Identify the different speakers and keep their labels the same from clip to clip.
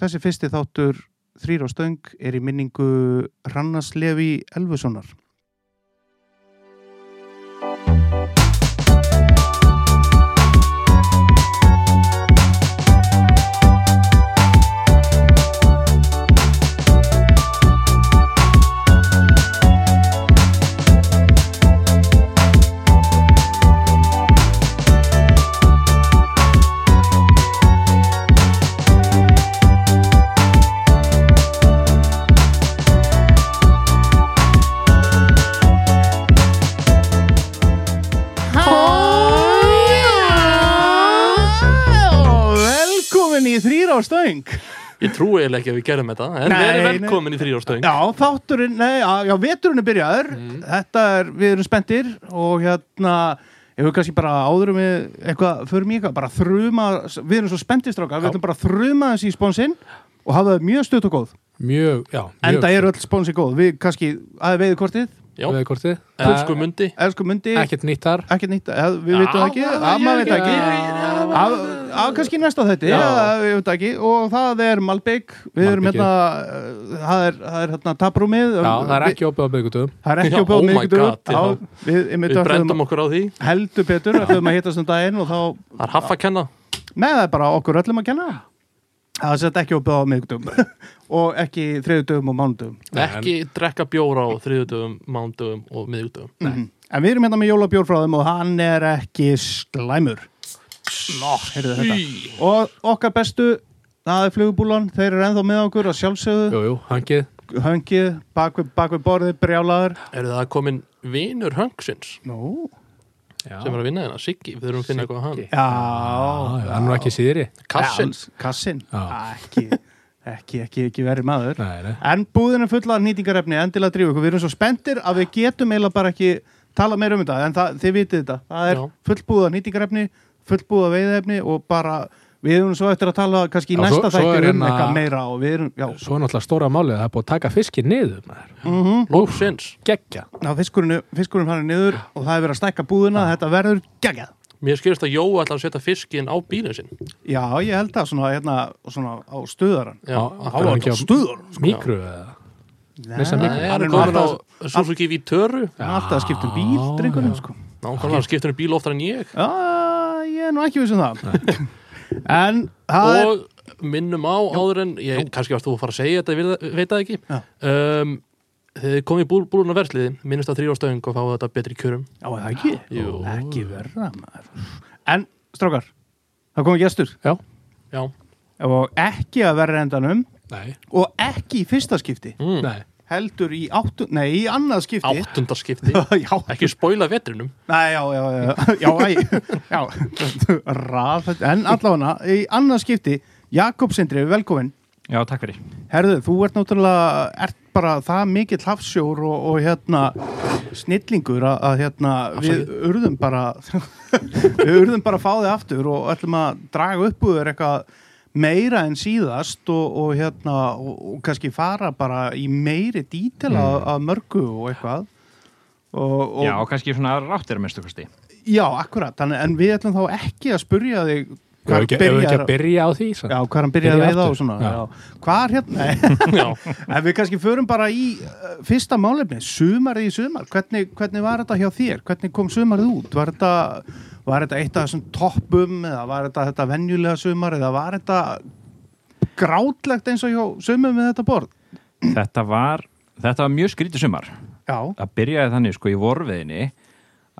Speaker 1: þessi fyrsti þáttur þrýr á stöng er í minningu Rannars Levi Elfussonar. Stöng.
Speaker 2: Ég trúi eiginlega ekki að við gerum þetta En
Speaker 1: Nei,
Speaker 2: við erum velkomin í þrjárastöðing
Speaker 1: Já, þátturinn, nei, já, já, veturinn er byrjaður. Þetta er, við erum spenntir og hérna, ég hefur kannski bara áður um við eitthvað, förum í eitthvað, bara þruma, við erum svo spenntir strákar, við ætlum bara að þruma þessi í sponsinn og hafa það mjög stutt og góð.
Speaker 3: Mjög, já, mjög
Speaker 1: Enda eru öll sponsi góð. Við kannski, aðeins veiðu kortið,
Speaker 2: mundi.
Speaker 1: Elsku myndi,
Speaker 3: Ekkert nýtt þar.
Speaker 1: Ekkert nýtt, eða, við veitum það ekki, amma veit ekki. Af kannski næsta þetta,
Speaker 2: Já.
Speaker 1: við og það er Malbygg, við erum hérna, það er, það er hérna taprúmið.
Speaker 3: Já, það er ekki opið á byggutum
Speaker 1: Það er ekki
Speaker 2: Já,
Speaker 1: á
Speaker 2: oh. Já,
Speaker 1: við,
Speaker 2: Við brendum okkur á því.
Speaker 1: Heldur betur ætlum að hittast um daginn og þá,
Speaker 2: Það er haff að kenna.
Speaker 1: Með það er bara okkur öllum að kenna. Það er sett ekki á bóð miðvikudagur og ekki þriðudögum og mánudögum.
Speaker 3: Nei,
Speaker 2: Ekki drekka bjóra á þriðudöfum, mándöfum og miðugdöfum
Speaker 1: mm. en við erum hérna með jólabjór frá þeim og hann er ekki slæmur Nó, heyrðu þetta. Og okkar bestu, það er flugubúlan þeir eru ennþá með okkur að sjálfsögðu.
Speaker 3: Jú, jú, hangið.
Speaker 1: Höngið, bak við, bak við borðið, brjálaður.
Speaker 2: Er það komin vinur Hangsins
Speaker 1: Nú,
Speaker 3: Já,
Speaker 2: sem er að vinna hérna, Siggi, við þurfum að finna eitthvað á hann.
Speaker 1: Já,
Speaker 3: hann er nú ekki síðri.
Speaker 2: Kassin,
Speaker 1: kassin,
Speaker 3: Já.
Speaker 1: ekki ekki, ekki, ekki verið maður.
Speaker 3: Nei, nei.
Speaker 1: En búðin er fulla af nýtingarefni, endilega drífu ykkur. Við erum svo spenntir að við getum eiginlega bara ekki tala meira um þetta, en það, þið vitið þetta. Það er fullbúða nýtingarefni, fullbúða veiðefni og bara, við erum svo eftir að tala kannski í
Speaker 3: Já,
Speaker 1: næsta þættir
Speaker 3: er
Speaker 1: um
Speaker 3: hérna-
Speaker 1: eitthvað meira og við erum, já,
Speaker 3: Svo er náttúrulega stóra málið að það er búið að taka fiskinn niður maður.
Speaker 1: mm
Speaker 2: Lóksins
Speaker 3: Geggja
Speaker 1: ná, fiskurinn, fiskurinn fann niður og það er verið að stækka búðina, þetta verður geggjað.
Speaker 2: Mér skilist að Jói ætlar að setja fiskinn á bílinn sinn.
Speaker 1: Já, ég held það svona, hérna, svona á stuðaran.
Speaker 2: Já,
Speaker 3: Á-
Speaker 1: stuðaran?
Speaker 3: Mikru eða?
Speaker 1: Nei, hann
Speaker 2: hann
Speaker 1: er
Speaker 2: er
Speaker 1: nú
Speaker 2: komin á Suzuki Vitoru
Speaker 1: hann er alltaf að skipta um bíl,
Speaker 3: Já,
Speaker 1: drengurinn,
Speaker 3: já.
Speaker 1: sko.
Speaker 2: Nákvæmlega, skiptur um bíl oftar en ég.
Speaker 1: Já, ég er nú ekki viss um það. En það
Speaker 2: Og minnum á áður en ég, kannski varst þú að fara að segja þetta, ég veit- það ekki. Um, Þið komið búl, búluna versliði minnist að þrjóðstöðing og fá þetta betri kjörum.
Speaker 1: Já, það ekki?
Speaker 2: Jú.
Speaker 1: Ekki verra maður. En, strákar, það komið gestur.
Speaker 3: Já,
Speaker 2: Já,
Speaker 1: og ekki að verra endanum.
Speaker 3: Nei,
Speaker 1: og ekki í fyrsta skipti.
Speaker 2: Mm.
Speaker 3: nei
Speaker 1: heldur í áttu, nei, í annað skipti.
Speaker 2: Áttundarskipti
Speaker 1: Já,
Speaker 2: Ekki spoila vetrinum
Speaker 1: Nei, já, já, já, já, æ, já, rað, en allavega í annað skipti, Jakob Sindri, velkomin.
Speaker 4: Já, takk fyrir.
Speaker 1: Herðu, þú ert náttúrulega, ert bara það mikill hafsjór og, og hérna snillingur að, að hérna við urðum bara við urðum bara að fá þig aftur og ætlum að draga upp úr eitthvað meira en síðast og, og hérna og, og kannski fara bara í meiri dítil að, að mörgu og eitthvað. Og, og,
Speaker 4: Já, kannski svona ráttir að mestu kosti.
Speaker 1: Já, akkurat, þannig, en við ætlum þá ekki að spurja þig
Speaker 3: Ef við ekki, að byrja á því svo.
Speaker 1: Já, hvað hann byrjaði
Speaker 3: Byrja
Speaker 1: að svona
Speaker 3: Já.
Speaker 1: já. Hvað er hérna? En við kannski förum bara í uh, fyrsta málefni, sumarið í sumar hvernig, hvernig var þetta hjá þér? Hvernig kom sumarið út? Var þetta, var þetta eitt af þessum toppum eða var þetta þetta venjulega sumar eða var þetta grátlegt eins og hjá sumum með þetta borð?
Speaker 4: Þetta var, þetta var mjög skrítið sumar.
Speaker 1: Já,
Speaker 4: Það byrjaði þannig sko í vorveðinni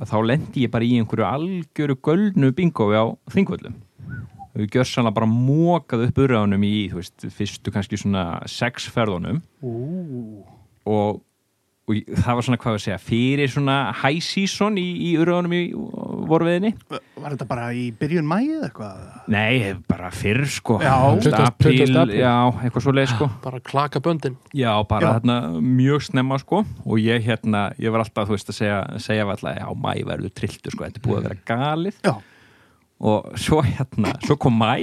Speaker 4: að þá lendi ég bara í einhverju algjöru göldnu bingói á þingvöllum. Við gjörsanlega bara mókað upp urraðunum í, þú veist, fyrstu kannski svona sex ferðunum
Speaker 1: Ú,
Speaker 4: og, og það var svona, hvað við segja, fyrir svona high season í, í urraðunum í vorveðinni.
Speaker 1: var þetta bara í byrjun mæið eitthvað?
Speaker 4: Nei, bara fyrr sko.
Speaker 1: Já.
Speaker 4: Þú veist,
Speaker 3: 20.
Speaker 4: apríl,
Speaker 3: 20. apríl.
Speaker 4: Já, eitthvað svo leið sko.
Speaker 2: bara klaka böndin
Speaker 4: Já, bara
Speaker 1: Já.
Speaker 4: hérna mjög snemma sko og ég hérna, ég var alltaf, þú veist, að segja, segja alltaf, já, mæ verður trilltu sko, þetta búið að vera galið
Speaker 1: Já.
Speaker 4: Og svo hérna, svo kom mæ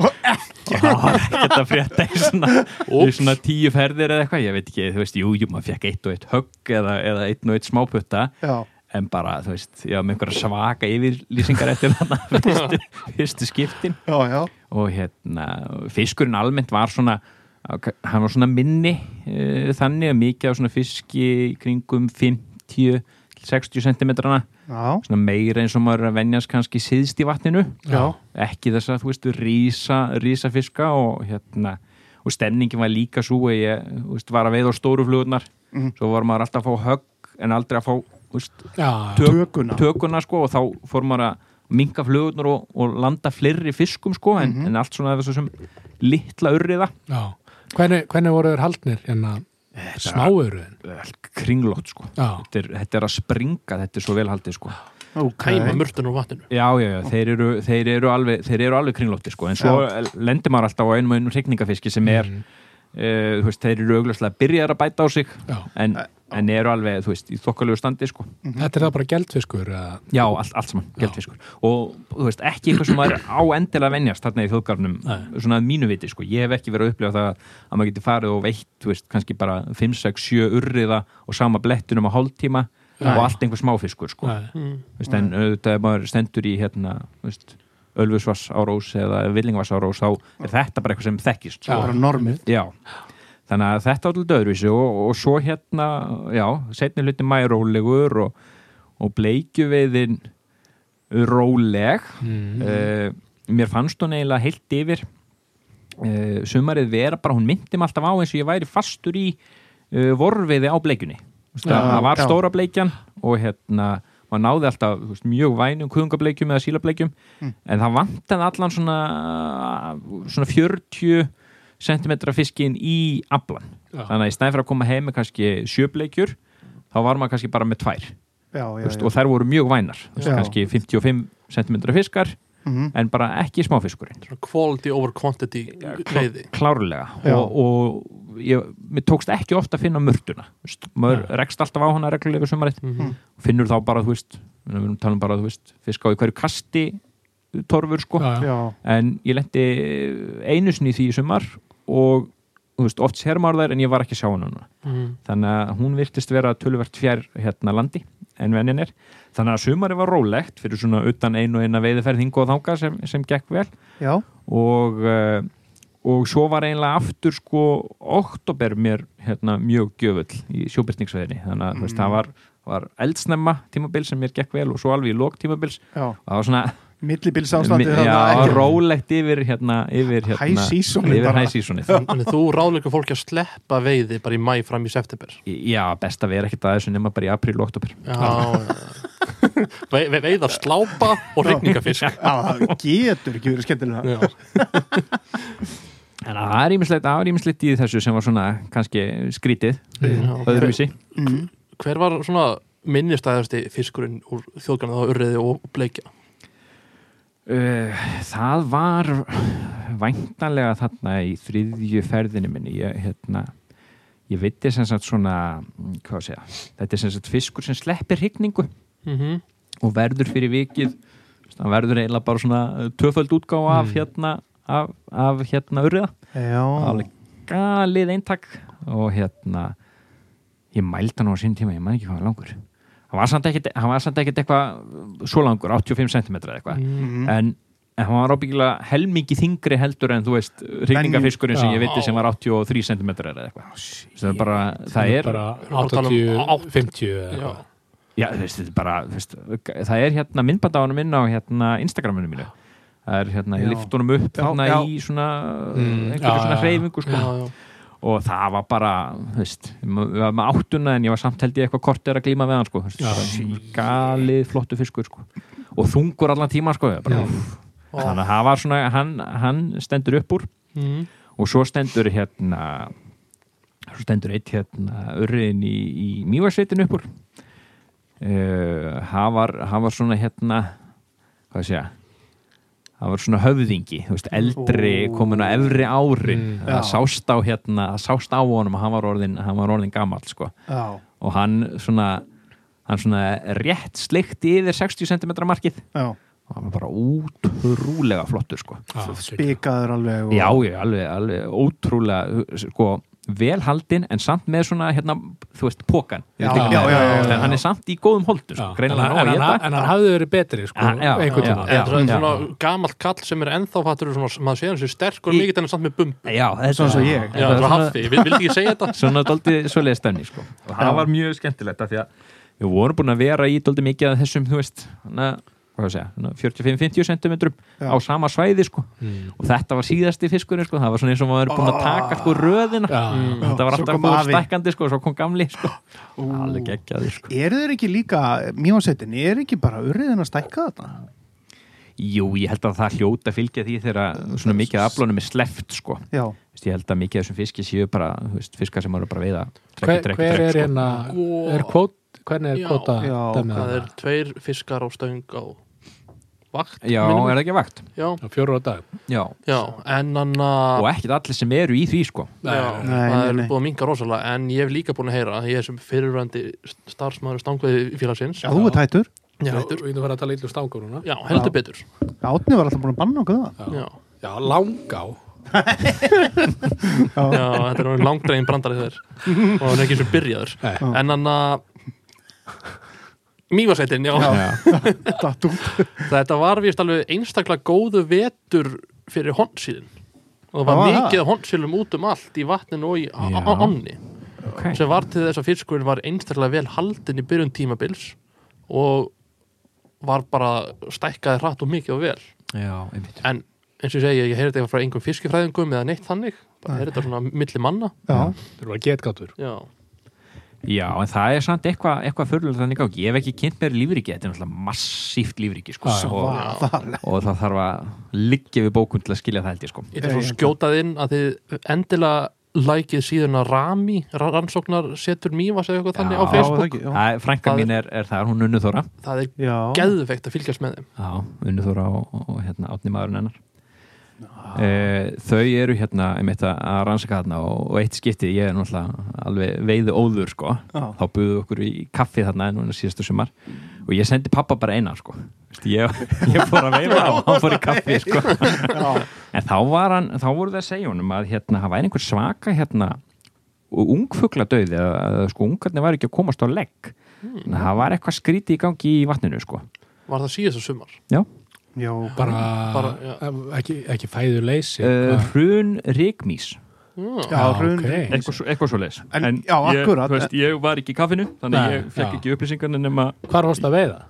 Speaker 4: og ekkert að frétta í svona, í svona tíu ferðir eða eitthvað, ég veit ekki, þú veist, jú, jú, maður fekk eitt og eitt högg eða, eða einn og eitt smáputta.
Speaker 1: Já,
Speaker 4: en bara, þú veist, ég var með einhverja svaka yfirlýsingar eftir þarna fyrstu, fyrstu skiptin.
Speaker 1: Já, já,
Speaker 4: og hérna, fiskurinn almennt var svona, hann var svona minni uh, þannig að mikið af svona fiski kringum 50 60 cm-na, svona meira eins og maður er að venjast kannski síðst í vatninu.
Speaker 1: Já,
Speaker 4: ekki þess að, þú veist, rísa, rísa fiska og hérna og stemningin var líka svo að ég þú veist, var að veið á stóru flugurnar.
Speaker 1: Mhm.
Speaker 4: svo var maður alltaf að fá högg en aldrei að fá þú veist,
Speaker 3: Já,
Speaker 4: Tök-
Speaker 1: tökuna.
Speaker 4: tökuna sko og þá fór maður að minka flugurnar og, og landa fleiri fiskum sko en,
Speaker 1: Mhm.
Speaker 4: en allt svona þessu sem litla urriða.
Speaker 3: Já. Hvernig, hvernig voru þeir haldnir hérna smáurðin?
Speaker 4: kringlótt sko. Þetta er, þetta er að springa, þetta er svo vel haldið sko.
Speaker 1: Ok,
Speaker 2: Kæma mörtun úr vatninu.
Speaker 4: Já, já, já, þeir eru, þeir eru alveg alveg kringlótti sko. En svo lendir maður alltaf á einum og einum hrygningafiski sem er
Speaker 3: Mm,
Speaker 4: uh, þú veist, þeir eru augljóslega byrjar að bæta á sig
Speaker 3: já.
Speaker 4: en, en eru alveg, þú veist, í þokkalegu standi sko.
Speaker 3: Þetta er það bara geldfiskur eða?
Speaker 4: já, allt, allt saman, geldfiskur og þú veist, ekki eitthvað sem maður er á endilega að venjast þarna í þjóðgarnum, svona að mínu viti sko. ég hef ekki verið að upplifa það að maður geti farið og veitt, þú veist, kannski bara 5, 6, 7 urriða og sama blettunum á hálftíma og allt einhver smáfiskur sko.
Speaker 2: Mm.
Speaker 4: Þú veist, en auðvitað maður stendur í hérna, þú veist, Ölfusvass á Rós eða Villingvass á Rós, þá er þetta bara eitthvað sem þekkist sko.
Speaker 1: bara normið.
Speaker 4: Já, þannig að þetta var til öðruvísi og, og svo hérna, já, setni hluti mæ rólegur og, og bleikjuveiðin róleg.
Speaker 3: Mm.
Speaker 4: uh, mér fannst hún eiginlega heilt yfir. Uh, sumarið vera bara, hún myndi mig alltaf á eins og ég væri fastur í uh, vorveiði á bleikjunni. Það var
Speaker 1: já.
Speaker 4: stóra bleikjan og hérna maður náði alltaf veist, mjög vænum kuðungableikjum eða sílableikjum
Speaker 1: Mm.
Speaker 4: en það vantaði allan svona svona 40 cm fiskin í aflan
Speaker 3: Já.
Speaker 4: þannig að í stæðin fyrir að koma heim með kannski sjöbleikjur þá var maður kannski bara með tvær
Speaker 1: já, já,
Speaker 4: veist,
Speaker 1: já.
Speaker 4: og þær voru mjög vænar veist, kannski 55 cm fiskar
Speaker 1: Mhm.
Speaker 4: en bara ekki smáfiskurinn
Speaker 2: Quality over quantity veiði
Speaker 4: klárlega og, og ég, mér tókst ekki ofta að finna mörtuna maður
Speaker 3: Já.
Speaker 4: rekst alltaf á hana reglulega sumarið.
Speaker 2: Mhm.
Speaker 4: finnur þá bara, þú veist við erum talum bara, þú veist, fisk á í hverju kasti torfur sko.
Speaker 3: Já, já.
Speaker 1: já,
Speaker 4: en ég lendi einu sinni í því í sumar og veist, oft sér maður þær en ég var ekki að sjá hana núna.
Speaker 2: Mhm.
Speaker 4: þannig að hún virtist vera töluvert fjær hérna landi en vennin er. Þannig að sumari var rólegt fyrir svona utan einu og eina veiðiferð hingu og þanga sem, sem gekk vel.
Speaker 1: Já,
Speaker 4: og, uh, og svo var eiginlega aftur sko oktober mér hérna, mjög gjöfull í sjóbyrstingsveðinni þannig að mm. veist, það var, var eldsnemma tímabil sem mér gekk vel og svo alveg í lók tímabil
Speaker 1: já.
Speaker 4: Og það var svona
Speaker 1: millibils ástandi
Speaker 4: já, rólegt yfir hérna, yfir hérna
Speaker 1: high seasonið.
Speaker 2: Þannig þú ráðleikur fólki að sleppa veiði bara í mæ fram í september?
Speaker 4: Já, best að vera ekkert að þessu nema bara í apríl og oktober
Speaker 2: Já, já. Ve ve veiðar slápa og regningafisk
Speaker 1: já, það getur ekki verið skemmtilega
Speaker 2: Já,
Speaker 4: en það er ímislegt, það er ímislegt í þessu sem var svona kannski skrítið
Speaker 2: Já.
Speaker 4: öðruvísi
Speaker 1: mm.
Speaker 2: Hver var svona minnistæðasti fiskurinn úr þjóðgarna þá urriði og bleikja?
Speaker 4: Uh, það var væntanlega þarna í þriðju ferðinu minni ég, hérna, ég veitir sem sagt svona mm, hvað að segja, þetta er sem sagt fiskur sem sleppir hygningu
Speaker 2: Mm -hmm.
Speaker 4: og verður fyrir vikið það verður eiginlega bara svona uh, tvöföld útgáfa af
Speaker 3: Mm.
Speaker 4: hérna af, af hérna urriða.
Speaker 1: Já,
Speaker 4: alveg galið eintak. Og hérna ég mældi hann á sín tíma, ég maður ekki hvað langur. Hann var samt ekkert hann var samt ekkert eitthvað svo langur, 85 cm eða eitthvað.
Speaker 1: Mhm.
Speaker 4: en, en hann var ábyggilega helmingi þingri heldur en þú veist hryggningafiskurinn sem ég viti sem var 83 cm eða eitthvað. Það er bara, það er
Speaker 3: bara
Speaker 2: Við vorum að tala um
Speaker 3: 80,
Speaker 2: átt-
Speaker 3: 50 eða
Speaker 2: Já,
Speaker 3: eitthvað.
Speaker 4: já, þú veist, þetta er bara, þú veist, það er hérna myndband á hann minn á hérna Instagraminu mínu það er hérna, ég
Speaker 1: Já.
Speaker 4: lift honum upp
Speaker 1: Já,
Speaker 4: þarna
Speaker 1: já.
Speaker 4: í svona
Speaker 3: Mm,
Speaker 4: einhverju
Speaker 3: já,
Speaker 4: svona
Speaker 3: já.
Speaker 4: hreyfingu sko.
Speaker 2: já, já.
Speaker 4: og það var bara, þú veist við varum með áttuna en ég var samt held ég eitthvað kort er að glíma við hann sko,
Speaker 3: Já.
Speaker 4: galið flottu fiskur sko, og þungur allan tíma sko, bara,
Speaker 3: Já.
Speaker 4: þannig að það var svona, hann, hann stendur upp úr
Speaker 2: Mhm.
Speaker 4: og svo stendur hérna svo stendur eitt hérna urriðin í, í mývarsveitin upp úr uh, hann var var svona hérna hvað sé ég hann var svona höfðingi, veist, eldri komin á efri árin
Speaker 3: Mm.
Speaker 4: það sást á hérna, það sást á honum að hann var orðin, hann var orðin gamall sko.
Speaker 1: já,
Speaker 4: og hann svona hann svona rétt sleikt yfir 60 cm markið.
Speaker 1: Já,
Speaker 4: og hann var bara útrúlega flottur sko.
Speaker 1: Spikaður alveg og...
Speaker 4: Já, já, alveg, alveg ótrúlega sko, vel haldinn en samt með svona hérna, þú veist, pókan
Speaker 1: Já, já, já, já, já.
Speaker 4: en hann er samt í góðum holdur sko.
Speaker 3: en, en,
Speaker 4: að
Speaker 3: en, hann hafði verið betri sko,
Speaker 4: já,
Speaker 3: einhvern
Speaker 4: já,
Speaker 3: tíma
Speaker 4: já.
Speaker 2: þetta er svona gamalt kall sem er ennþá fattur svona, maður sé hann sér sterk og mikill en samt með bumb
Speaker 4: já,
Speaker 1: Svona ég.
Speaker 4: þetta er
Speaker 2: svona haffi, Vil- vildi ekki segja þetta
Speaker 4: svona dóldi svoleiði stöndi sko. og það var mjög skemmtilegt af því að við vorum búin að vera í dóldi mikið af þessum, þú veist ég að 45-50 cm á sama svæði sko.
Speaker 3: Mm.
Speaker 4: og þetta var síðasti fiskurinn sko. það var svona eins og maður er búin að taka sko, röðina
Speaker 3: Já.
Speaker 2: Mm.
Speaker 4: þetta var alltaf búin
Speaker 1: afi.
Speaker 4: stækkandi sko, og svo kom gamli sko. alveg geggjaði sko.
Speaker 1: eru þeir ekki líka, mjósetin er ekki bara urriðin að stækka þetta
Speaker 4: jú, ég held að það hljóta að fylgja því þegar svona mikið af aflónum er sleft sko. ég held að mikið af þessum fiski séu bara þú veist, fiskar sem eru bara að veiða
Speaker 3: hver,
Speaker 4: trekk, trekk,
Speaker 3: hver er
Speaker 4: sko.
Speaker 3: hérna er kvót, hvernig er kvóta
Speaker 1: Já,
Speaker 2: það er tveir fiskar á stöng á vakt
Speaker 4: já,
Speaker 2: minnir mig.
Speaker 4: er það ekki vakt?
Speaker 2: já,
Speaker 3: fjóru á dag
Speaker 4: já,
Speaker 2: já, en hann
Speaker 4: og ekkert allir sem eru í því sko.
Speaker 2: Já,
Speaker 3: Nei,
Speaker 1: nei,
Speaker 2: það er
Speaker 1: nei.
Speaker 2: búið að minga rosalega en ég hef líka búin að heyra ég er sem fyrirvændi starfsmaður stangveði félagsins
Speaker 1: já, þú er tættur
Speaker 2: Já, hættur.
Speaker 3: við erum að tala illu stangur núna
Speaker 2: já heldur
Speaker 1: Já.
Speaker 2: betur
Speaker 1: Átni var alltaf búin að banna okkur það
Speaker 2: já.
Speaker 3: Já, langá
Speaker 2: já, þetta er langdregin brandari þeir og hann er ekki sem byrjaður en hann að Mývasveitin, já.
Speaker 1: Já.
Speaker 2: Þetta var vist alveg einstaklega góðu vetur fyrir hondsíðin. Og það var
Speaker 1: það.
Speaker 2: mikið hondsílum út um allt í vatninu og í ánni.
Speaker 4: Okay.
Speaker 2: sem var til þess að fiskurinn var einstaklega vel haldin í byrjun tímabils og var bara stækkaði hratt og mikið og vel.
Speaker 4: Já, einmitt.
Speaker 2: En eins og ég segi, ég heyrði þetta frá einhverjum fiskifræðingum eða neitt þannig, bara heyrði þetta svona milli manna.
Speaker 1: Já,
Speaker 3: Það eru að getgátur
Speaker 2: já,
Speaker 4: Já, en það er samt eitthvað eitthva fyrirlega þannig gátt. Ég hef ekki kynnt mér lífriki, þetta er náttúrulega massíft lífriki, sko.
Speaker 3: Já, já.
Speaker 4: og,
Speaker 1: Svaðalega.
Speaker 4: og það þarf að liggja við bókun til að skilja það held ég, sko.
Speaker 2: ég svo að skjótað inn að þið endilega lækið síðuna Rami, ra- rannsóknar setur mývas eða eitthvað þannig á
Speaker 4: Já,
Speaker 2: Facebook
Speaker 1: já.
Speaker 4: Það er, frænka
Speaker 2: Það-
Speaker 4: mín er, er það, hún Unnuþóra.
Speaker 2: það er
Speaker 1: Já.
Speaker 2: geðveikt að fylgjast með þeim
Speaker 4: Já, Unnuþóra og, og, og hérna, átni maðurinn hennar. E, þau eru hérna einmitt að rannsaka þarna og, og eitt skipti, ég er náttúrulega alveg veiðu óður, sko.
Speaker 1: Já.
Speaker 4: Þá buðu okkur í kaffi þarna núna síðastu sumar og ég sendi pappa bara eina, sko. Vist, ég, ég fór að veiða og hann fór í kaffi, sko. En þá, var hann, þá voru það að segja honum að hérna, það væri einhver svaka hérna, ungfugla döði að sko, ungarnir var ekki að komast á legg mm. það var eitthvað skríti í gangi í vatninu sko.
Speaker 2: var það síðast sumar
Speaker 1: Já,
Speaker 3: bara,
Speaker 2: Bara, já.
Speaker 3: ekki, ekki fæðu leysi
Speaker 4: uh, hrun rigmís
Speaker 2: já,
Speaker 1: Já, hrun-
Speaker 3: ok.
Speaker 4: eitthvað, svo- eitthvað svo leis
Speaker 1: En- já,
Speaker 4: ég, veist, ég var ekki í kaffinu þannig
Speaker 3: Nei,
Speaker 4: ég fekk
Speaker 3: já.
Speaker 4: ekki upplýsingarna nema
Speaker 3: Hvar varst að veiða?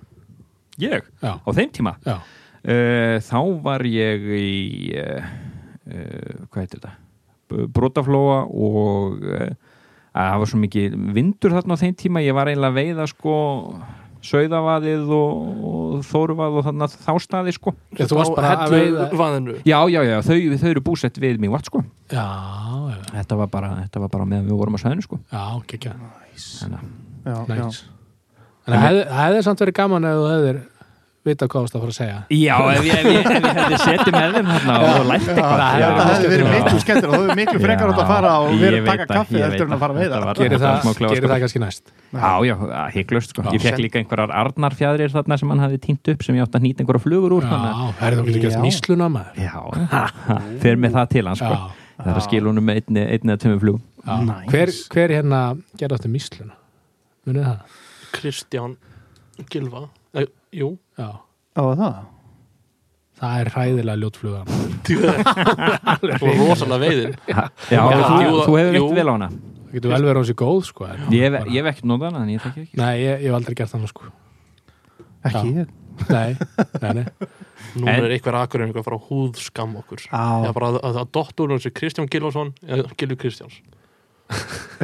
Speaker 4: ég?
Speaker 3: Já,
Speaker 4: á þeim tíma?
Speaker 3: Já,
Speaker 4: uh, þá var ég í uh, uh, hvað heitir þetta? Brotaflóa og uh, að það var svo mikið vindur þarna á þeim tíma. Ég var eiginlega að veiða sko sauðavaðið og, og þóruvað og þannig þá staði sko.
Speaker 3: Ég, þú varst bara að veiða
Speaker 2: vaðinu.
Speaker 4: Já, já, já, þau, þau eru búsett við mig vatn sko.
Speaker 3: Já, já,
Speaker 4: þetta var bara, þetta var bara meðan við vorum að sæðinu sko.
Speaker 3: Já, kekja
Speaker 4: Þannig, að-
Speaker 1: já, já.
Speaker 3: Næs En það hefði, samt verið gaman ef þú hefðir vita hvað þú varst að fara að segja.
Speaker 4: Já, ef ég, ef ég, ef ég hefði setið með þeim hérna og lært eitthvað.
Speaker 3: Það
Speaker 1: Þetta
Speaker 3: Já.
Speaker 1: hefði verið miklu skemmtir og þú hefur miklu frekar átt að fara og vera að taka
Speaker 4: það,
Speaker 1: kaffi eftir en að fara að
Speaker 4: það.
Speaker 1: veiða
Speaker 3: Gerir það,
Speaker 4: smá klefa,
Speaker 3: gerir það kannski næst?
Speaker 4: Já, já, hygglust sko. Ég fekk líka einhverjar arnarfjæðrir þarna sem hann hafði týnt upp sem ég átti að nýta einhverja flugur úr
Speaker 3: Já, það er getur gert
Speaker 1: Já.
Speaker 3: nýsluna maður.
Speaker 4: Að- Já, fer með það til hann sko. Það er að skila honum með einni, einni eða tömum
Speaker 3: já. Það?
Speaker 2: Eh, jú,
Speaker 3: Já,
Speaker 1: Á það?
Speaker 3: það er hræðilega ljótfluga
Speaker 2: og rosalega veiðin
Speaker 4: Já,
Speaker 2: Já,
Speaker 4: þú,
Speaker 2: jú,
Speaker 4: þú hefur
Speaker 2: jú.
Speaker 4: veitt vel á hana
Speaker 3: Það getur vel verið á sig góð sko en
Speaker 4: Ég hef,
Speaker 3: bara-
Speaker 4: ég hef ekkert nótað hana, en ég þekki ekki
Speaker 3: Nei, ég, ég hef aldrei gert þannig sko
Speaker 1: Ekki
Speaker 3: Já.
Speaker 1: ég.
Speaker 3: Nei, nei, nei
Speaker 2: nú
Speaker 4: En-
Speaker 2: er einhver akkurinn frá húðskam okkur Já, bara að, að, að dottur hún sé Kristján Gilvason eða Gilvi Kristjáns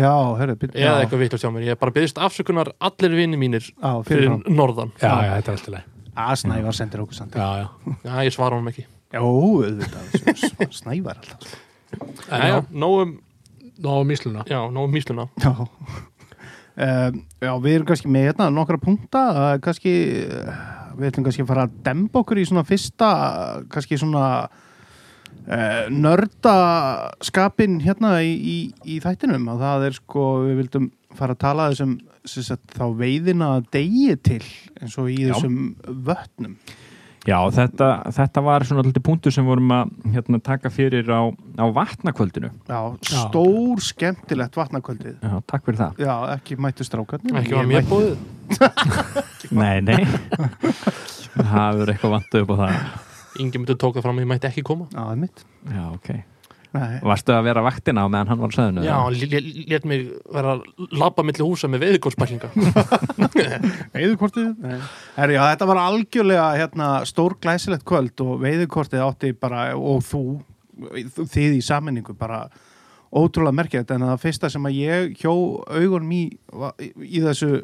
Speaker 1: já, herru, byrja.
Speaker 2: eða eitthvað vittlust hjá mér, ég er bara byggðist afsökunar allir vinni mínir
Speaker 1: Já,
Speaker 2: fyrir
Speaker 1: fyrir
Speaker 2: norðan.
Speaker 3: Já, já, þetta er alltaf leið
Speaker 1: Að Snævar sendir okkur samt.
Speaker 3: Já, já.
Speaker 2: Já, ég svara honum ekki.
Speaker 1: Jó, auðvitað, svo- Snævar alltaf.
Speaker 2: Já, já, nógum,
Speaker 3: Nó, nýsluna
Speaker 2: já, nógum mísluna
Speaker 1: Já. Um, já, við erum kannski með hérna nokkra punkta, uh, kannski uh, við ætlum kannski að fara að demba okkur í svona fyrsta, uh, kannski svona nördaskapin hérna í, í, í þættinum og það er sko, við vildum fara að tala þessum þá veiðina degi til eins og í
Speaker 3: Já.
Speaker 1: þessum vötnum
Speaker 4: Já, þetta, þetta var svona alltaf punktur sem vorum að hérna, taka fyrir á, á vatnakvöldinu.
Speaker 1: Já,
Speaker 3: Já.
Speaker 1: stór skemmtilegt vatnakvöldið
Speaker 4: Já, takk fyrir það.
Speaker 1: Já, ekki mættu strákarnir
Speaker 2: Ekki var mér búið
Speaker 4: Nei, nei. Það verður eitthvað vantu upp á það.
Speaker 2: Ingi myndi tók það fram að ég mætti ekki koma
Speaker 1: Já, það er mitt
Speaker 4: Já, ok.
Speaker 1: Nei.
Speaker 4: Varstu að vera vaktina á meðan hann var á sæðinu?
Speaker 2: Já, hann lét mig vera að labba milli húsa með veiðgóðspælinga
Speaker 1: Veiðukortið? Nei. Herri, já, þetta var algjörlega hérna, stór glæsilegt kvöld og veiðukortið átti bara, og þú, þið í sammenningu bara ótrúlega merkilegt en það fyrsta sem að ég hjó augunum í, í, í þessu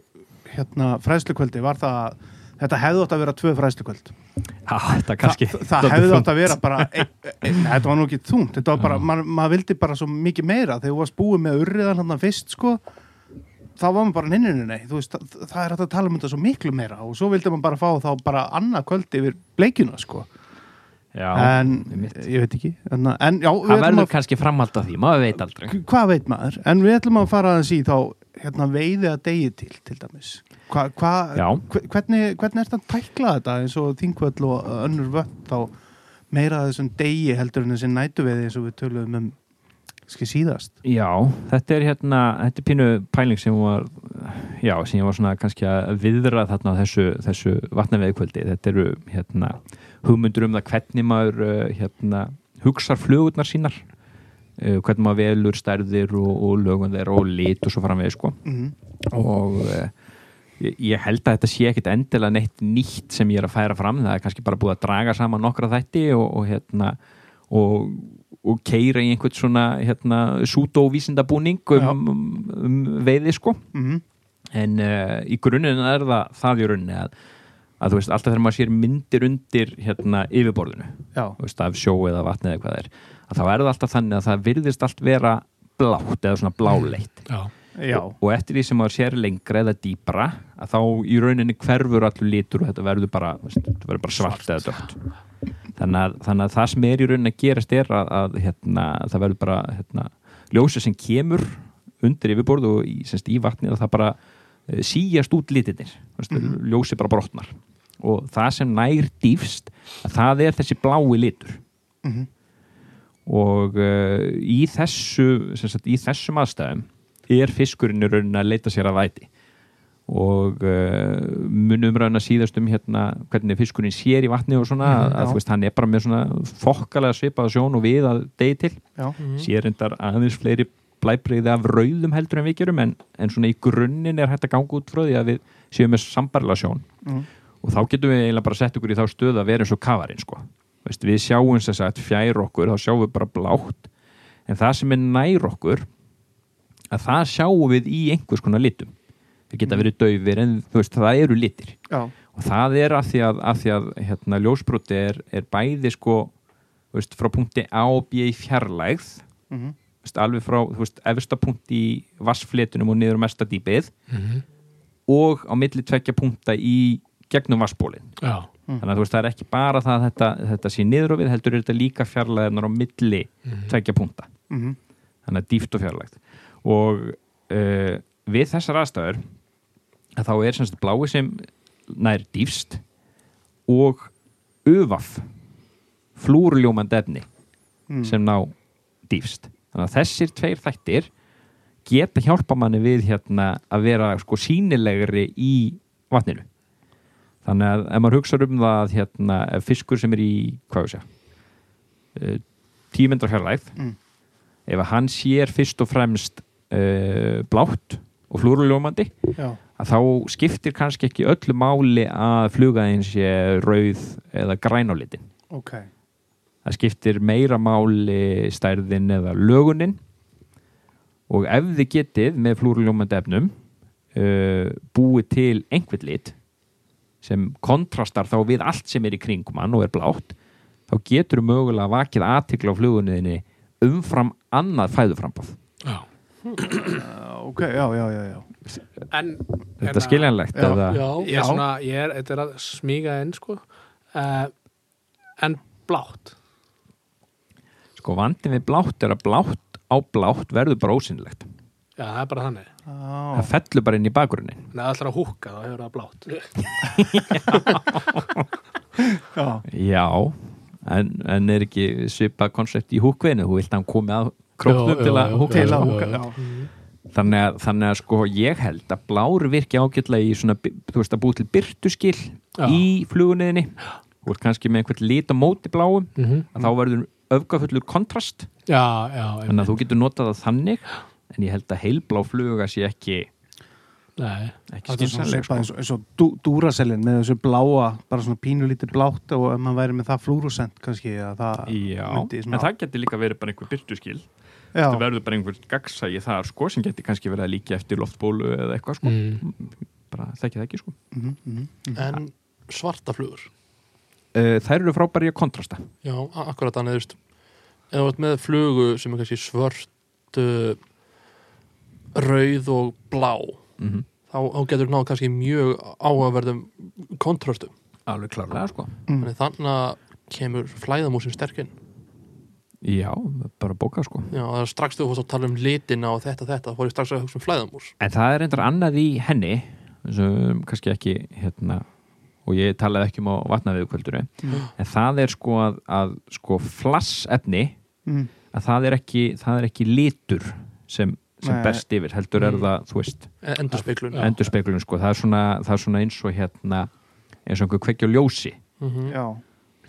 Speaker 1: hérna, fræðslukvöldi var það að þetta hefði átt að vera tvö fræðslukvöld.
Speaker 4: Já, þetta kannski.
Speaker 1: Þa, það hefði átt að vera bara ein, ein, nei, þetta var nú ekki var bara, maður mað vildi bara svo mikið meira. Þegar þú varst búið með urriðan hann fyrst sko þá var maður bara ninninu nei veist, það, það er hægt að tala um þetta svo miklu meira. Og svo vildi maður bara fá þá bara annað kvöld yfir bleikjuna sko.
Speaker 4: Já,
Speaker 1: en ég veit ekki. En, en já,
Speaker 4: það verður kannski framhald af því, maður veit aldrei.
Speaker 1: hvað veit maður? En við ætlum að fara aðeins í þá hérna, veiði að degi til til dæmis? Hva, hva, hvernig, hvernig er þetta að tækla þetta eins og þingvöll og önnur völd þá meira þessum degi heldur en þessi nætuveiði eins og við töluðum um skil síðast?
Speaker 4: Já, þetta er hérna, þetta er pínu pæling sem var, já, sem ég var svona kannski að viðra þarna á þessu, þessu vatnaveðkvöldi. Þetta eru hérna hugmyndur um það hvernig maður uh, hérna hugsar flugurnar sínar, uh, hvernig maður velur stærðir og, og lögum þeirra og lit og svo framvegið sko.
Speaker 1: mm
Speaker 4: Og uh, ég, held að þetta sé ekkit endilega neitt nýtt sem ég er að færa fram. Það er kannski bara búið að draga saman nokkra þætti og, og hérna og, og keira í einhvern svona hérna, sútóvísindabúning um, um, um veiði sko
Speaker 1: -hmm.
Speaker 4: en uh, í grunninn er það það í rauninni að, að þú veist, alltaf þegar maður sér myndir undir hérna yfirborðinu veist, af sjó eða vatni eða hvað það er að þá er það alltaf þannig að það virðist allt vera blátt eða svona bláleitt.
Speaker 3: Já,
Speaker 1: já,
Speaker 4: og eftir því sem maður sér lengra eða dýpra að þá í rauninni hverfur allur litur og þetta verður bara, veist, þetta verður bara svart, eða dögt þannig að, þannig að það sem er í rauninni að gerast er að, að hérna, það verður bara hérna, ljósið sem kemur undir yfirborð og í, semst, í vatni og það bara uh, síjast út litinir veist,
Speaker 1: Mhm.
Speaker 4: ljósið bara brotnar. Og það sem nær dýfst að það er þessi blái litur.
Speaker 1: Mm
Speaker 4: og uh, í þessu sem sagt, í þessum aðstæðum er fiskurinn í rauninni að leita sér að væti og uh, munum raun að síðast um hérna hvernig fiskurinn sér í vatni og svona
Speaker 1: Mhm,
Speaker 4: að, að
Speaker 1: já.
Speaker 4: þú veist hann er bara með svona fokkalega svipaða sjón og við að degi til
Speaker 1: já,
Speaker 4: sér endar aðeins fleiri blæbreyði af rauðum heldur en við gerum en, en svona í grunninn er hægt að ganga út frá því að við séum með sambarlega sjón
Speaker 1: mm.
Speaker 4: og þá getum við eiginlega bara sett okkur í þá stöðu að vera eins og kafarinn sko. Veist, við sjáum þess að fjær okkur þá sjáum við bara blátt. En það sem er nær okkur að það sjáum við í einhvers konar litum. Það geta verið daufir en veist, það eru litir.
Speaker 1: Já,
Speaker 4: og það er að því að, að, því að hérna, ljósbroti er, er bæði sko, veist, frá punkti A og B í fjarlægð.
Speaker 1: Mm
Speaker 4: veist, alveg frá efsta punkti í vassfletunum og niður mesta dýpið. Og á milli tvekja punkta í gegnum vassbólið
Speaker 3: já,
Speaker 4: þannig að þú veist það er ekki bara það að þetta, þetta sé niður á við heldur er þetta líka fjarlæðinar á milli tveggja punta
Speaker 1: mm
Speaker 4: þannig að dýft og fjarlægt. Og uh, við þessar aðstæður að þá er semst blái sem nær dýfst og ufaf flúrljómand efni
Speaker 1: mm.
Speaker 4: sem ná dýfst þannig að þessir tveir þættir geta hjálpa manni við hérna að vera sko sínilegri í vatninu þannig að ef maður hugsa um það að hérna fiskur sem er í, segja tímyndar fjarlægð
Speaker 1: Mm.
Speaker 4: ef hann sér fyrst og fremst uh, blátt og flúruljómandi þá skiptir kannski ekki öllu máli að flugaðin sé rauð eða grænálitin
Speaker 1: ok.
Speaker 4: Það skiptir meira máli stærðin eða lögunin. Og ef þið getið með flúrljómandi efnum uh, búið til einhvern lit sem kontrastar þá við allt sem er í kringum hann og er blátt þá getur mögulega vakið aðtikla á flugunniðinni umfram annað fæðuframbáð
Speaker 3: já.
Speaker 1: uh, ok, já, já, já, já.
Speaker 3: En
Speaker 4: þetta er skiljanlegt
Speaker 1: Já.
Speaker 4: eða,
Speaker 2: Já,
Speaker 3: Ég er svona, ég er, þetta er að smíga inn sko uh, En blátt
Speaker 4: sko vandin við blátt er að blátt á blátt verður bara ósynlegt
Speaker 3: Já, það er bara þannig.
Speaker 1: Ah,
Speaker 4: það fellur bara inn í bakgrunnin
Speaker 3: Nei, það ætlar að húka, þá hefur það blátt.
Speaker 1: Já,
Speaker 4: Já, en, en er ekki svipað koncept í húkveinu þú vilt að hann komi að
Speaker 3: Já,
Speaker 4: til að húka
Speaker 1: til að húka
Speaker 3: já.
Speaker 4: þannig að, þannig að sko ég held að blár virki ágætlega í svona þú veist að búið til byrtuskil í fluguniðinni þú ert kannski með einhvern lit á móti bláum.
Speaker 3: Mhm.
Speaker 4: að þá verður öfgafullur kontrast.
Speaker 3: Já, já,
Speaker 4: þannig að þú getur notað það þannig en ég held að heilblá fluga sé ekki,
Speaker 3: Nei,
Speaker 4: ekki
Speaker 1: er svipað
Speaker 4: sko.
Speaker 1: eins og, eins og dú, dúrasellin með þessu bláa, bara svona pínulítið blátt og ef maður væri með það flúrosent kannski að það
Speaker 4: Já, en það getur líka verið bara einhver byrtuskil
Speaker 1: Já,
Speaker 4: það verður bara einhver gagsægi þar sko sem getur kannski verið að líka eftir loftbólu eða eitthvað sko,
Speaker 3: mm.
Speaker 4: bara þekki það ekki sko.
Speaker 1: Mhm, mhm, mhm.
Speaker 2: En svarta flugur?
Speaker 4: Uh, Þær eru frábæri að kontrasta.
Speaker 2: Já, akkurat þú ert með flugu sem er kannski svört uh, rauð og blá
Speaker 4: mm -hmm.
Speaker 2: þá, þá getur náð kannski mjög áhugaverðum kontrastum
Speaker 4: Alveg klárlega sko
Speaker 1: Mm.
Speaker 2: þannig að kemur flæðamúsin sterkinn
Speaker 4: Já, bara bóka sko
Speaker 2: Já, það er strax þegar þú fórst að tala um litina og þetta, þetta, þá fór ég strax að hugsa um flæðamús
Speaker 4: En það er reyndar annað í henni sem kannski ekki hérna og ég talaði ekki um á vatnaviðkvölduru
Speaker 1: Mm.
Speaker 4: en það er sko að, að sko flassefni
Speaker 1: Mm.
Speaker 4: að það er ekki, það er ekki litur sem, sem
Speaker 1: Nei.
Speaker 4: best yfir heldur er
Speaker 2: Mm.
Speaker 4: það, þú veist,
Speaker 2: endur speiklun
Speaker 3: Já.
Speaker 4: endurspeglun sko, það er svona, það er svona eins og hérna eins og einhver kveikja á ljósi
Speaker 2: Mhm.
Speaker 1: Já,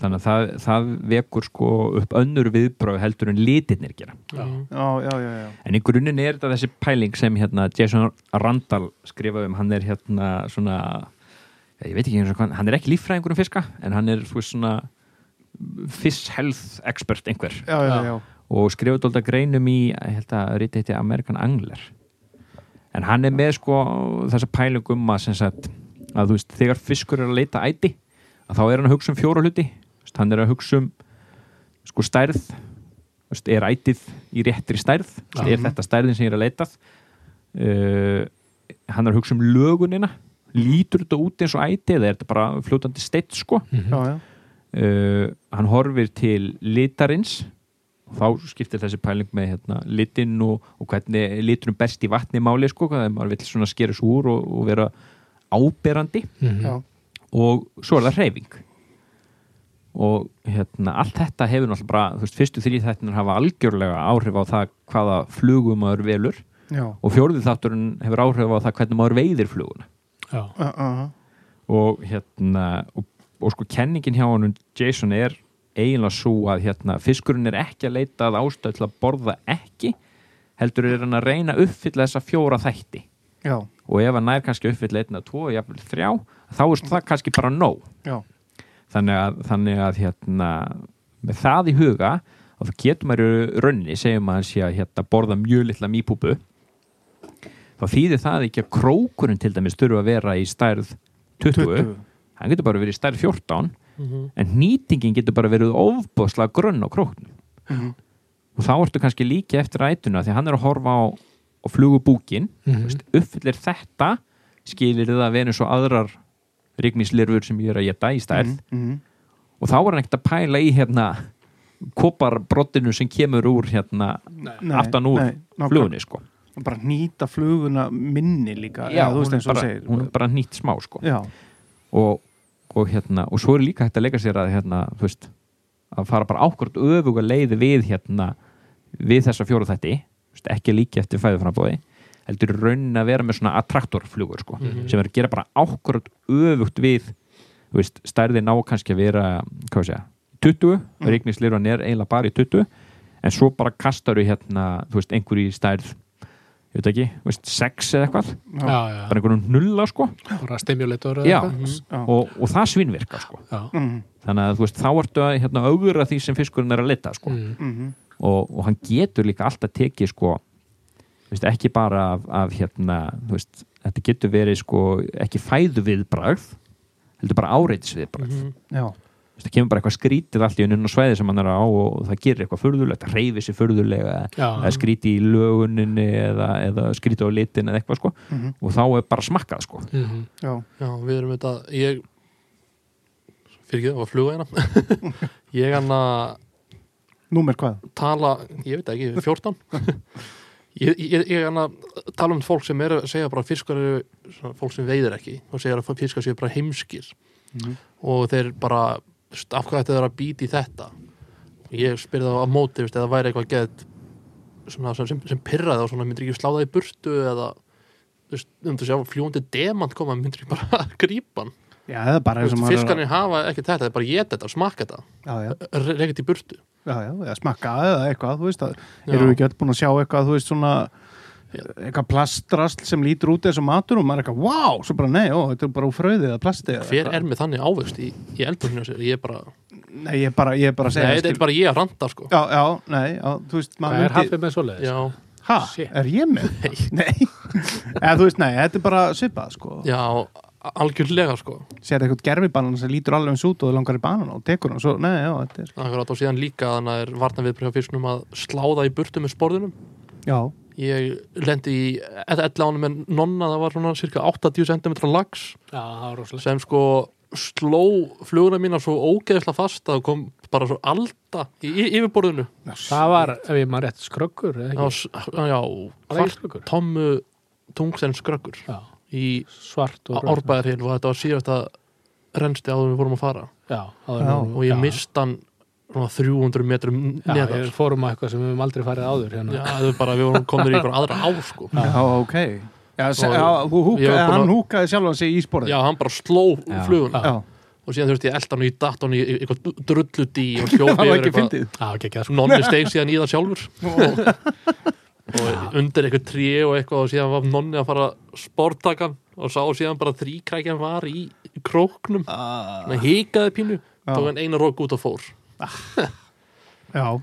Speaker 4: þannig að það, það vekur sko upp önnur viðbröð heldur en litirnir gera
Speaker 1: já, já, já, já.
Speaker 4: en í grunninn er þetta þessi pæling sem hérna Jason Randall skrifaði um hann er hérna svona ég veit ekki eins og hvað, hann er ekki líffræðingur um fiska en hann er þú veist svona fish health expert einhver
Speaker 1: já, já, já.
Speaker 4: Og skrifaði alltaf greinum í að rítið heiti American Angler. En hann er með sko þessa pæling um að sem sagt að þú veist þegar fiskur er að leita æti að þá er hann að hugsa um fjóra hluti. Veist, hann er að hugsa um sko stærð. Veist, er ætið í réttri stærð? Veist, er þetta stærðin sem ég er að leitað? Uh, hann er að hugsa um lögunina. Lítur þetta út eins og æti eða er þetta bara fljótandi steitt sko?
Speaker 3: Mhm.
Speaker 1: já, já.
Speaker 4: uh, hann horfir til litarins þá skiptir þessi pæling með hérna, litin og, og hvernig litunum best í vatni máli sko, hvað maður vill svona skera svo úr og, og vera áberandi
Speaker 3: Mhm.
Speaker 1: já.
Speaker 4: og svo er það hreyfing og hérna allt þetta hefur náttúrulega bara, þú veist, fyrstu þrý þættinir hafa algjörlega áhrif á það hvaða flugum maður velur
Speaker 1: já.
Speaker 4: og fjórðið þátturinn hefur áhrif á það hvernig maður veiðir fluguna
Speaker 3: Já,
Speaker 1: Uh, uh,
Speaker 4: og hérna og, og sko kenningin hjá honum Jason er eiginlega svo að hérna, fiskurinn er ekki að leita að ástæð til að borða ekki heldur er hann að reyna að uppfylla þessa fjóra þætti.
Speaker 1: Já,
Speaker 4: og ef hann nær kannski uppfylla einn að tvo jafnvel þrjá, þá er það kannski bara nóg.
Speaker 1: Já.
Speaker 4: þannig að, þannig að hérna, með það í huga það getur maður í rauninni segjum að hann sé að hérna, borða mjög litla mýpúpu þá þýðir það ekki að krókurinn til dæmis þurfa að vera í stærð 20,
Speaker 1: 20.
Speaker 4: hann getur bara verið í stærð 14
Speaker 2: Mhm.
Speaker 4: en nýtingin getur bara verið ofbóðslega grunn á króknum
Speaker 1: Mhm.
Speaker 4: og þá ertu kannski líki eftir ætuna því hann er að horfa á, á flugubúkin
Speaker 3: Mhm.
Speaker 4: veist, uppfyllir þetta skilir það að vera eins og aðrar rignislirfur sem ég er að geta í stærð
Speaker 1: Mhm, mhm.
Speaker 4: og þá er hann ekkert að pæla í hérna koparbrottinu sem kemur úr hérna
Speaker 3: Nei.
Speaker 4: Aftan úr
Speaker 1: nei,
Speaker 4: flugunni sko
Speaker 1: bara nýta fluguna minni líka
Speaker 4: já,
Speaker 1: eða, þú
Speaker 4: hún,
Speaker 1: veist
Speaker 4: er
Speaker 1: eins og
Speaker 4: bara, hún er bara nýtt smá sko
Speaker 1: já,
Speaker 4: og, og hérna og svo er líka hægt að leika sér að hérna þú veist að fara bara ákvörð öfuga leiði við hérna við þessa fjóru þætti þú veist, ekki líki eftir fæðuframbóði heldur raunin að vera með svona attraktorflugur sko,
Speaker 2: Mhm.
Speaker 4: sem er að gera bara ákvörð öfugt við þú veist, stærði ná kannski að vera hvað við segja, 20 mm.
Speaker 1: Mm.
Speaker 4: rigningslirvan er eiginlega bara í 20 en svo bara kastar við hérna þú veist, einhverju stærð ég veit ekki, veist, 6 eða eitthvað
Speaker 3: já, já,
Speaker 4: bara einhverjum nulla sko
Speaker 3: bara stimulator eða eitthvað.
Speaker 2: Mhm.
Speaker 1: já.
Speaker 4: og, og það svinvirka sko
Speaker 3: Já.
Speaker 1: Mhm,
Speaker 4: þannig að þú veist, þá ertu að hérna, augra því sem fiskurinn er að leta sko.
Speaker 3: Mm.
Speaker 1: mhm.
Speaker 4: og, og hann getur líka alltaf tekið sko, veist, ekki bara af, af hérna, þú veist, þetta getur verið sko, ekki fæðu viðbragð heldur bara áreitis viðbragð
Speaker 2: Mhm.
Speaker 1: já,
Speaker 4: það kemur bara eitthvað skrítið allt í unnum svæði sem hann er á og það gerir eitthvað furðulegt reyfi sér furðulega
Speaker 3: Já.
Speaker 4: eða skríti í löguninni eða, eða skríti á litin eða eitthvað sko.
Speaker 1: Mhm,
Speaker 4: og þá er bara smakkað sko.
Speaker 3: Mhm.
Speaker 1: já,
Speaker 2: Já, við erum þetta ég fyrir ekki, það var fluga hérna. Ég hann að
Speaker 1: númer hvað?
Speaker 2: tala, ég veit ekki, 14 ég, ég, ég hann að tala um fólk sem er að segja bara fiskar eru fólk sem veiðir ekki og segja að fiskar séu bara heimskir.
Speaker 1: Mhm.
Speaker 2: og þeir bara af hvað ætti þeir að býta í þetta? Ég spyrði það á móti eða væri eitthvað geð svona, sem, sem pyrraði og svona myndir ekki slá það í burtu eða um þú sjá fljúandi demant koma myndir ekki bara grípa
Speaker 1: Já, það að-
Speaker 2: fiskarnir hafa ekki þetta, það er bara geta þetta, smakka þetta.
Speaker 1: Já, já,
Speaker 2: reykja í burtu.
Speaker 1: Já, já, eða smakka eða eitthvað, þú veist
Speaker 2: Já.
Speaker 1: erum við ekki öll búin að sjá eitthvað, þú veist svona eitthvað plastrasl sem lítur út eins og matur og maður er eitthvað, wow, svo bara nei, ó, þetta er bara úr fröði eða plasti eða
Speaker 2: hver er með þannig ávegst í, í eldurinu ég er bara
Speaker 1: Nei, ég er bara, ég er bara að
Speaker 2: nei, þetta er bara ég að randa sko.
Speaker 1: Já, já, nei, já, þú veist
Speaker 3: Hvað er hafið með svoleiðis?
Speaker 2: já,
Speaker 1: Ha,
Speaker 3: Shit.
Speaker 1: er ég með? Nei, eða þú veist, nei, þetta er bara svipað, sko.
Speaker 2: Já, algjörlega sko.
Speaker 1: Sér eitthvað gerfibanan sem lítur alveg eins út og þú langar í banan og tekur hann, svo, nei, já, þetta er
Speaker 2: Akkurat og síðan líka þannig er viðbröð að sláða í burtu með sporðunum
Speaker 1: Já,
Speaker 2: ég lendi í eða ánum með nonna, það var svona cirka 80 cm lags
Speaker 3: Já, það var rosalega.
Speaker 2: sem sko sló fluguna mína svo ógeðslega fast að það kom bara svo alda í, yfirborðinu.
Speaker 3: Það var, ef ég maður rétt, skröggur,
Speaker 2: já, já hvart tommu tungsen skröggur
Speaker 3: Já,
Speaker 2: í
Speaker 3: svart og
Speaker 2: árbæðarhil og þetta var síðasta rensti áður en við fórum að fara.
Speaker 3: Já, áður
Speaker 1: Já.
Speaker 3: en-
Speaker 2: og ég
Speaker 3: já.
Speaker 2: Mist hann svona 300 metrum
Speaker 3: Já,
Speaker 2: neðar
Speaker 3: ég fórum á eitthvað sem við höfum aldrei farið áður hérna.
Speaker 2: Já, það er bara, við vorum komin í einhver aðra á sko.
Speaker 1: já, ok Já, se,
Speaker 2: Og-
Speaker 1: já húka,
Speaker 2: ég
Speaker 1: hann
Speaker 2: að-
Speaker 1: húkaði sjálfan sig í sporið
Speaker 2: Já, hann bara sló
Speaker 4: Já.
Speaker 2: fluguna
Speaker 1: já.
Speaker 2: og síðan þurfti ég elda hann í datt hann í eitthvað drulludí og
Speaker 1: það
Speaker 2: hljópi
Speaker 1: var ekki
Speaker 2: eitthvað
Speaker 1: fyndið
Speaker 3: Já, að sko.
Speaker 2: nonni steig síðan í það sjálfur og undir eitthvað tré og eitthvað og síðan var nonni að fara sportakan og sá síðan bara þríkrækjan var í króknum
Speaker 1: Ah,
Speaker 2: hann hikaði pínu,
Speaker 1: Já.
Speaker 2: tók hann eina rók út og fór
Speaker 1: Já,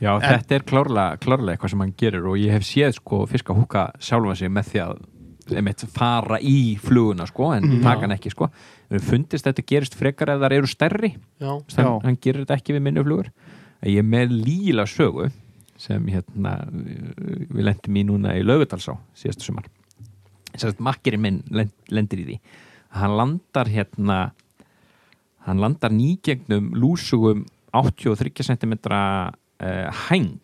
Speaker 4: Já,
Speaker 1: En-
Speaker 4: þetta er klárlega, klárlega eitthvað sem hann gerir og ég hef séð sko fiska húka sjálfa sig með því að einmitt, fara í fluguna sko en
Speaker 1: Mhm.
Speaker 4: taka hann ekki sko. Við fundist þetta gerist frekar ef þar eru stærri.
Speaker 2: Já,
Speaker 4: Þann,
Speaker 1: Já.
Speaker 4: hann gerir þetta ekki við minni flugur. En ég er með líla sögu sem hérna við lendum í núna í Laugardalsá síðastu sumar. Makkirinn minn lend, lendir í því. Hann landar hérna hann landar nýgegnum lúsugum 83 cm uh, hæng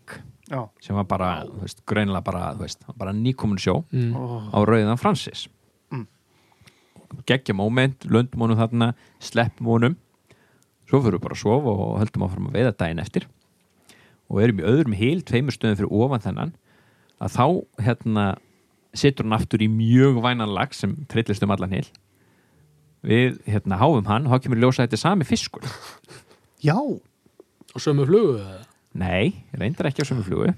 Speaker 1: já.
Speaker 4: sem var bara, þú veist, greinlega bara, veist, bara nýkomin sjó
Speaker 3: Mm.
Speaker 4: Á Rauðan Francis.
Speaker 1: Mm.
Speaker 4: geggja moment, löndum honum þarna sleppum honum. Svo fyrir við bara að sofa og höldum áfram að veiða daginn eftir. Og erum í öðrum hil tveimur stöðum fyrir ofan þennan að þá hérna situr hann aftur í mjög vænan lag sem trillist um allan hil við hérna háum hann og þá kemur ljósa þetta sami fiskur.
Speaker 1: Já,
Speaker 3: Og sömu flugu eða?
Speaker 4: nei, reyndar ekki á sömu flugu.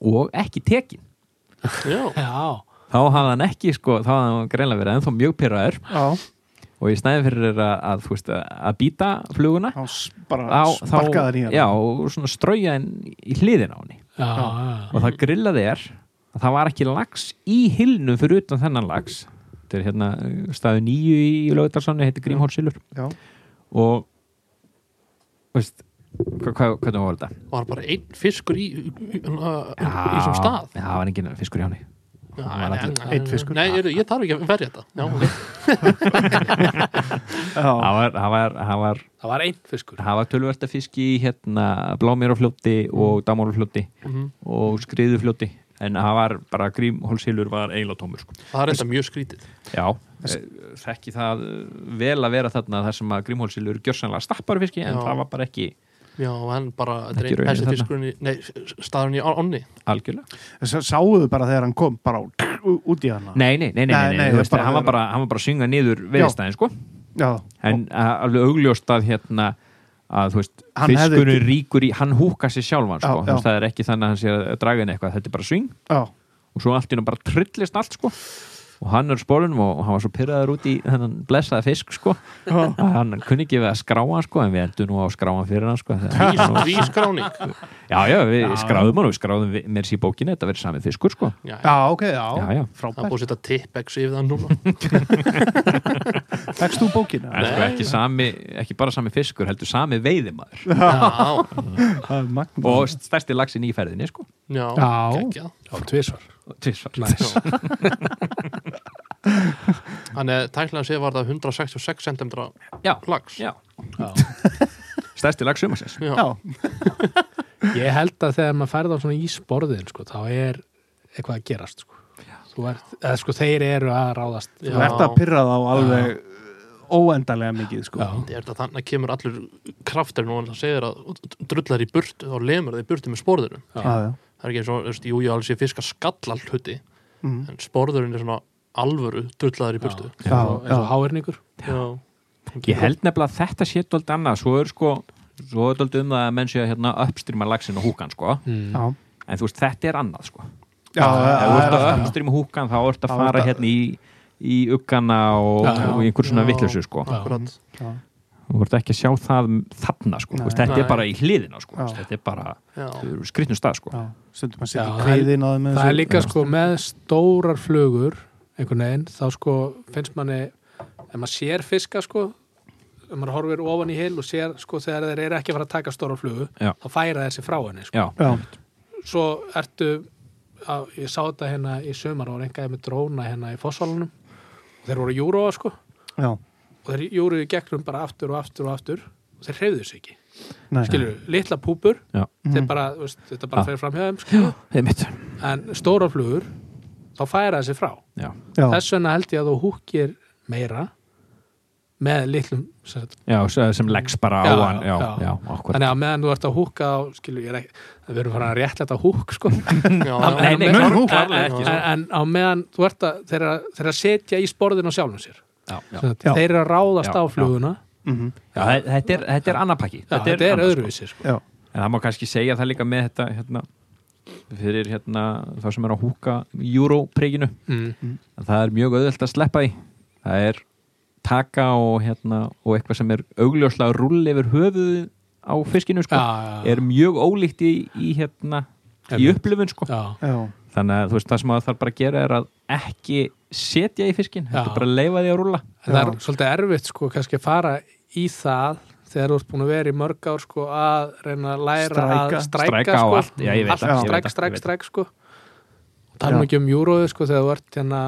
Speaker 4: Og ekki tekin.
Speaker 2: Já,
Speaker 3: Já,
Speaker 4: þá hafði hann ekki sko, þá hafði hann greinlega verið ennþá mjög pyrraður
Speaker 1: já.
Speaker 4: Og í snæði fyrir að, að, þú veist, að býta fluguna
Speaker 1: Þá sparkaði hann í hann
Speaker 4: já, og svona strauja henn í hliðin á
Speaker 3: já.
Speaker 4: og það grillaði er að það var ekki lags í hilnum fyrir utan þennan lags þetta er hérna staðu nýju í Lögutarsson heitir Grímhólsilur og veist, hva, hva, hvernig var þetta?
Speaker 2: var bara einn fiskur í í, sem stað
Speaker 4: Já, það var enginn fiskur í
Speaker 2: nei,
Speaker 1: Einn fiskur.
Speaker 2: Nei, er, ég þarf ekki að verja þetta
Speaker 4: það var, það var, það var,
Speaker 3: einn fiskur.
Speaker 4: það var tölverta fiski í hérna blámérafljóti og damárafljóti
Speaker 2: Mhm.
Speaker 4: og skriðufljóti en það var bara Grímhólsilur var eiginlega tómur sko.
Speaker 2: Það er enda mjög skrítið.
Speaker 4: Já, eh, þekki það eh, vel að vera þarna þar sem að Grímhólsilur gjörsanlega stappar fiski en
Speaker 2: Já.
Speaker 4: það var bara ekki
Speaker 2: Já, en bara, besti
Speaker 4: þarna.
Speaker 2: fiskurinn í, nei, staðurinn í ánni
Speaker 4: algjörlega.
Speaker 1: Sáuðu bara þegar hann kom bara út í hana?
Speaker 4: Nei, nei, nei, nei,
Speaker 1: Nei,
Speaker 4: nei,
Speaker 1: nei,
Speaker 4: nei, þú veist,
Speaker 1: bara-
Speaker 4: hann, var bara, hann var bara að synga niður veðistæðin sko.
Speaker 1: Já,
Speaker 4: en að, alveg augljóst að hérna að þú veist,
Speaker 1: Hann hefði
Speaker 4: fiskurinn ríkur í hann húka sér sjálfan sko,
Speaker 1: Já, já.
Speaker 4: það er ekki þannig að hann sé að draga inn eitthvað, þetta er bara swing
Speaker 1: já,
Speaker 4: og svo allt í hann bara trillist allt sko og hann er spólunum og hann var svo pyrraður út í þennan blessaða fisk sko. Að hann kunni ekki við að skrá hann sko en við endum nú á að skrá hann fyrir hann sko. Þegar-
Speaker 2: Vískráning
Speaker 4: já, já, við
Speaker 1: Já.
Speaker 4: skráðum hann og við skráðum mér sér í bókinni þetta verið samið fiskur sko.
Speaker 2: Já,
Speaker 1: Já, ok, já,
Speaker 4: Já, já.
Speaker 2: það
Speaker 1: frábært
Speaker 2: búið að setja tippex yfir það núna.
Speaker 1: Tekst þú bókina?
Speaker 4: en sko ekki, sami, ekki bara sami fiskur heldur sami veiðimaður.
Speaker 2: Já,
Speaker 1: er
Speaker 4: og stærsti lagsin í ferðinni sko.
Speaker 2: Já,
Speaker 1: Já.
Speaker 3: Já. Næs.
Speaker 2: Þannig tæknilega séð var það 166 cm
Speaker 4: já,
Speaker 2: lags
Speaker 4: já.
Speaker 3: Já.
Speaker 4: stærsti lag sumarsins
Speaker 2: Já.
Speaker 1: Já,
Speaker 3: Ég held að þegar maður færði á svona ísborðin, sko, þá er eitthvað að gerast, sko. Þú ert, eða sko, þeir eru að ráðast.
Speaker 2: Já.
Speaker 1: þú ert að pyrra þá alveg óendanlega mikið sko.
Speaker 3: Já.
Speaker 2: Þetta er þetta þannig að kemur allur krafturinn og það segir að drullar í burtu þá lemur það í burtu með sporðurum
Speaker 3: Já.
Speaker 1: Já, já.
Speaker 2: Það er ekki eins og, þú veist, jú, ég alveg sé fiska skallal hluti
Speaker 1: Mm.
Speaker 2: en sporðurinn er svona alvöru drullaður í burtu.
Speaker 3: Eins og,
Speaker 1: Já,
Speaker 3: eins og
Speaker 1: Já,
Speaker 4: Ég held nefnilega að þetta sé doldið annað. Svo er sko, svo er doldið um það að menn sé að hérna uppstrýma lagsin og húkan sko.
Speaker 3: Mm.
Speaker 4: En þú veist, þetta er annað sko.
Speaker 1: Já,
Speaker 4: ef þú ert
Speaker 1: er
Speaker 4: að
Speaker 1: það.
Speaker 4: uppstrýma húkan þá ert að fara hérna í í uggana og,
Speaker 3: Já, já.
Speaker 4: og í einhver svona vittlösu sko.
Speaker 3: Já.
Speaker 4: Þú ert ekki að sjá það þarna sko,
Speaker 1: Nei.
Speaker 4: Þú veist, þetta
Speaker 2: Nei.
Speaker 4: er bara í hliðina sko,
Speaker 1: Já.
Speaker 4: þetta er bara
Speaker 2: Já,
Speaker 4: skrittnum stað sko
Speaker 1: Já, að
Speaker 3: það er-
Speaker 1: kveðin á þeim með
Speaker 3: það
Speaker 1: þessu.
Speaker 3: er líka sko með stórar flugur einhvern veginn, þá sko finnst manni, ef maður sér fiska sko, ef maður horfir ofan í hil og sér sko þegar þeir eru ekki að fara að taka stóra flugu,
Speaker 4: Já.
Speaker 3: þá færa þessi frá henni sko.
Speaker 4: Já,
Speaker 1: Já,
Speaker 3: svo ertu á, ég sá þetta hérna í sumar og reyngaði með dróna hérna í fósvalunum þeir voru júróa sko
Speaker 1: já,
Speaker 3: og þeir júruðu gegnum bara aftur og aftur og aftur og þeir hreyfðu sig ekki.
Speaker 1: Nei.
Speaker 3: Skilur, litla púpur
Speaker 1: Mhm.
Speaker 3: bara, veist, þetta bara fer fram hjá þeim
Speaker 4: einmitt.
Speaker 3: En stóra flugur þá færa þessi frá.
Speaker 4: Já,
Speaker 1: Já,
Speaker 3: þess vegna held ég að þú húkir meira með litlum sem sagt,
Speaker 4: já sem- leggs bara á
Speaker 3: Já,
Speaker 4: hann. Já,
Speaker 3: já. þannig að meðan þú ert að húka á skilur, ég er ekki, við erum farin að rétt þetta húk sko. En- á meðan þú ert að þeir eru að- þeir eru að setja í sporðin á sjálfum sér Þeir eru að ráðast
Speaker 4: Já,
Speaker 3: á fluguna.
Speaker 1: Mhm,
Speaker 4: þetta er, þetta er annað pakki
Speaker 3: Já, þetta er
Speaker 4: annað, sko.
Speaker 3: öðruvísi sko.
Speaker 4: En það má kannski segja það líka með þetta hérna, fyrir hérna, þá sem er að húka Europríkinu
Speaker 3: mm.
Speaker 4: að það er mjög auðvelt að sleppa því. Það er taka og, hérna, og eitthvað sem er augljóslega rull yfir höfuð á fiskinu sko,
Speaker 3: já, já,
Speaker 4: er mjög ólíkt í, í, hérna, í upplifun sko.
Speaker 3: Já,
Speaker 1: já,
Speaker 4: þannig að þú veist, það sem það þarf bara að gera er að ekki setja í fiskin
Speaker 3: Já.
Speaker 4: þetta er bara að leifa því að rúlla
Speaker 3: En það er
Speaker 1: Já.
Speaker 3: svolítið erfitt sko kannski að fara í það þegar þú ert búin að vera í mörg ár sko að reyna að læra
Speaker 1: Stræka.
Speaker 3: að stræka, sko.
Speaker 4: allt. Já, ég veit
Speaker 3: allt
Speaker 4: veit
Speaker 3: stræk, stræk, stræk sko
Speaker 1: Já.
Speaker 3: ekki um júróðu sko þegar þú ert hérna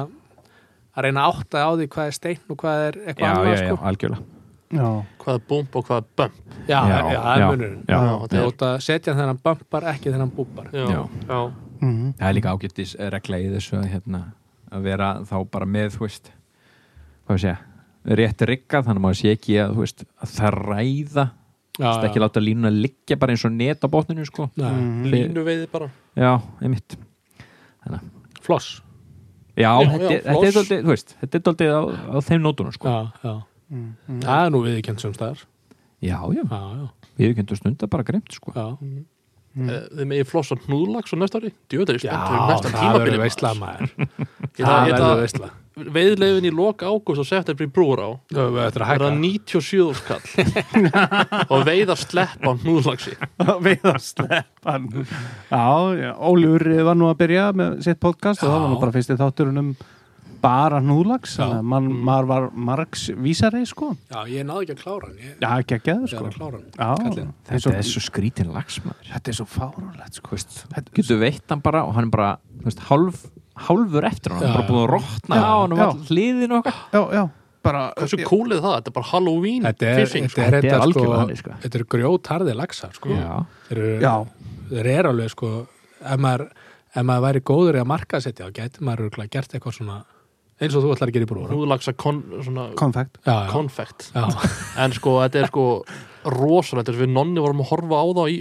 Speaker 3: að reyna að átta á því hvað er steinn og hvað er
Speaker 4: já,
Speaker 3: eitthvað
Speaker 4: já,
Speaker 3: annað
Speaker 4: já,
Speaker 3: sko
Speaker 4: algjörlega
Speaker 1: já,
Speaker 2: hvað er búmp og hvað er bump
Speaker 3: já, já,
Speaker 4: Já, já, já.
Speaker 2: Já,
Speaker 3: þú
Speaker 2: þetta
Speaker 3: ert að setja þennan bumpar ekki þennan búpar
Speaker 2: já,
Speaker 4: Já.
Speaker 2: Já,
Speaker 1: mhm,
Speaker 4: það er líka ágættis regla í þessu að, hérna, að vera þá bara með þú veist, segja rétt rigga, þannig að maður sé ekki að, veist, að það ræða
Speaker 3: já,
Speaker 4: Þú veist, ekki láta línuna liggja bara eins og net á botninu sko.
Speaker 3: Nei,
Speaker 1: mhm.
Speaker 2: línu veiði bara
Speaker 4: já, einmitt
Speaker 3: floss
Speaker 4: já,
Speaker 2: Já,
Speaker 4: þetta,
Speaker 2: já,
Speaker 4: er- þetta er
Speaker 2: floss.
Speaker 4: doldið, þetta er doldið á, á þeim nótunum sko.
Speaker 3: já, já.
Speaker 1: mhm.
Speaker 3: það er nú viðkjönd sem staðar
Speaker 4: já, já,
Speaker 3: já, já,
Speaker 4: við kemur stundar bara gremt sko.
Speaker 3: já,
Speaker 2: Eh, þið megið flossa hnúðlags á næsta ári. Djöður ég
Speaker 3: já
Speaker 2: spennt fyrir næsta
Speaker 3: það
Speaker 2: tímabili
Speaker 3: verður
Speaker 2: maður.
Speaker 3: maður.
Speaker 2: Ég
Speaker 3: það verður veistla
Speaker 2: veiðleifin í loka ágúst og september í brúur á
Speaker 3: við ættum að
Speaker 2: er það
Speaker 3: hækka
Speaker 2: 97 skall og veið að sleppa á hnúðlagsi
Speaker 1: við að sleppa já, já, Ólur var nú að byrja með sitt podcast og það var nú
Speaker 3: Já.
Speaker 1: bara fyrsti þátturinn um bara núlags þannig að man, var margs vísari sko.
Speaker 3: Já, ég náði ekki að klára hann ég,
Speaker 1: já, ekki að geða sko.
Speaker 3: að klára hann.
Speaker 1: Já,
Speaker 4: þetta er svo skrítin lagsmaður.
Speaker 1: Þetta er svo fáránlegt sko. Þetta-
Speaker 4: getur veitt hann bara og hann er bara veist, hálf, hálfur eftir hann, hann er bara búin að
Speaker 3: Já,
Speaker 4: á hann og all hliðin og eitthvað.
Speaker 1: Já, já, bara
Speaker 2: hversu cool er það? Þetta er bara Halloween
Speaker 3: þetta er,
Speaker 2: fishing
Speaker 3: þetta
Speaker 2: sko.
Speaker 3: er,
Speaker 4: Þetta er
Speaker 3: sko,
Speaker 4: sko.
Speaker 3: þetta er grjótarði laxar sko.
Speaker 4: já,
Speaker 3: þeir eru, alveg sko, ef maður, ef maður væri góður í að marka setja þá gæti maður gert eitthvað svona eins og þú ætlar að gera í brúra
Speaker 2: hnúðlagsa kon, svona
Speaker 1: konfekt
Speaker 3: já, já,
Speaker 2: konfekt
Speaker 3: já,
Speaker 2: en sko þetta er sko rosalegt þess að við nonni vorum að horfa á það í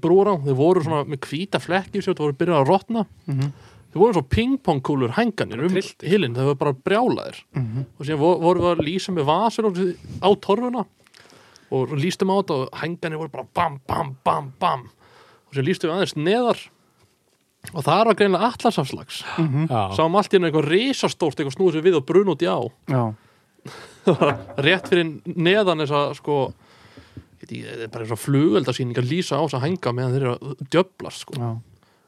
Speaker 2: brúra þeir voru svona með hvíta flekki sem voru byrjað að rotna.
Speaker 1: Mhm.
Speaker 2: þeir voru svo pingpongkúlur hænganir um hilinn, þeir voru bara brjálaðir.
Speaker 1: Mhm.
Speaker 2: og síðan vo- vorum við að lýsa með vasur á torfuna og lýstum á þetta og hænganir voru bara bam, bam, bam, bam. Og síðan lýstum við aðeins neðar og það var greinlega atlasafslags
Speaker 3: já,
Speaker 2: sáum allt í einu eitthvað risastórt eitthvað snúið sér við og brun út í á.
Speaker 1: Já,
Speaker 2: rétt fyrir neðan þess að sko þetta er bara eins og flugöldasýning að lýsa á þess að hænga meðan þeir eru að djöblast sko.
Speaker 1: já.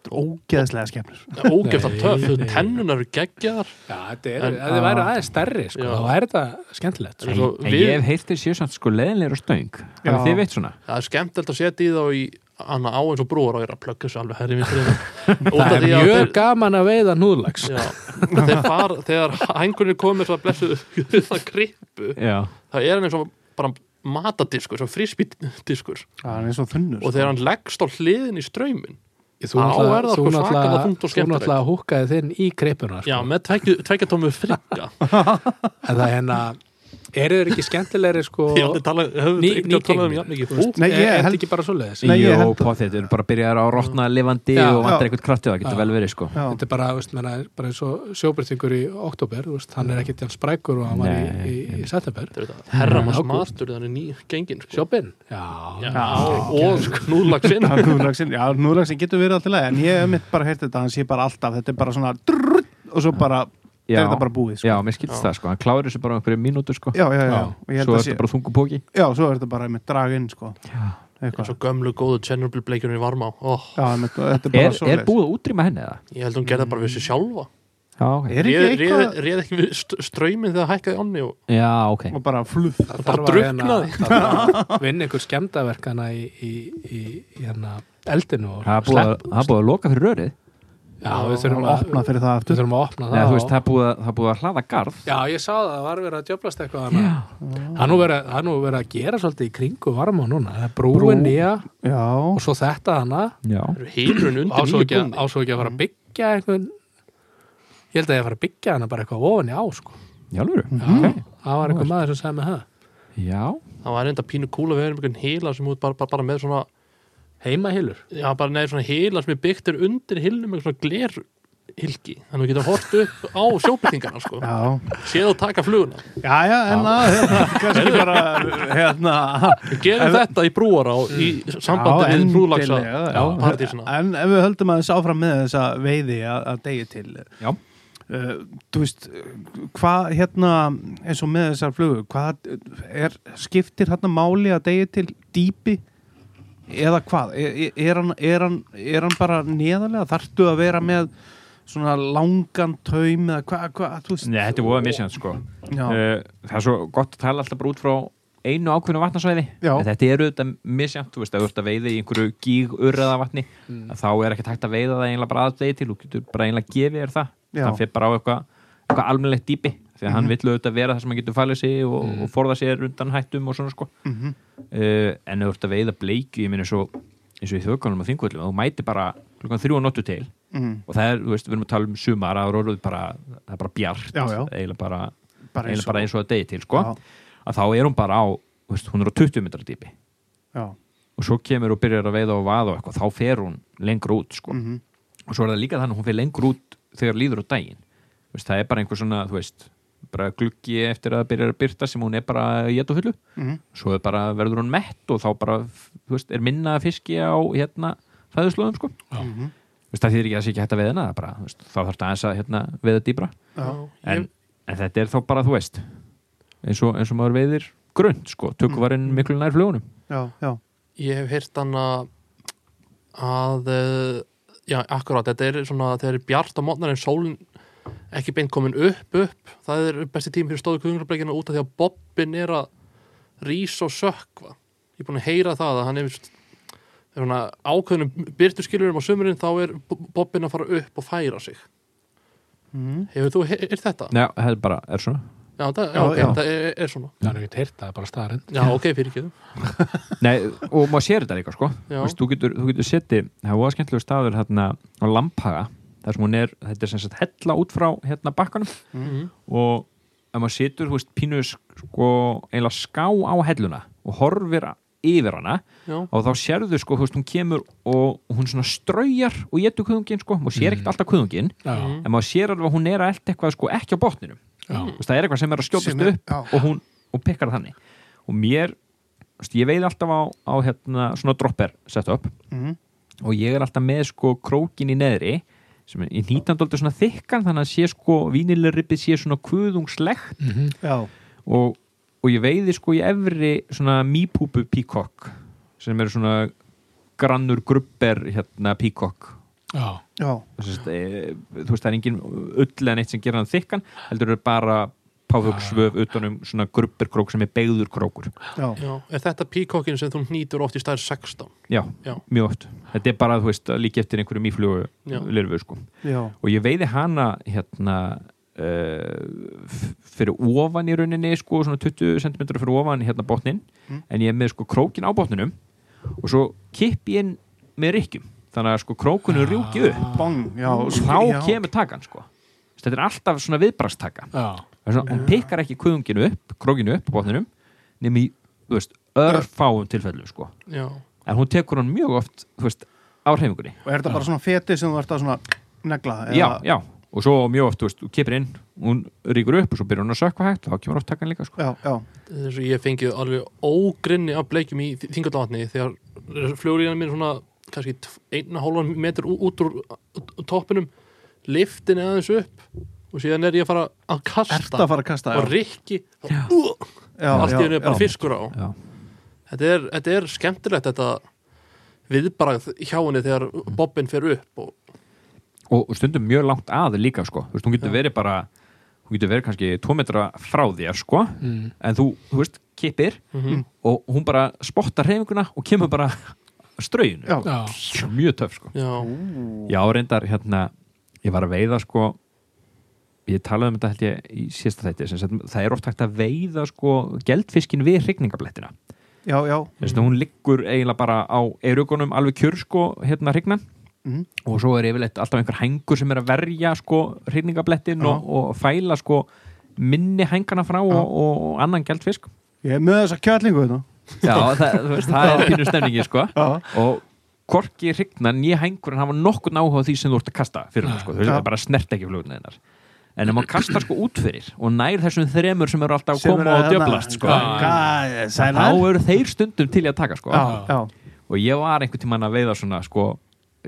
Speaker 1: Þetta er ógeðslega skemmur
Speaker 3: Nei,
Speaker 2: töf, tennunar eru geggjaðar.
Speaker 3: Já, þetta er, ef þið væri aðeins stærri sko, þá væri þetta skemmtilegt
Speaker 2: En
Speaker 3: sko.
Speaker 4: en ég hef heyrt þér séu samt sko leðinlegur og stöng.
Speaker 1: Já.
Speaker 4: þannig þið veit svona.
Speaker 2: Það er skemmtilegt að setja í þá í Anna á eins og brúar og er að plugga þessu alveg herri vinstrið
Speaker 3: það er mjög gaman að veiða núðlags
Speaker 2: Já, þeir fara, þegar hængunni komið svo að blessu það krippu,
Speaker 4: já,
Speaker 2: það er eins og bara matadiskur, svo
Speaker 1: er eins og þunnur
Speaker 2: og þegar hann leggst á hliðin í ströymin
Speaker 3: þú náttúrulega-
Speaker 2: sko
Speaker 3: þú náttúrulega húkkaði þinn í kreipuna
Speaker 2: já,
Speaker 3: sko.
Speaker 2: með tvekja tómu frigga.
Speaker 3: En það er hérna eru þeir ekki skemmtilegri sko
Speaker 2: um
Speaker 3: nýgengnir.
Speaker 2: jafn mikið
Speaker 3: Þú veist,
Speaker 2: Ú,
Speaker 1: Nei, ég
Speaker 3: er
Speaker 1: held-
Speaker 3: þetta ekki bara svoleiðis?
Speaker 1: Nei, ég
Speaker 4: Jó, potið, þeir eru bara að byrja að rotna lifandi
Speaker 3: Já.
Speaker 4: og vantar eitthvað krafti það getur vel verið sko.
Speaker 3: Þetta er bara, veist, menna, bara eins og sjóbyrtingur í oktober, þú veist, hann er ekkert ján sprækur og hann var í, í, í september.
Speaker 2: Er Herramanns
Speaker 3: Ágúst.
Speaker 2: matur þannig ný gengin sko.
Speaker 3: sjóbyrn, Já.
Speaker 2: og núðlagsinn
Speaker 1: Já, núðlagsin, já, núðlagsin getur verið alltaf en ég hef mitt bara heyrt þetta, hann sé bara alltaf þetta er bara svona og svo bara
Speaker 4: Já.
Speaker 1: er þetta bara búið sko.
Speaker 4: Já, mér skilst það sko, hann kláður þessu bara á einhverju mínútu sko.
Speaker 1: Já, já, já,
Speaker 3: Já.
Speaker 1: Og ég held
Speaker 4: Svo
Speaker 1: að
Speaker 4: er
Speaker 1: sé,
Speaker 4: þetta bara þungu póki
Speaker 1: já, svo er þetta bara með draginn sko.
Speaker 2: eins
Speaker 1: eitthvað.
Speaker 2: Og gömlu góðu Chernobyl bleikjurinn í Varmá. Oh,
Speaker 1: já, með, þetta er bara
Speaker 4: Er,
Speaker 1: svo
Speaker 4: er búið að útrýma henni eða?
Speaker 2: Ég held hún gerði bara við sér sjálfa.
Speaker 4: Já, ok.
Speaker 1: Er
Speaker 2: Réð
Speaker 1: ekki
Speaker 2: réð-
Speaker 1: eitthvað
Speaker 2: réð ekki við st- strauminn þegar hækkaði ánni og
Speaker 4: Já, ok.
Speaker 1: Og bara fluff.
Speaker 3: Það
Speaker 2: bara
Speaker 3: þarf að
Speaker 2: drukknaði.
Speaker 3: hérna- það þarf að vinna einhver skemmdaverkana í, í, í, í hérna eldinu og
Speaker 4: Það er búið að- það er búið að loka fyrir rörið
Speaker 3: já, við þurfum að
Speaker 1: opna fyrir það
Speaker 3: við
Speaker 1: aftur
Speaker 3: þurfum að opna
Speaker 4: Nei,
Speaker 3: það
Speaker 4: þú veist, það búið að, það búið að hlaða garð.
Speaker 3: Já, ég sá það, það var verið að djöflast eitthvað hana. Það nú verið, það er nú verið að gera svolítið í kringu varma núna. Það er brúin
Speaker 1: Brú.
Speaker 3: nýja
Speaker 1: já,
Speaker 3: og svo þetta hana.
Speaker 4: Já,
Speaker 2: eru heilurinn undir nýju
Speaker 3: ekki,
Speaker 2: brúnni
Speaker 3: ásó ekki að fara að byggja einhvern ég held að ég að fara að byggja hana bara eitthvað ofan í á sko.
Speaker 4: já, alveg
Speaker 3: Já, það var einhver maður sem sagði með það.
Speaker 4: Já,
Speaker 2: Það var enda pínu kúl að vera með einhvern heila sem út bara, bara, bara með svona
Speaker 3: heimahilur
Speaker 2: Já, bara neður svona heila sem er byggt er undir hilnum með svona glerhylki. Þannig að þú getur hort upp á sjóbyrtingana sko.
Speaker 1: já,
Speaker 2: Séð og taka fluguna.
Speaker 1: Já, já en að hérna, kannski bara hérna.
Speaker 2: Við gerum
Speaker 1: Ef-
Speaker 2: þetta í brúara í sambandi við núðlagsa
Speaker 1: endilega, já.
Speaker 2: partísina
Speaker 1: en ef við höldum aðeins áfram með þessa veiði að, að degi til
Speaker 4: Já.
Speaker 1: uh, þú veist hvað hérna eins og með þessar flugur hvað er, skiptir hérna máli að degi til dýpi eða hvað? Er, er, hann, er, hann, er hann bara neðarlega? Þarftu að vera með svona langan taum eða hvað, hvað, þú veist?
Speaker 4: Nei, þetta er búið misjant sko.
Speaker 1: Já,
Speaker 4: uh, Það er svo gott að tala alltaf bara út frá einu
Speaker 1: Já.
Speaker 4: en þetta eru þetta misjant, þú veist, að þú ert að veiða í einhverju gíg urraða vatni
Speaker 3: Mm.
Speaker 4: að þá er ekkert hægt að veiða það einlega bara aðdegi til. Þú getur bara einlega gefið þér það.
Speaker 1: Já.
Speaker 4: það fyrir bara á eitthvað eitthva almennilegt dýpi því að hann vill auðvitað vera það sem hann getur falið sig og,
Speaker 3: Mm.
Speaker 4: og forða sér undan hættum og svona sko.
Speaker 1: Mm
Speaker 4: uh, en ef þú ert að veiða bleikju ég minn eins og, eins og í þjóðkvæmum og þingvöldum þú mæti bara klukkan þrjú og nóttu til.
Speaker 1: Mm,
Speaker 4: og það er, þú veist, við erum að tala um sumar að róluð bara, það er bara bjart
Speaker 1: Já, já.
Speaker 4: eiginlega bara,
Speaker 1: bara
Speaker 4: eiginlega bara eins og að degi til sko,
Speaker 1: já,
Speaker 4: að þá er hún bara á veist, hún er á 20 metrar dýpi og svo kemur og byrjar að veiða og vaða og eitthvað, þá fer hún lengur út sko.
Speaker 1: mm
Speaker 4: og svo er það líka þannig að hún fer lengur út þegar líður á daginn. Það er bara einhver svona, þú veist bara gluggi eftir að það byrjar að byrta sem hún er bara í og hullu.
Speaker 1: -hmm.
Speaker 4: svo bara, verður hún mett og þá bara þú veist, er minna fiski á hérna fæðuslóðum sko.
Speaker 1: Mhm.
Speaker 4: Þú veist, það þýðir ekki að það sé ekki hægt að hana veist, þá þarf það aðeins að hérna, veiða dýbra
Speaker 1: já,
Speaker 4: en, en þetta er þá bara, þú veist eins og, eins og maður veiðir grönt sko, tökuvarinn miklu nær flugunum
Speaker 1: já, já,
Speaker 2: Ég hef heyrt hann að að eh, já, akkurát, þetta er svona þegar er bjart á mótnar en sólin ekki beint komin upp upp. Það er besti tími fyrir stóðu kuðunglableikina út af því að bobbin er að rís og sökva ég er búin að heyra það að hann er svona ákveðnum byrtuskilurum á sömurinn þá er bobbin að fara upp og færa sig.
Speaker 1: Mm.
Speaker 2: hefur þú heyrt þetta?
Speaker 4: Já, það er bara, er svona.
Speaker 2: Já, það, já, okay,
Speaker 1: já.
Speaker 2: það er, er svona.
Speaker 3: Það er ekki heyrt, það er bara staðarind
Speaker 2: Já, ok, fyrir ekki.
Speaker 4: Nei, og maður sér þetta líka sko.
Speaker 2: Já.
Speaker 4: Þú getur, þú getur setið, það var skemmtilegu staður hérna á Lamphaga þar sem hún er, þetta er sem sagt hella út frá hérna bakkanum.
Speaker 2: Mm.
Speaker 4: og ef maður situr, þú veist, pínu sko, eiginlega ská á helluna og horfir yfir hana
Speaker 2: Já,
Speaker 4: og þá sérðu, sko, þú veist, hún kemur og hún svona straujar og getur kuðungin, sko, maður sér ekkert alltaf kuðungin
Speaker 3: Já,
Speaker 4: en maður sér alveg að hún er að elda eitthvað, sko, ekki á botninum.
Speaker 3: Já,
Speaker 4: Þú veist, það er eitthvað sem er að
Speaker 1: er-
Speaker 4: upp og hún og pikkar það þannig. Og mér, þú veist, ég veið alltaf á, á hérna, svona dropper setup
Speaker 1: Mm.
Speaker 4: og ég er alltaf með sko krókin í neðri sem er í nýtandóldi svona þykkan þannig að sé sko vínilirrippið sé svona kuðungslegt.
Speaker 3: Mhm.
Speaker 1: já,
Speaker 4: og, og ég veiði sko í efri svona mýpúpu píkokk sem eru svona grannur grubber hérna píkokk
Speaker 3: já,
Speaker 1: já,
Speaker 4: Sest, e, þú veist það er engin ull en eitt sem gerir hann þykkan heldur er bara páfugsvöf utanum svona grubber krók sem er beigður krókur.
Speaker 1: Já,
Speaker 2: já, er þetta píkokkin sem þú nýtur oft í stær 16?
Speaker 4: já,
Speaker 2: Já.
Speaker 4: mjög oft. Þetta er bara, þú veist, líka eftir einhverju mýflugu
Speaker 2: Já.
Speaker 4: lirfu sko.
Speaker 1: Já,
Speaker 4: og ég veiði hana hérna uh, fyrir ofan í rauninni sko, svona 20 cm fyrir ofan hérna botnin
Speaker 1: Mm.
Speaker 4: en ég er með sko krókin á botninum og svo kipp ég inn með rykkjum. Þannig að sko krókunum rjúki upp.
Speaker 1: Bong, já,
Speaker 4: og þá
Speaker 1: já.
Speaker 4: kemur takan sko. Þetta er alltaf svona viðbrastaka
Speaker 3: já,
Speaker 4: svona, hún pikkar ekki kuðunginu upp, krókinu upp á botninum nema í, örfáum tilfellum sko.
Speaker 2: já,
Speaker 4: en hún tekur hann mjög oft, veist, á hreyfingunni.
Speaker 1: Og er þetta bara svona feti sem þú ert að negla
Speaker 4: já, já, og svo mjög oft, þú kipir inn hún ríkur upp og svo byrjar hún að sökva hægt þá kemur oft takkan líka, sko.
Speaker 1: Já, já,
Speaker 2: þess að ég fengið alveg ógrinni af bleikjum í þingaldavatni þegar fljóriðan minn svona kannski tv- einn og hálfan metr ú- út úr toppinum liftin aðeins upp og síðan er ég að fara að kasta.
Speaker 1: Ert að fara að kasta
Speaker 2: og rikki allt í hennu bara
Speaker 1: já.
Speaker 2: fiskur á.
Speaker 4: Já.
Speaker 2: þetta er, þetta er skemmtilegt þetta viðbragð hjá henni þegar bobbin fer upp og,
Speaker 4: og, og stundum mjög langt að líka, sko. Þú veist, hún getur verið bara hún getur verið kannski tvo metra frá þér, sko.
Speaker 3: Mm.
Speaker 4: en þú, þú veist, kipir
Speaker 2: mm
Speaker 4: og hún bara spottar hreyfinguna og kemur bara.
Speaker 1: Já,
Speaker 4: mjög töf, sko.
Speaker 2: Já,
Speaker 4: Já, reyndar, hérna ég var að veiða, sko ég talaði um þetta held ég í síðasta þætti það er oft hægt að veiða, sko geldfiskin við hryggningablettina
Speaker 1: já, já,
Speaker 4: þess að hún liggur eiginlega bara á erugunum alveg kjör, sko, hérna hrygnan.
Speaker 1: Mhm.
Speaker 4: og svo er yfirleitt alltaf einhver hængur sem er að verja, sko, hrygningablettin
Speaker 1: Já.
Speaker 4: og, og fæla, sko minni hængana frá og, og annan geldfisk.
Speaker 1: Ég er með þessa kjærlingu þetta
Speaker 4: Já, það, veist, það er pínu stemningi, sko.
Speaker 1: Já,
Speaker 4: og hvorki hrygnan nýja hængurinn hafa nokkurn áhuga á því sem þú ert að kasta fyrir það, sko, þú veist, það bara snert ekki fluguna þeinar en ef maður kastar sko út fyrir og nær þessum þremur sem eru alltaf að koma og djöblast sko, þá eru þeir stundum til að taka sko.
Speaker 1: Já, já,
Speaker 4: og ég var einhvern tímann að veiða svona sko,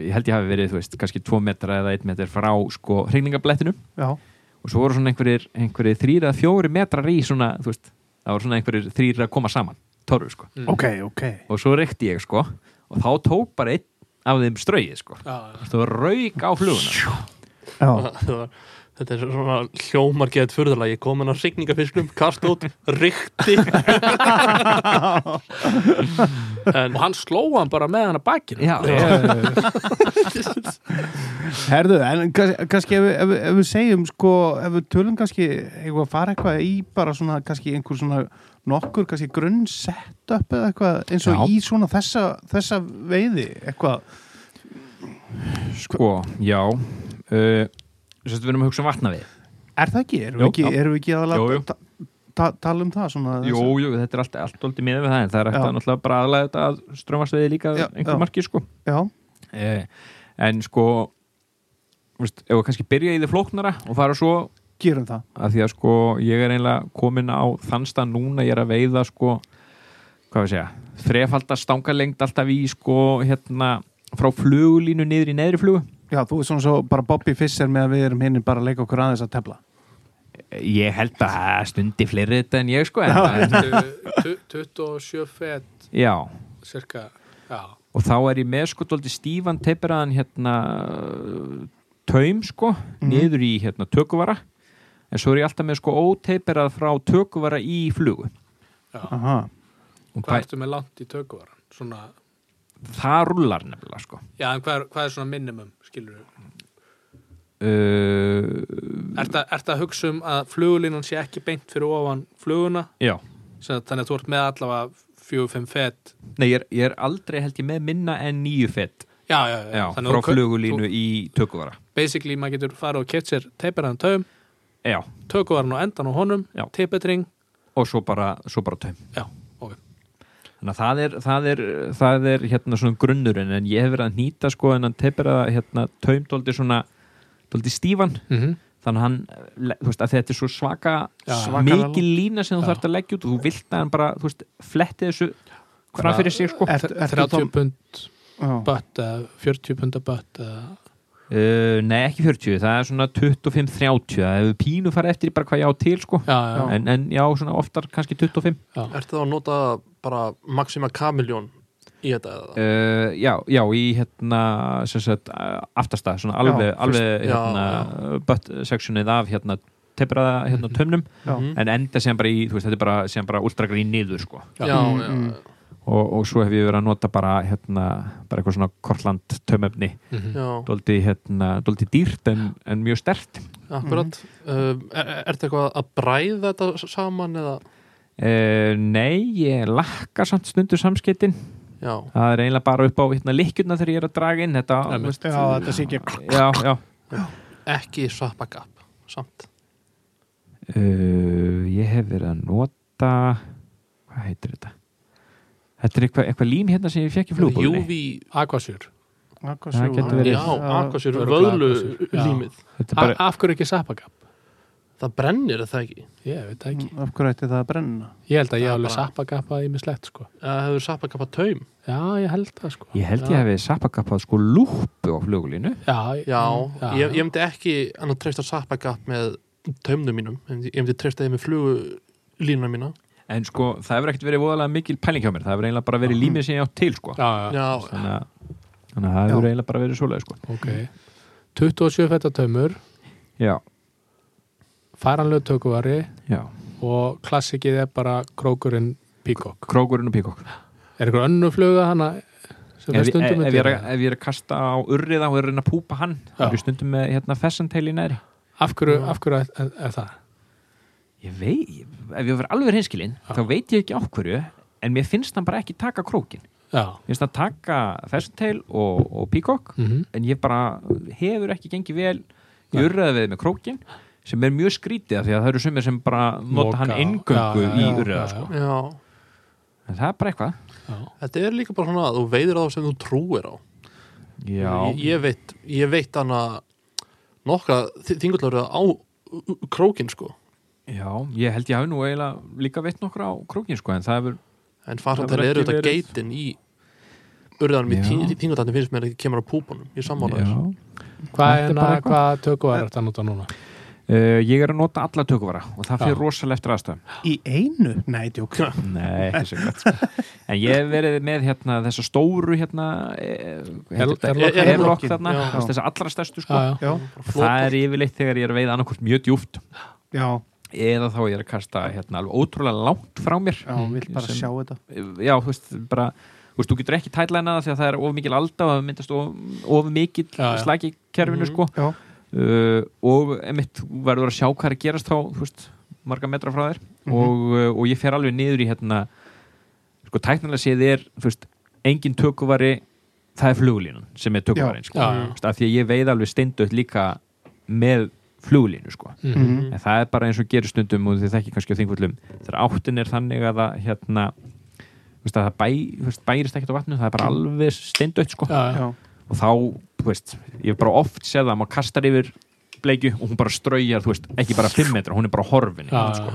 Speaker 4: ég held ég hafi verið, þú veist, kannski 2 metra eða 1 metr frá sko hrygningablettinum
Speaker 1: já,
Speaker 4: og svo voru svona einhverjir, einhverjir þrýr eða fjóri metrar í svona, þú veist, það voru svona einhverjir þrýr að koma saman, torfu sko.
Speaker 3: Mm.
Speaker 1: ok, ok.
Speaker 4: Og svo reykti ég sko og þá tók bara einn af þeim strauið sko.
Speaker 3: Já,
Speaker 4: það var rauk á fluguna.
Speaker 2: Var- þetta er svona hljómar geðt furðulega ég kom inn á signingafiskum, kast út rikti en
Speaker 3: og hann sló hann bara með hann að bakinu.
Speaker 4: Já,
Speaker 1: herðu, en kann- kannski ef, ef, við- ef við segjum sko, ef við tölum kannski eitthvað að fara eitthvað í bara svona kannski einhver svona nokkur kannski grunn setup eða eitthvað eins og
Speaker 4: Já.
Speaker 1: í svona þessa, þessa veiði eitthvað.
Speaker 4: Sko, já uh, Sérstu við erum að hugsa um vatnavið
Speaker 1: er það ekki, erum
Speaker 4: Jú,
Speaker 1: við ekki, erum við ekki aðalega ta, ta, tala um það svona
Speaker 4: Jú, jú, þetta er allt, allt doldið miður við það en það er eftir að náttúrulega bara aðlega þetta að strömmarsveiði líka
Speaker 1: Já,
Speaker 4: einhver
Speaker 1: já.
Speaker 4: marki sko.
Speaker 1: Já,
Speaker 4: eh, en sko veist, ef við kannski byrja í þið flóknara og fara svo
Speaker 1: gerum það.
Speaker 4: Að því að sko ég er eiginlega komin á þann stað núna ég er að veiða sko hvað við segja, þrefaldar stangalengt alltaf í sko hérna frá flugulínu niður í neðri flugu
Speaker 1: já, þú er svona svo bara Bobby Fischer með að við erum hinn bara að leika okkur aðeins að tefla.
Speaker 4: Ég held að það stundi fleiri þetta en ég sko en, en,
Speaker 3: Tu- 27 fet?
Speaker 4: Já,
Speaker 3: cirka já,
Speaker 4: og þá er ég með sko dóldi stífan teipiraðan hérna taum sko,
Speaker 1: Mhm.
Speaker 4: niður í hérna tökuvara. En svo er ég alltaf með sko óteipirað frá tökuvara í flugu.
Speaker 3: Já.
Speaker 1: aha,
Speaker 4: og
Speaker 3: hvað
Speaker 4: hvað,
Speaker 3: ertu með langt í tökuvaran svona,
Speaker 4: það rullar nefnilega sko.
Speaker 3: Já en hvað er, hvað er svona minimum skilur
Speaker 4: uh,
Speaker 3: Ertu að, ertu að hugsa um að flugulínan sé ekki beint fyrir ofan fluguna?
Speaker 4: Já,
Speaker 3: sem, þannig að þú ert með allavega fjögur, fimm fet.
Speaker 4: Nei ég er, ég er aldrei held ég með minna en nýju fett
Speaker 3: já, já, já,
Speaker 4: já,
Speaker 3: Þannig að
Speaker 4: frá
Speaker 3: þú-
Speaker 4: flugulínu
Speaker 3: þú-
Speaker 4: í tökuvara.
Speaker 3: Basically maður getur farið og kett sér teipiraðan taum,
Speaker 4: já,
Speaker 3: tökuvaran á endan á honum
Speaker 4: Já.
Speaker 3: teipetring,
Speaker 4: og svo bara, svo bara taum.
Speaker 3: Já,
Speaker 4: Þannig að það er, það er, það er hérna svona grunnurinn en ég hef verið að nýta sko en hann teipir að hérna taumdóldi svona dóldi stífan
Speaker 3: mm -hmm.
Speaker 4: þannig að hann, þú veist, að þetta er svo svaka
Speaker 3: Já.
Speaker 1: Svakalega
Speaker 4: mikil lína sem þú
Speaker 3: Já.
Speaker 4: þarfst að leggja út og þú vilt að hann bara, þú veist, fletti þessu fram fyrir sig sko
Speaker 1: Ertu- ertu
Speaker 3: 30
Speaker 1: þá-
Speaker 3: pund bött eða 40 punda bött eða
Speaker 4: uh, Nei, ekki 40, það er svona 25-30, það hefur pínu farið eftir í bara hvað ég á til sko
Speaker 3: já, já, já.
Speaker 4: en, en já, svona oftar kannski 25
Speaker 2: ertu þá að nota bara Maxima Kamiljón í þetta eða?
Speaker 4: uh, Já, já, í hérna sagt, aftasta, svona alveg,
Speaker 1: Já,
Speaker 4: alveg hérna, butt sectionið af hérna teipiraða hérna taumnum
Speaker 1: Já.
Speaker 2: Mhm.
Speaker 4: en enda sem bara í, þú veist, þetta er bara sem bara úlstragrín niður sko
Speaker 2: já,
Speaker 1: Mm,
Speaker 2: já,
Speaker 1: mm.
Speaker 4: Og, og svo hef ég verið að nota bara hérna, bara eitthvað svona kortland taumefni.
Speaker 3: Mhm.
Speaker 2: já,
Speaker 4: dóldi hérna, dóldi dýrt en, en mjög stert
Speaker 2: akkurat. Uh, er, er þetta eitthvað að bræða þetta saman eða?
Speaker 4: Uh, Nei, ég lakka samt stundu samskiptin
Speaker 2: já,
Speaker 4: það er eiginlega bara upp á hérna likkjurna þegar ég er að draga inn. Þetta, þú veist,
Speaker 1: já, þetta sé ekki
Speaker 4: já, já.
Speaker 2: Ekki Sapagap samt.
Speaker 4: Uh, ég hef verið að nota hvað heitir þetta þetta er eitthvað, eitthvað lím hérna sem ég fekk í flugbólunni
Speaker 2: UV,
Speaker 3: Aquasur
Speaker 4: Það
Speaker 2: já, Aquasur, vöðlu límið.
Speaker 4: Bara,
Speaker 3: Af hverju ekki Sapagap?
Speaker 2: það brennir er það ekki?
Speaker 3: Ég veit það ekki.
Speaker 1: Af hverju ætti það að brenna?
Speaker 3: Ég held að ég
Speaker 2: Það
Speaker 3: alveg
Speaker 2: bara-
Speaker 3: Sapagapa í mig slett sko.
Speaker 2: Eða hefur sapakappa taum?
Speaker 3: Já, ég held það sko.
Speaker 4: Ég held ég hefði sapagapað sko lúpu á flugulínu.
Speaker 3: Já,
Speaker 2: já,
Speaker 3: já.
Speaker 2: Ég, ég myndi ekki annað treysta sapakapp með taumnum mínum en ég myndi treysta þið með flugulínuna mína
Speaker 4: en sko það hefur ekkert verið voðalega mikil pæling hjá mér. Það hefur eiginlega bara verið límið sem ég átt til sko.
Speaker 3: Já, já,
Speaker 4: þannig að, þannig að það hefur eiginlega bara verið svoleið sko.
Speaker 3: Ok. 27 fætta taumur.
Speaker 4: Já,
Speaker 3: Færanlegu tökuvari
Speaker 4: já,
Speaker 3: Og klassikið er bara krókurinn Peacock.
Speaker 4: Krókurinn og píkokk
Speaker 3: Er eitthvað önnu fluga hana sem
Speaker 4: ef, ef, ef, ég er, að- ef ég er að kasta á urriða og er að reyna að púpa hann
Speaker 3: Já.
Speaker 4: þá er ég stundum með hérna fessanteil í næri
Speaker 3: Af hverju, af hverju er, er, er það?
Speaker 4: Ég veit, ef ég verið alveg hinskilinn þá veit ég ekki á hverju en mér finnst hann bara ekki taka krókin
Speaker 3: Já.
Speaker 4: Mér finnst hann taka fessanteil og, og píkokk
Speaker 3: mm
Speaker 4: en ég bara hefur ekki gengið vel urriða við með krókin sem er mjög skrítið af því að það eru sumir sem bara nota
Speaker 3: Moka.
Speaker 4: hann
Speaker 3: já,
Speaker 4: í
Speaker 3: já,
Speaker 4: sko. en það er bara eitthvað.
Speaker 2: Þetta er líka bara svona að þú veiðir á það sem þú trúir á.
Speaker 4: Já,
Speaker 2: ég, ég veit, ég veit hana nokkra þingullarið á krókin sko
Speaker 4: já, ég held ég hafi nú eiginlega líka veitt nokkur á krókin sko, en það hefur
Speaker 2: en
Speaker 4: Það hefur
Speaker 2: eru þetta geitin í urðanum í þingullarni finnst mér ekki kemur á púpunum ég sammála þér
Speaker 3: Hvað
Speaker 4: eitthvað.
Speaker 3: hvað tökuvari er þetta nota núna?
Speaker 4: Uh, ég er að nota alla tökuvara og það fyrir rosalega eftir aðstöðum
Speaker 1: Í einu? Nei, djók
Speaker 4: Nei, þessi gott sko. En ég hef verið með hérna þessa stóru hérna eh,
Speaker 3: Er-? Airlock-
Speaker 4: Airlock
Speaker 1: Airlockin,
Speaker 4: þarna,
Speaker 2: já.
Speaker 4: þú veist, þessa allra stærstu sko.
Speaker 3: Já, já.
Speaker 1: Já,
Speaker 4: Það er yfirleitt þegar ég er að veiða annarkvort mjög djúft
Speaker 1: já,
Speaker 4: eða þá ég er að kasta hérna alveg ótrúlega langt frá mér.
Speaker 1: Já, vill bara
Speaker 4: Sem-
Speaker 1: sjá þetta.
Speaker 4: Já, þú veist, bara þú veist, þú getur ekki tætlæna það því að það er of mikil alda og það myndast of, of mikil slæki í kerfinu
Speaker 2: Mhm.
Speaker 4: sko. uh, og emitt þú verður að sjá hvað er að gerast þá þú veist, marga metra frá þér.
Speaker 1: Mhm.
Speaker 4: og, uh, og ég fer alveg niður í hérna sko tæknilega séð er þú veist, engin tökuvari það er flugulínan sem er tökuvarin sko. Af því að ég veið alveg steindauð líka með flugulínu sko.
Speaker 3: Mhm.
Speaker 1: Mhm.
Speaker 4: en það er bara eins og gerir stundum og þið þekki kannski á þingvöldum þegar áttin er þannig að það hérna veist, að það bæ, veist, bærist ekkert á vatnu það er bara alveg steindauð sko. Og þá, veist, ég hef bara oft séð að maður kastar yfir bleikju og hún bara veist, ekki bara 5 metra hún er bara horfin
Speaker 3: Já,
Speaker 4: sko.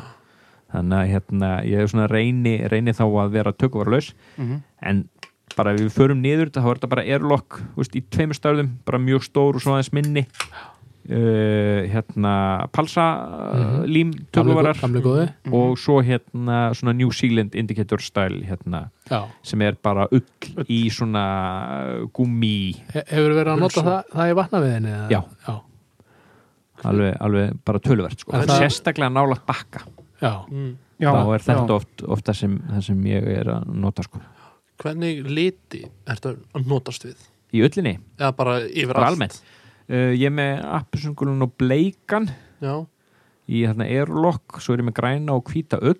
Speaker 4: þannig að hérna, ég reyni, reyni þá að vera tökuvaralaus
Speaker 1: Mhm.
Speaker 4: en bara ef við förum niður þá er þetta bara airlock þú veist, í tveimur stöðum, bara mjög stór og svo aðeins minni uh, hérna palsa
Speaker 3: Mhm.
Speaker 4: uh, lím
Speaker 3: Gamli,
Speaker 4: tökuvarar
Speaker 3: góði
Speaker 4: og svo hérna svona New Zealand indicator style hérna,
Speaker 3: Já.
Speaker 4: sem er bara ull í svona gummi
Speaker 3: He- Hefur verið að nota það, það í vatnaviðinni? eða?
Speaker 4: Já.
Speaker 3: Já,
Speaker 4: alveg, alveg bara töluvert sko.
Speaker 3: Það-
Speaker 4: sérstaklega nálagt bakka
Speaker 3: já.
Speaker 2: mm.
Speaker 1: já
Speaker 4: þá er þetta
Speaker 1: já.
Speaker 4: oft, oft það, sem, það sem ég er að nota sko.
Speaker 2: hvernig liti ertu að notast við
Speaker 4: í öllinni,
Speaker 2: eða bara yfir allt
Speaker 4: uh, ég er með appelsungulun og bleikan
Speaker 2: já,
Speaker 4: í þarna airlock, svo er ég með græna og hvíta ull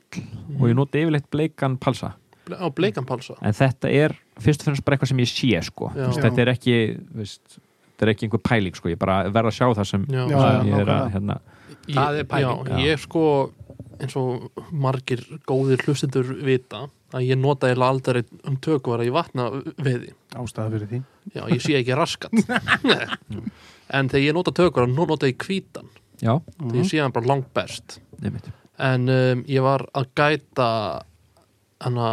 Speaker 4: og ég nota yfirleitt bleikan palsa
Speaker 2: ble- á bleikan palsa
Speaker 4: en þetta er fyrst og fremst bara eitthvað sem ég sé sko.
Speaker 2: Já.
Speaker 4: Veist, þetta er ekki veist, þetta er ekki einhver pæling sko. ég bara verð að sjá það sem,
Speaker 2: Já.
Speaker 1: Já,
Speaker 4: sem
Speaker 1: já,
Speaker 4: ég er að hérna,
Speaker 2: Ég-
Speaker 3: Það er pæling.
Speaker 2: já,
Speaker 4: Já.
Speaker 2: ég sko eins og margir góðir hlustendur vita að ég nota eða aldrei um tökvara í vatna veði
Speaker 1: ástæða fyrir því
Speaker 2: já, ég sé ekki raskat en þegar ég nota tökvara, nú nota ég hvítan.
Speaker 4: Já,
Speaker 2: þegar ég sé hann bara langt best. En um, ég var að gæta hana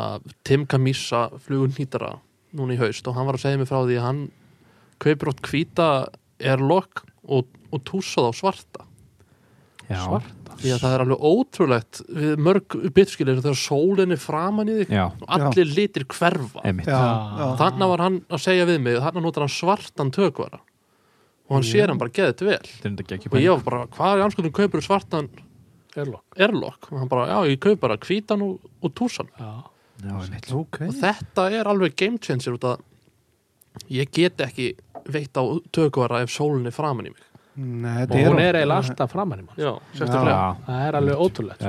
Speaker 2: Tim Kamissa flugun nýtara núna í haust og hann var að segja mig frá því að hann kaupir átt hvíta airlock og, og túsa þá svarta.
Speaker 4: Já,
Speaker 3: Svarta.
Speaker 2: því að það er alveg ótrúlegt við mörg bitskilir þegar sólinn er framan í þig
Speaker 4: já,
Speaker 2: og allir litir hverfa. Þannig var hann að segja við mig þannig notar hann svartan tökvara og hann sér hann bara geðið vel.
Speaker 4: Þetta er ekki
Speaker 2: og ég var bara, hvað er anskotum kaupur svartan
Speaker 3: airlock.
Speaker 2: Og hann bara, já, ég kaup bara hvítan og, og túsan
Speaker 3: Já.
Speaker 4: já, einmitt.
Speaker 1: ok.
Speaker 2: Og þetta er alveg game changer út að ég get ekki veitt á tökvara ef sólinn er framan í mig.
Speaker 1: Nei,
Speaker 3: Og
Speaker 1: þetta
Speaker 3: hún er eiginlega alltaf framan í mann.
Speaker 2: já, sérstaklega.
Speaker 4: Já,
Speaker 3: Það er alveg ótrúlegt.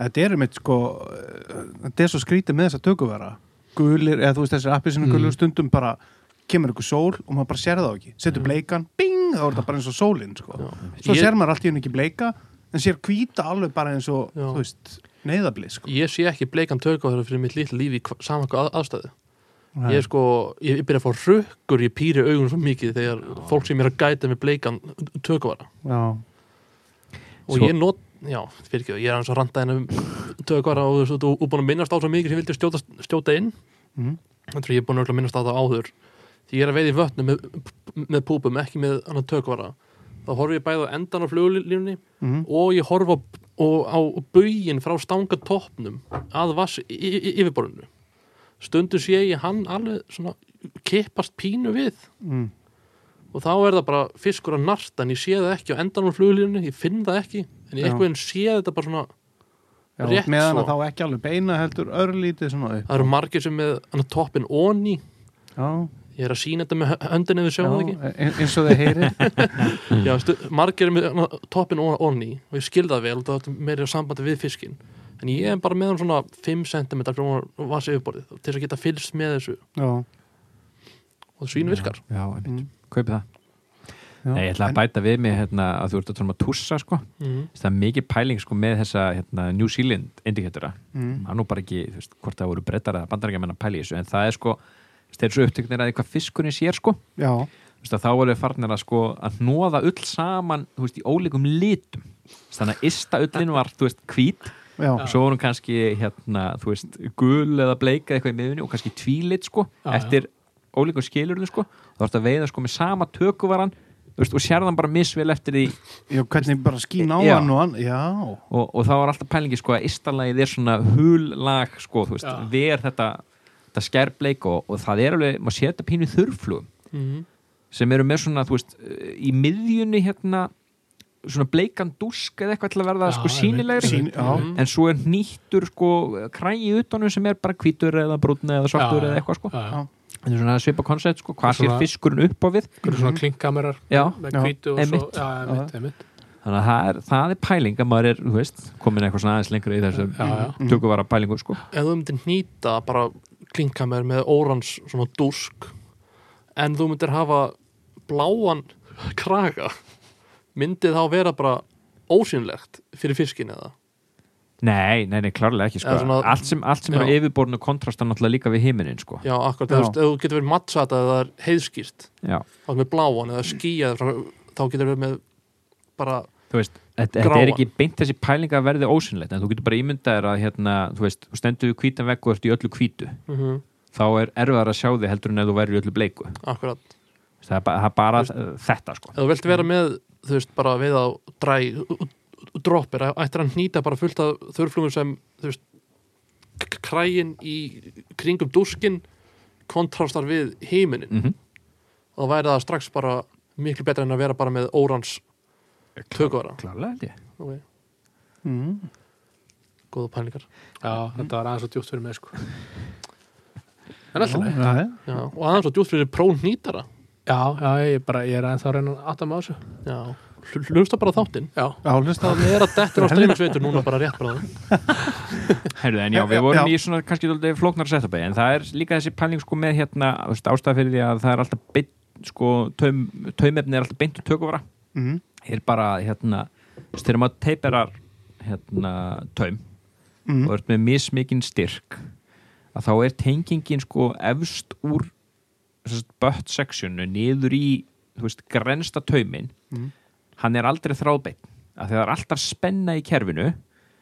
Speaker 1: þetta er mitt sko eh, þetta er svo skrítið með þessa tökuvera gulir, eða þú veist þessir appisinu
Speaker 3: Mm.
Speaker 1: gulir stundum bara kemur ykkur sól og maður bara sér það ekki setur bleikan, bing, þá er þetta bara eins og sólinn sko.
Speaker 2: Já.
Speaker 1: svo
Speaker 2: Ég-
Speaker 1: sér maður allt í henni ekki bleika en sér hvíta alveg bara eins og
Speaker 2: Já.
Speaker 1: þú veist, neyðablið sko.
Speaker 2: ég sé ekki bleikan tökváður fyrir mitt litla lífi saman hvað að- aðstæðu
Speaker 1: Nei.
Speaker 2: ég er sko, ég, ég byrja að fá rökkur ég pýri augun svo mikið þegar fólk sem er að gæta með bleikan
Speaker 1: Já,
Speaker 2: og
Speaker 4: Svo-
Speaker 2: ég not, já, fyrir ekki ég er hans að randa henni um tökvara og þú og búin að minnast á svo mikið sem vildi stjóta, stjóta inn
Speaker 1: Mhm.
Speaker 2: þannig að ég er búin að minnast á það áður því ég er að veiða í vötnum með, með púpum, ekki með annan tökvara. Þá horfi ég bæði á endan á fluglínunni
Speaker 1: Mhm.
Speaker 2: og ég horfi á, á bögin frá stanga toppnum að vass yfirborðinu. Stundu sé ég hann alveg svona kippast pínu við.
Speaker 1: Mm.
Speaker 2: og þá er það bara fiskur að narta en ég sé það ekki á endan á fluglínunni ég finn það ekki, en ég eitthvað en sé þetta bara svona,
Speaker 1: Já,
Speaker 2: Rétt
Speaker 1: meðan
Speaker 2: svo.
Speaker 1: að þá ekki alveg beina heldur örlítið svona upp.
Speaker 2: Það eru margir sem með toppin onni,
Speaker 1: Já,
Speaker 2: ég er að sína þetta með hö- höndinni við sjáum það ekki
Speaker 1: já ein- eins og þið heyri
Speaker 2: Já, stu, margir er með toppin on- onni og ég skil það vel og það er meira sambandi við fiskin en ég er bara með hann svona 5 cm frá vasi yfirborðið til þess að geta fylgst með þessu
Speaker 1: Já,
Speaker 2: og svín virkar
Speaker 4: Já, einmitt,
Speaker 1: Mm.
Speaker 4: kaupi það
Speaker 1: já.
Speaker 4: Nei, ég ætla að bæta við mig hérna, að þú ert að tala um að tússa sko.
Speaker 2: mm.
Speaker 4: það er mikið pæling sko, með þessa hérna, New Zealand indikatora
Speaker 1: Mm.
Speaker 4: það er nú bara ekki, þú veist, hvort það voru brettar eða bandarækja að pæla í þessu, en það er sko þeir eru svo upptöknir að því hvað fiskurinn sér sko.
Speaker 1: Já,
Speaker 4: Þú veist, að þá voru farnir að sko að hnóða ull saman, þú veist, í ólíkum litum. Þannig að ysta ullin var, þú veist, hvít.
Speaker 1: Já,
Speaker 4: og svo voru kannski hérna, þú veist, gul eða bleika eitthvað í miðunni og kannski tvílit sko
Speaker 3: Já, já.
Speaker 4: eftir ólíkum skilurðu sko. Þá varst að veiða sko með sama tökuvaran þú veist, og sérðan bara misvel eftir því.
Speaker 1: Já, hvernig bara skín á hann og hann Já,
Speaker 4: og, og þá var alltaf pælingi sko að istalagið er svona hullag sko, þú veist, ver þetta, þetta skærbleik og, og það er alveg, maður sé þetta pínu þurrflugum
Speaker 2: Mm.
Speaker 4: sem eru með svona, þú veist, í miðjunni hérna, svona bleikan dúsk eða eitthvað til að verða
Speaker 3: Já,
Speaker 4: sko sínilegri
Speaker 1: já.
Speaker 2: Mm.
Speaker 4: en svo er nýttur sko krægi utanum sem er bara hvítur eða brúnn eða svartur
Speaker 3: Já,
Speaker 4: eða eitthvað sko
Speaker 3: Já,
Speaker 4: er svona svipa koncept sko, hvað sér fiskurinn upp á við
Speaker 3: svona klinkkamerar með
Speaker 1: Já.
Speaker 3: hvítu og svo já, einmitt, einmitt.
Speaker 4: þannig að það er, það er pæling að maður er, þú veist, komin eitthvað svona aðeins lengur í þessu
Speaker 3: Já, já.
Speaker 4: tökuvara pælingu sko
Speaker 2: ef þú myndir nýta bara klinkkamer með órans svona dúsk en þú myndir hafa bláan kraga myndi þá vera bara ósynlegt fyrir fiskin eða
Speaker 4: Nei, nei, nei, klárlega ekki sko.
Speaker 2: Svona-
Speaker 4: allt sem, allt sem er yfirborðinu kontrastar náttúrulega líka við himinin sko.
Speaker 2: já, akkurat,
Speaker 1: Já.
Speaker 2: þú veist, ef þú getur verið mattsata eða er heiðskýrt þá er með bláan eða skýjað frá- þá getur verið með bara
Speaker 4: þú veist, þetta, er ekki beint þessi pæling að verði ósynlegt en þú getur bara ímyndað þér að hérna, þú veist, þú stendur við hvítan vegg og ert í öllu hvítu.
Speaker 2: Mm
Speaker 4: þá er erfiðar að sjá þig heldur en ef þú verður í öllu bleiku.
Speaker 2: Akkurat.
Speaker 4: Það er bara, það bara
Speaker 2: Þú
Speaker 4: uh, þetta sko.
Speaker 2: þú vilt vera með, þú veist, bara við á dræ, droppir ættir að nýta bara fullt af þurrflugum sem þú veist, krægin í kringum dúskin kontrastar við heiminin
Speaker 4: mm -hmm.
Speaker 2: og þá væri það strax bara miklu betra en að vera bara með órans tökvara
Speaker 4: Klárlega held ég
Speaker 2: okay.
Speaker 1: mm.
Speaker 2: góða pælingar
Speaker 3: Já, þetta var aðeins og djúpt fyrir mig sko. En alltaf.
Speaker 1: Já,
Speaker 2: Já, og aðeins og djútt fyrir prón nýtara
Speaker 3: Já, já, ég, bara, ég er aðeins að reyna að átta mig á þessu.
Speaker 2: Já, hl- hlusta bara þáttinn
Speaker 3: Já,
Speaker 1: já, hlusta
Speaker 2: er að dettur á streymisveitur núna bara rétt bara
Speaker 4: Herðu, en já, við vorum
Speaker 1: já.
Speaker 4: í svona kannski dóldi flóknar setupi en það er líka þessi pæling sko með hérna ástæða fyrir því að það er alltaf beint sko, taum, taumefni er alltaf beint og tökuvara
Speaker 1: mm.
Speaker 4: Er bara hérna, þú veist, þegar maður teiperar hérna taum
Speaker 1: Mm.
Speaker 4: og ert með mismikinn styrk að þá er tengingin sko efst úr bött sectionu niður í þú veist, grensta taumin
Speaker 1: Mm.
Speaker 4: hann er aldrei þráðbeinn að það er alltaf spenna í kerfinu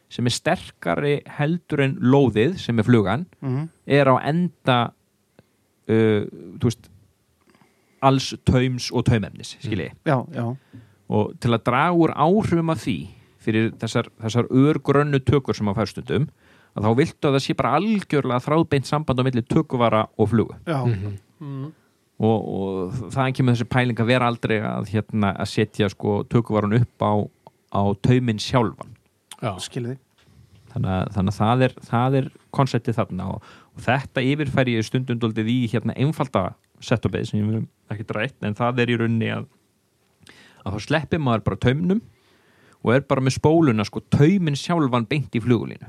Speaker 4: sem er sterkari heldur en lóðið sem er flugan
Speaker 1: Mm.
Speaker 4: er á enda uh, þú veist alls taums og taumefnis skilji
Speaker 1: Já, já,
Speaker 4: og til að draga úr áhrifum af því fyrir þessar, þessar örgrönnu tökur sem á færstundum að þá viltu að það sé bara algjörlega þráðbeint samband á milli tökuvara og flugu.
Speaker 1: Já,
Speaker 3: Mhm.
Speaker 2: mm.
Speaker 4: og, og það kemur þessi pæling að vera aldrei að, hérna, að setja sko, tökuvarun upp á, á taumin sjálfan.
Speaker 3: Já,
Speaker 1: skilði
Speaker 4: þannig að, þannig að það er, það er konseptið þarna og, og þetta yfirfæri ég stundum doldið í hérna einfalda setupið sem ég vil ekki drætt en það er í rauninni að að þá sleppir maður bara taumnum og er bara með spóluna sko taumin sjálfan beint í flugulínu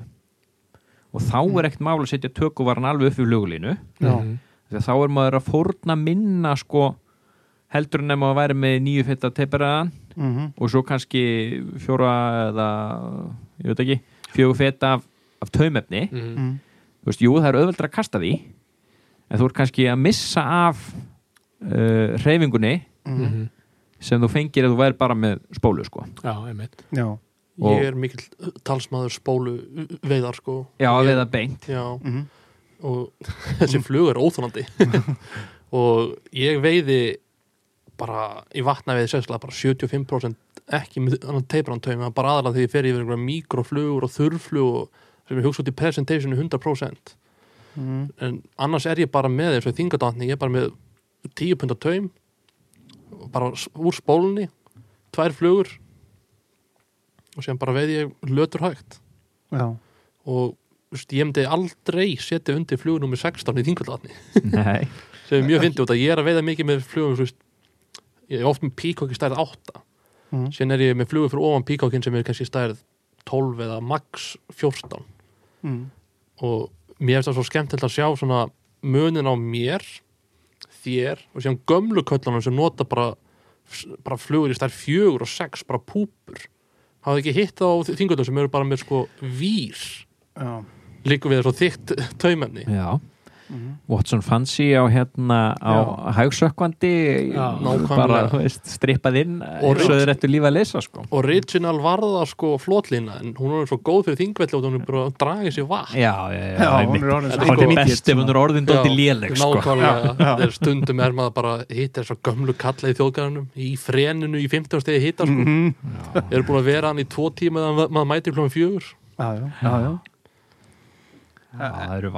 Speaker 4: og þá er ekkert mála að setja tökuvaran alveg upp í flugulínu því að þá er maður að fórna minna sko heldur en ef maður væri með nýju fyrta teiperaðan
Speaker 1: Mhm.
Speaker 4: og svo kannski fjóra eða, ég veit ekki fjögur fet af, af taumefni
Speaker 3: Mhm.
Speaker 1: Mhm.
Speaker 4: þú veist, jú, það er auðveldur að kasta því en þú ert kannski að missa af uh, hreyfingunni
Speaker 3: Mhm.
Speaker 4: Sem þú fengir ef þú væri bara með spólu, sko.
Speaker 3: Já, einmitt.
Speaker 1: Já,
Speaker 2: Ég er mikill talsmaður spólu veiðar sko.
Speaker 4: Já,
Speaker 2: ég,
Speaker 4: við það beint.
Speaker 2: Já,
Speaker 1: Mhm.
Speaker 2: og þessi flug er óþólandi og ég veiði bara í vatnaveiði sérslega bara 75% ekki með taum bara aðalega þegar ég fer yfir mikroflugur og þurrflug og sem ég hugsa út í presentationu 100%
Speaker 1: Mhm.
Speaker 2: en annars er ég bara með eins og í þingadatni, ég er bara með 10 pundar taum bara úr spólunni tvær flugur og sem bara veiði ég lötur hægt.
Speaker 1: Já,
Speaker 2: og þú veist, ég myndi aldrei setja undir flugur nummer 16 í þingadatni
Speaker 4: Nei,
Speaker 2: sem er mjög fyndið út að ég er að veiða mikið með flugum þú veist, ég er oft með píkokki stærð 8
Speaker 1: Mhm.
Speaker 2: síðan er ég með flugur fyrir ofan píkokkin sem er kannski stærð 12 eða max 14
Speaker 1: Mhm.
Speaker 2: og mér finnst það svo skemmtilegt að sjá svona munin á mér þér og síðan gömlu köllunum sem nota bara, bara flugur í stærð 4 og 6 bara púpur. Hafði ekki hitt á þingöldum sem eru bara með sko vír
Speaker 1: já.
Speaker 2: líku við svo þykkt taumefni.
Speaker 4: Já
Speaker 1: Mhm.
Speaker 4: Watson Fancy á hérna á hagsökkvandi
Speaker 3: Já.
Speaker 4: bara, veist, strippað inn
Speaker 2: Og
Speaker 4: og svo er þetta lífa að lesa, sko
Speaker 2: original varða sko flotlína en hún er svo góð fyrir þingvelli og hún er bara að draga sér vatn
Speaker 4: Já, já, já,
Speaker 1: Já, hún er orðin
Speaker 2: er
Speaker 4: er best ef hún er orðin dótti léleg, sko
Speaker 2: nákvæmlega, er stundum er maður bara hitt er svo gömlu kalla í þjóðgarðanum í freninu í 15 stegi hitta sko.
Speaker 1: Mhm.
Speaker 2: eru búin að vera hann í tvo tíma maður mætir klóðum fjögur
Speaker 1: já, já. Já,
Speaker 4: það eru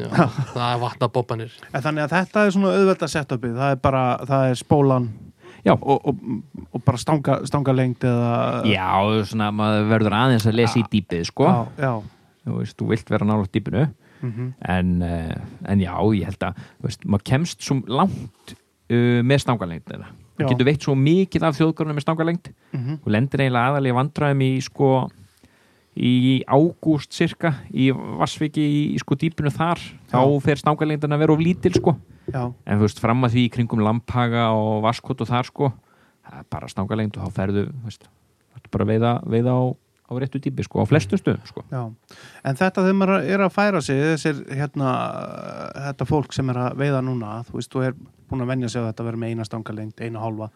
Speaker 2: Já, það er vatnabobbanir
Speaker 1: En þannig að þetta er svona auðvelda setupið það er bara, það er spólan og, og, og bara stanga, stanga lengt eða
Speaker 4: Já, svona, maður verður aðeins að lesa í dýpið, sko.
Speaker 1: Já, já.
Speaker 4: Þú veist, þú vilt vera nála dýpinu.
Speaker 1: Mhm.
Speaker 4: en, uh, en já, ég held að þú veist, maður kemst svo langt uh, með stangalengd
Speaker 1: Já.
Speaker 4: maður getur veitt svo mikið af þjóðgörnum með stangalengd.
Speaker 1: Mhm.
Speaker 4: og lendir eiginlega aðalega vandræðum í sko í ágúst cirka í Vassviki í, í sko dýpinu þar þá fer stangalengdin að vera of lítil sko.
Speaker 1: Já,
Speaker 4: en þú veist, fram að því í kringum Lamphaga og Vasskot og þar sko það er bara stangalengd og þá ferðu veist, bara að veiða, veiða á, á réttu dýpi sko, á flestu stöðum sko.
Speaker 1: Já. En þetta þegar maður er að færa sig þessir, hérna, þetta fólk sem er að veiða núna, þú veist, þú er búin að venja sig á þetta að vera með eina stanga lengt, eina hálfa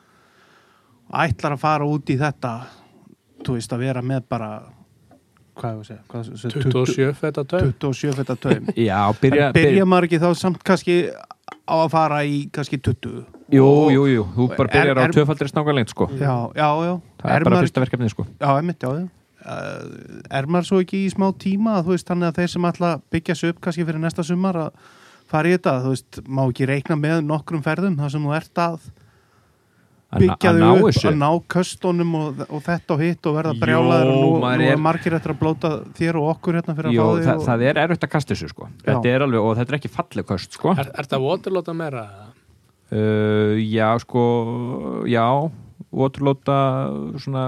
Speaker 1: ætlar að fara út í þetta þú veist, að vera með bara hvað ég að segja? Hvað, þessi
Speaker 3: 27 feta taum.
Speaker 1: 27 feta taum.
Speaker 4: Já, byrja,
Speaker 1: en byrja maður ekki þá samt kannski á að fara í kannski 20
Speaker 4: Jú, jú, jú, þú bara
Speaker 1: Er-
Speaker 4: byrjar
Speaker 1: er-
Speaker 4: á tvöfaldri stangalengd sko.
Speaker 1: Já, já, já.
Speaker 4: Það er, bara
Speaker 1: maður,
Speaker 4: fyrsta verkefnið sko.
Speaker 1: Já, einmitt, já, já. Uh, er maður svo ekki í smá tíma þú veist, þannig að þeir sem ætla að byggja sig upp kannski fyrir næsta sumar að fara í þetta þú veist, má ekki reikna með nokkrum ferðum þar sem þú ert að, byggja
Speaker 4: að
Speaker 1: þau
Speaker 4: ná
Speaker 1: upp,
Speaker 4: þessu?
Speaker 1: að ná köstunum og, og þetta og hitt og verða brjálaður og nú,
Speaker 4: maður
Speaker 1: nú
Speaker 4: er-
Speaker 1: er margir eftir að blóta þér og okkur hérna fyrir að
Speaker 4: Jó,
Speaker 1: fá því
Speaker 4: það,
Speaker 1: og...
Speaker 4: það er erfitt að kasta þessu sko. Þetta er alveg, og þetta er ekki falleg köst sko.
Speaker 3: Er, er það waterlóta meira?
Speaker 4: uh, Já, sko já, waterlóta svona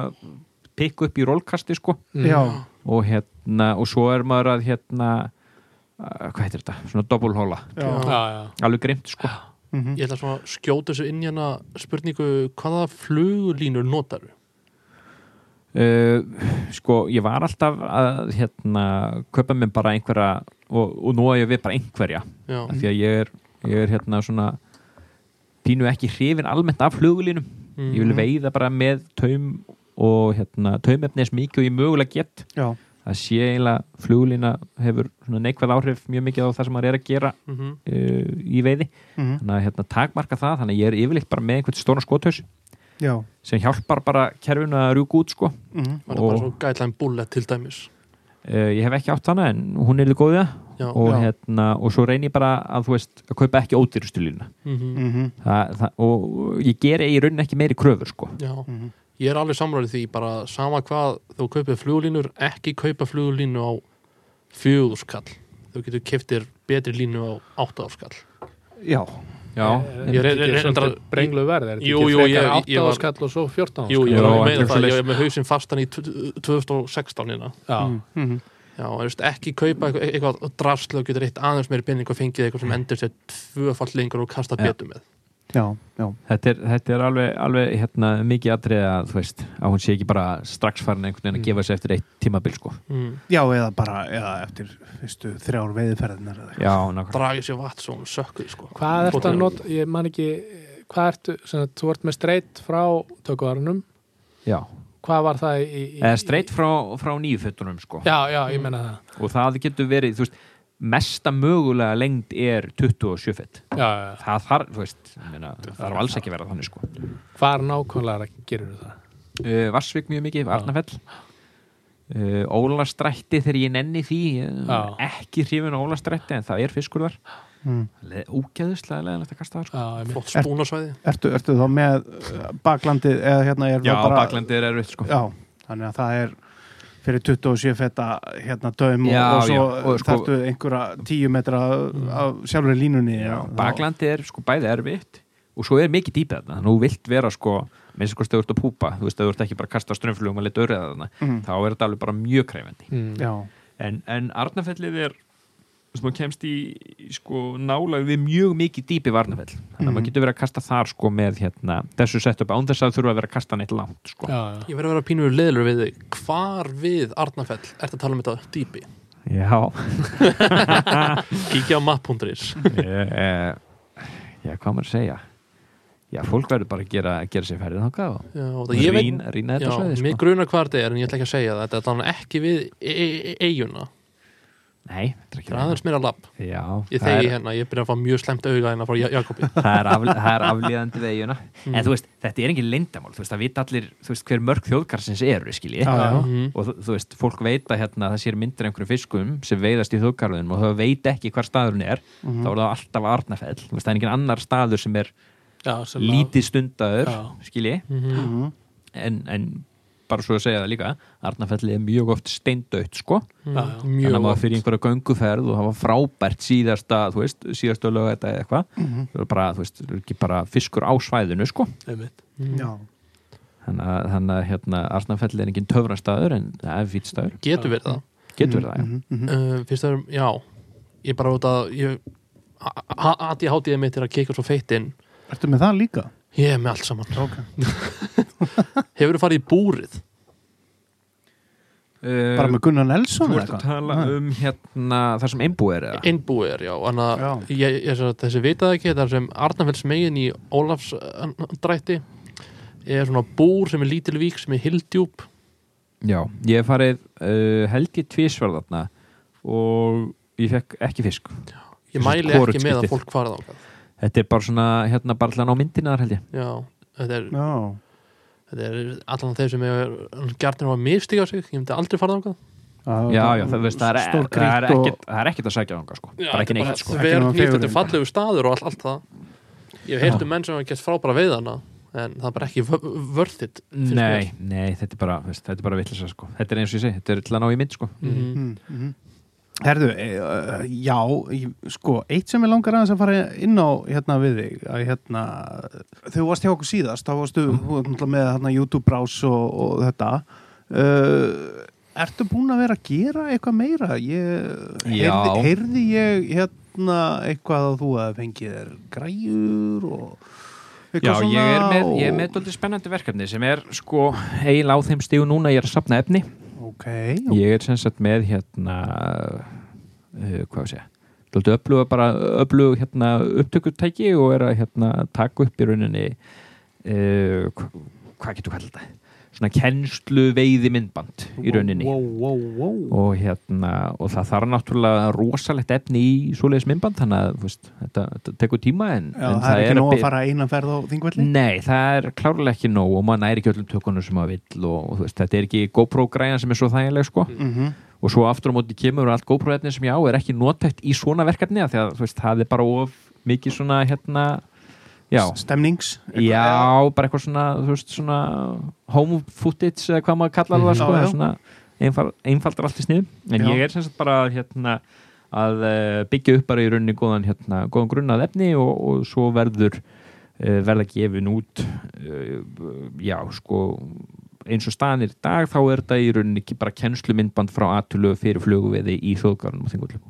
Speaker 4: pikk upp í rólkasti sko.
Speaker 1: Já,
Speaker 4: og hérna, og svo er maður að hérna uh, hvað heitir þetta, svona doppulhóla
Speaker 1: já,
Speaker 3: Já, já.
Speaker 4: Alveg grimt sko
Speaker 1: mhm.
Speaker 2: ég ætla svona að skjóta þessu inn í hana spurningu hvaða flugulínur notaru
Speaker 4: Uh, sko, ég var alltaf að hérna, kaupa mér bara einhverja og, og nú að ég við bara einhverja.
Speaker 2: Já,
Speaker 4: af því að ég er, ég er hérna svona pínu ekki hrifin almennt af flugulínum.
Speaker 2: Mm.
Speaker 4: ég vil veiða bara með taum og hérna, taumefni eins mikið og ég mögulega get.
Speaker 1: Já,
Speaker 4: það sé eiginlega flugulína hefur svona neikvæð áhrif mjög mikið á það sem maður er að gera
Speaker 2: mm
Speaker 4: uh, í veiði.
Speaker 1: Mhm.
Speaker 4: þannig að hérna, takmarka það, þannig að ég er yfirleitt bara með einhvern stóna skothaus
Speaker 1: já.
Speaker 4: sem hjálpar bara kerfinu að rjúka út sko.
Speaker 1: Mhm.
Speaker 2: var það bara
Speaker 4: Og-
Speaker 2: svo guideline bullet til dæmis?
Speaker 4: Uh, ég hef ekki átt hana en hún er þið góðið
Speaker 2: já,
Speaker 4: og,
Speaker 1: Já.
Speaker 4: hérna, og svo reynir ég bara að þú veist að kaupa ekki ódýrustu lína
Speaker 2: mm
Speaker 1: Mhm.
Speaker 4: það, það, og ég ger í rauninni ekki meiri kröfur sko.
Speaker 2: Já.
Speaker 1: Mhm.
Speaker 2: ég er alveg samræðið því bara sama hvað þú kaupir flugulínur ekki kaupa flugulínu á fjögurskall þú getur keftir betri línu á áttaðarskall
Speaker 1: já,
Speaker 4: já,
Speaker 2: Ég
Speaker 3: Er
Speaker 2: reyndar að-
Speaker 3: brenglu verð? Er þetta
Speaker 2: Jú,
Speaker 3: ekki
Speaker 2: jú,
Speaker 3: frekar
Speaker 2: ég- ég
Speaker 3: 8
Speaker 2: var-
Speaker 3: skall og svo 14
Speaker 2: Jú, ég meina
Speaker 4: er
Speaker 2: það, ég er með hausinn fastan í t- 2016 hérna
Speaker 3: Já,
Speaker 1: Mhm.
Speaker 2: Já, þú veist, ekki kaupa eitthvað, eitthvað drasl og getur eitt aðeins meiri penning og fengið eitthvað sem endur sér tvöfall lengur og kasta
Speaker 4: Já.
Speaker 2: betur með
Speaker 1: já, já,
Speaker 4: þetta er, þetta er alveg, alveg hérna, mikið atrið að þú veist að hún sé ekki bara strax farin einhvern veginn að
Speaker 3: Mm.
Speaker 4: gefa sig eftir eitt tímabil sko.
Speaker 2: mm.
Speaker 1: já, eða bara eða eftir fyrstu þrjár veiðferðinar eða eitthvað.
Speaker 4: já, nákvæmlega
Speaker 2: dragið sér vatn svo hún sökkuð sko.
Speaker 3: Hvað ertu að nota, ég man ekki hvað ertu, sem að þú ert með streyt frá tökuvarunum,
Speaker 4: já,
Speaker 3: hvað var það í, í
Speaker 4: eða streitt frá, frá nýjufötunum sko.
Speaker 3: Já, já, ég menna það
Speaker 4: og það getur verið, þú veist mesta mögulega lengd er 27 fett það þarf, þú veist, ég meina, það þarf alls ekki að vera þannig sko.
Speaker 3: hvar nákvæmlega gerir það?
Speaker 4: uh, Varsvik mjög mikið, Arnafell uh, Ólastrætti þegar ég nenni því uh,
Speaker 3: Já.
Speaker 4: ekki hrifin á Ólastrætti en það er fiskur þar
Speaker 1: Mm.
Speaker 4: úgeðuslega leðanlegt að kasta þar sko.
Speaker 2: Flott spúnarsvæði
Speaker 1: ertu, ertu þá með baklandið eða hérna er
Speaker 4: Já,
Speaker 1: bara
Speaker 4: baklandi er erfitt sko.
Speaker 1: já, þannig að það er fyrir 27 fetta hérna döm og,
Speaker 4: Já,
Speaker 1: og svo
Speaker 4: já, og sko-
Speaker 1: þarftu einhverja 10 metra af sjálfur línunni
Speaker 4: baklandi er sko bæði erfitt og svo er mikið dýpið þarna. Þannig að þú vilt vera sko minnst sko stöður að púpa þú veist, þú ert ekki bara að kasta strömmflugum að leta örið þarna
Speaker 1: Mhm.
Speaker 4: þá er þetta alveg bara mjög krefendi
Speaker 3: Mm.
Speaker 4: en, en Arnafellið er sem þú kemst í, í sko nálag við mjög mikið dýpi Varnafell þannig að
Speaker 1: Mhm.
Speaker 4: maður getur verið að kasta þar sko með hérna, þessu setup án þess að þurfa að vera að kasta neitt langt sko.
Speaker 3: Já, já.
Speaker 2: ég verði að vera pínur leðlur við þig hvar við Arnafell ertu að tala um þetta dýpi
Speaker 4: Já
Speaker 2: kíkja á map.is
Speaker 4: e, Já, hvað maður að segja Já, fólk verður bara að gera, gera sér færið þangað og
Speaker 2: Já, og það ég veit
Speaker 4: rýna, þetta
Speaker 2: mig
Speaker 4: sko.
Speaker 2: grunar hvað þetta er en ég ætla ekki að segja það þetta er þannig ekki við e- e- e- eiguna
Speaker 4: Nei, þetta er ekki
Speaker 2: það er aðeins meira lapp
Speaker 4: Já,
Speaker 2: ég
Speaker 4: það
Speaker 2: þegi
Speaker 4: er,
Speaker 2: hérna, ég byrja að fá mjög slemt auga hérna frá Ja- Jakobi.
Speaker 4: Það er, af, það er aflíðandi vegjuna
Speaker 2: Mm.
Speaker 4: En þú veist, þetta er engin leyndamál Þú veist, það vita allir, þú veist, hver mörg þjóðkarsins eru, skilji
Speaker 1: Já, já.
Speaker 2: Mhm.
Speaker 4: og þú, veist, fólk veit að hérna, það sér myndir einhverjum fiskum sem veiðast í þjóðgarðunum og það veit ekki hvar staðurinn er.
Speaker 1: Mhm.
Speaker 4: þá er það alltaf Arnafell þú veist, það er engin annar staður sem er
Speaker 3: já sem
Speaker 4: lítið stundaður
Speaker 3: Já.
Speaker 2: Mhm.
Speaker 1: Mhm.
Speaker 4: bara svo að segja það líka, Arnafelli er mjög oft steindaut, sko
Speaker 2: Mhm.
Speaker 3: Já, já.
Speaker 4: þannig að maður
Speaker 2: oft.
Speaker 4: fyrir einhverja gönguferð og það var frábært síðasta, þú veist, síðasta lög þetta eða eitthvað,
Speaker 1: Mhm.
Speaker 4: það er bara, þú veist, það er ekki bara fiskur á svæðinu, sko.
Speaker 2: Mhm.
Speaker 1: já,
Speaker 4: þannig að, þannig að hérna, Arnafelli er engin töfrastaður en það er fýtt staður,
Speaker 2: getur verið það
Speaker 4: getur það, já
Speaker 1: Mhm, mhm.
Speaker 2: uh, fyrst það er, já ég bara út að ég, að ég hátíði mitt er að kika svo feitt inn
Speaker 1: ertu með það líka?
Speaker 2: Ég er með allt saman.
Speaker 1: Okay.
Speaker 2: hefur þú farið í búrið?
Speaker 1: Bara með Gunnar Nelson
Speaker 4: Þú
Speaker 1: eða
Speaker 4: ert að tala
Speaker 1: Nei.
Speaker 4: um hérna það sem einbúið er eða?
Speaker 2: innbúið er, já,
Speaker 1: Já.
Speaker 2: ég, ég, ég, þessi vitað ekki, það er sem Arnarfells megin í Ólafs uh, drætti er svona búr sem er lítil vík sem er hildjúp
Speaker 4: Já, ég hef farið uh, helgi tvísvar þarna og ég fekk ekki fisk.
Speaker 2: Ég mæli ekki með að fólk farið á
Speaker 4: Þetta er bara svona, hérna, bara allan á myndina þar held ég
Speaker 2: já, þetta er,
Speaker 1: já,
Speaker 2: þetta er allan þeir sem er gjarnir á að mistiga sig, ég myndi aldrei farið á
Speaker 4: Já, já, það, veist, það, er,
Speaker 1: stór
Speaker 4: það, er ekkit, það er ekkit að sækja þangað sko. bara ekki neitt sko.
Speaker 2: Þetta er
Speaker 1: fegurðin.
Speaker 2: fallegu staður og allt, allt það Ég hef heyrt um menn sem hafa gett frábæra veiðana en það er bara ekki vörðitt
Speaker 4: Nei, nei, þetta er bara, veist, þetta er bara vittlisa sko. Þetta er eins og ég segi, þetta er til að ná í mynd sko.
Speaker 2: mm -hmm.
Speaker 1: Mhm, mhm. Herðu, e, uh, já, sko, eitt sem ég langar aðeins að fara inn á hérna við þig, að hérna, þú varst hjá okkur síðast, þá varstu náttúrulega með hérna, YouTube-brás og, og þetta, uh, ertu búin að vera að gera eitthvað meira? Ég, heyrði, heyrði ég hérna eitthvað að þú að fengið þér græjur og
Speaker 4: Já, ég er með, er með dóldi spennandi verkefni sem er sko eiginlega á þeim stíu núna ég er að sapna efni
Speaker 1: Ok,
Speaker 4: Ég er sem sagt með hérna uh, hvað sé öfluga bara öfluga hérna upptökutæki og er að hérna taka upp í rauninni uh, hva- hvað getur kallað þetta? Svona kennslu veiði myndband í rauninni.
Speaker 1: Wow, wow, wow,
Speaker 4: og hérna og það þarf náttúrulega rosalegt efni í svoleiðis myndband þannig að veist, þetta, þetta tekur tíma en,
Speaker 1: Já,
Speaker 4: en
Speaker 1: það er ekki nóg að fara eina ferð á þingvelli?
Speaker 4: Nei, það er klárlega ekki nóg og maður næri ekki öllum tökunum sem maður vill og, og veist, þetta er ekki GoPro græjan sem er svo þægileg sko.
Speaker 1: Mm
Speaker 4: og svo aftur á móti kemur allt GoPro efni sem ég á er ekki notætt í svona verkefni af því að veist, það er bara of mikið svona hérna já,
Speaker 1: Stemnings?
Speaker 4: já, bara eitthvað svona þú veist, svona home footage eða hvað maður kallar það
Speaker 1: Mhm.
Speaker 4: sko, svona einfald, einfaldar allt í snið en
Speaker 1: Já.
Speaker 4: ég er sem sagt bara hérna að eh, byggja upp bara í rauninni góðan, hérna, góðan grunnað efni og, og svo verður uh, verða gefin út uh, já, sko eins og staðan er í dag, þá er þetta í rauninni ekki bara kennslumyndband frá aðtölu fyrir fluguveiði í þjóðgarðunum og þingullum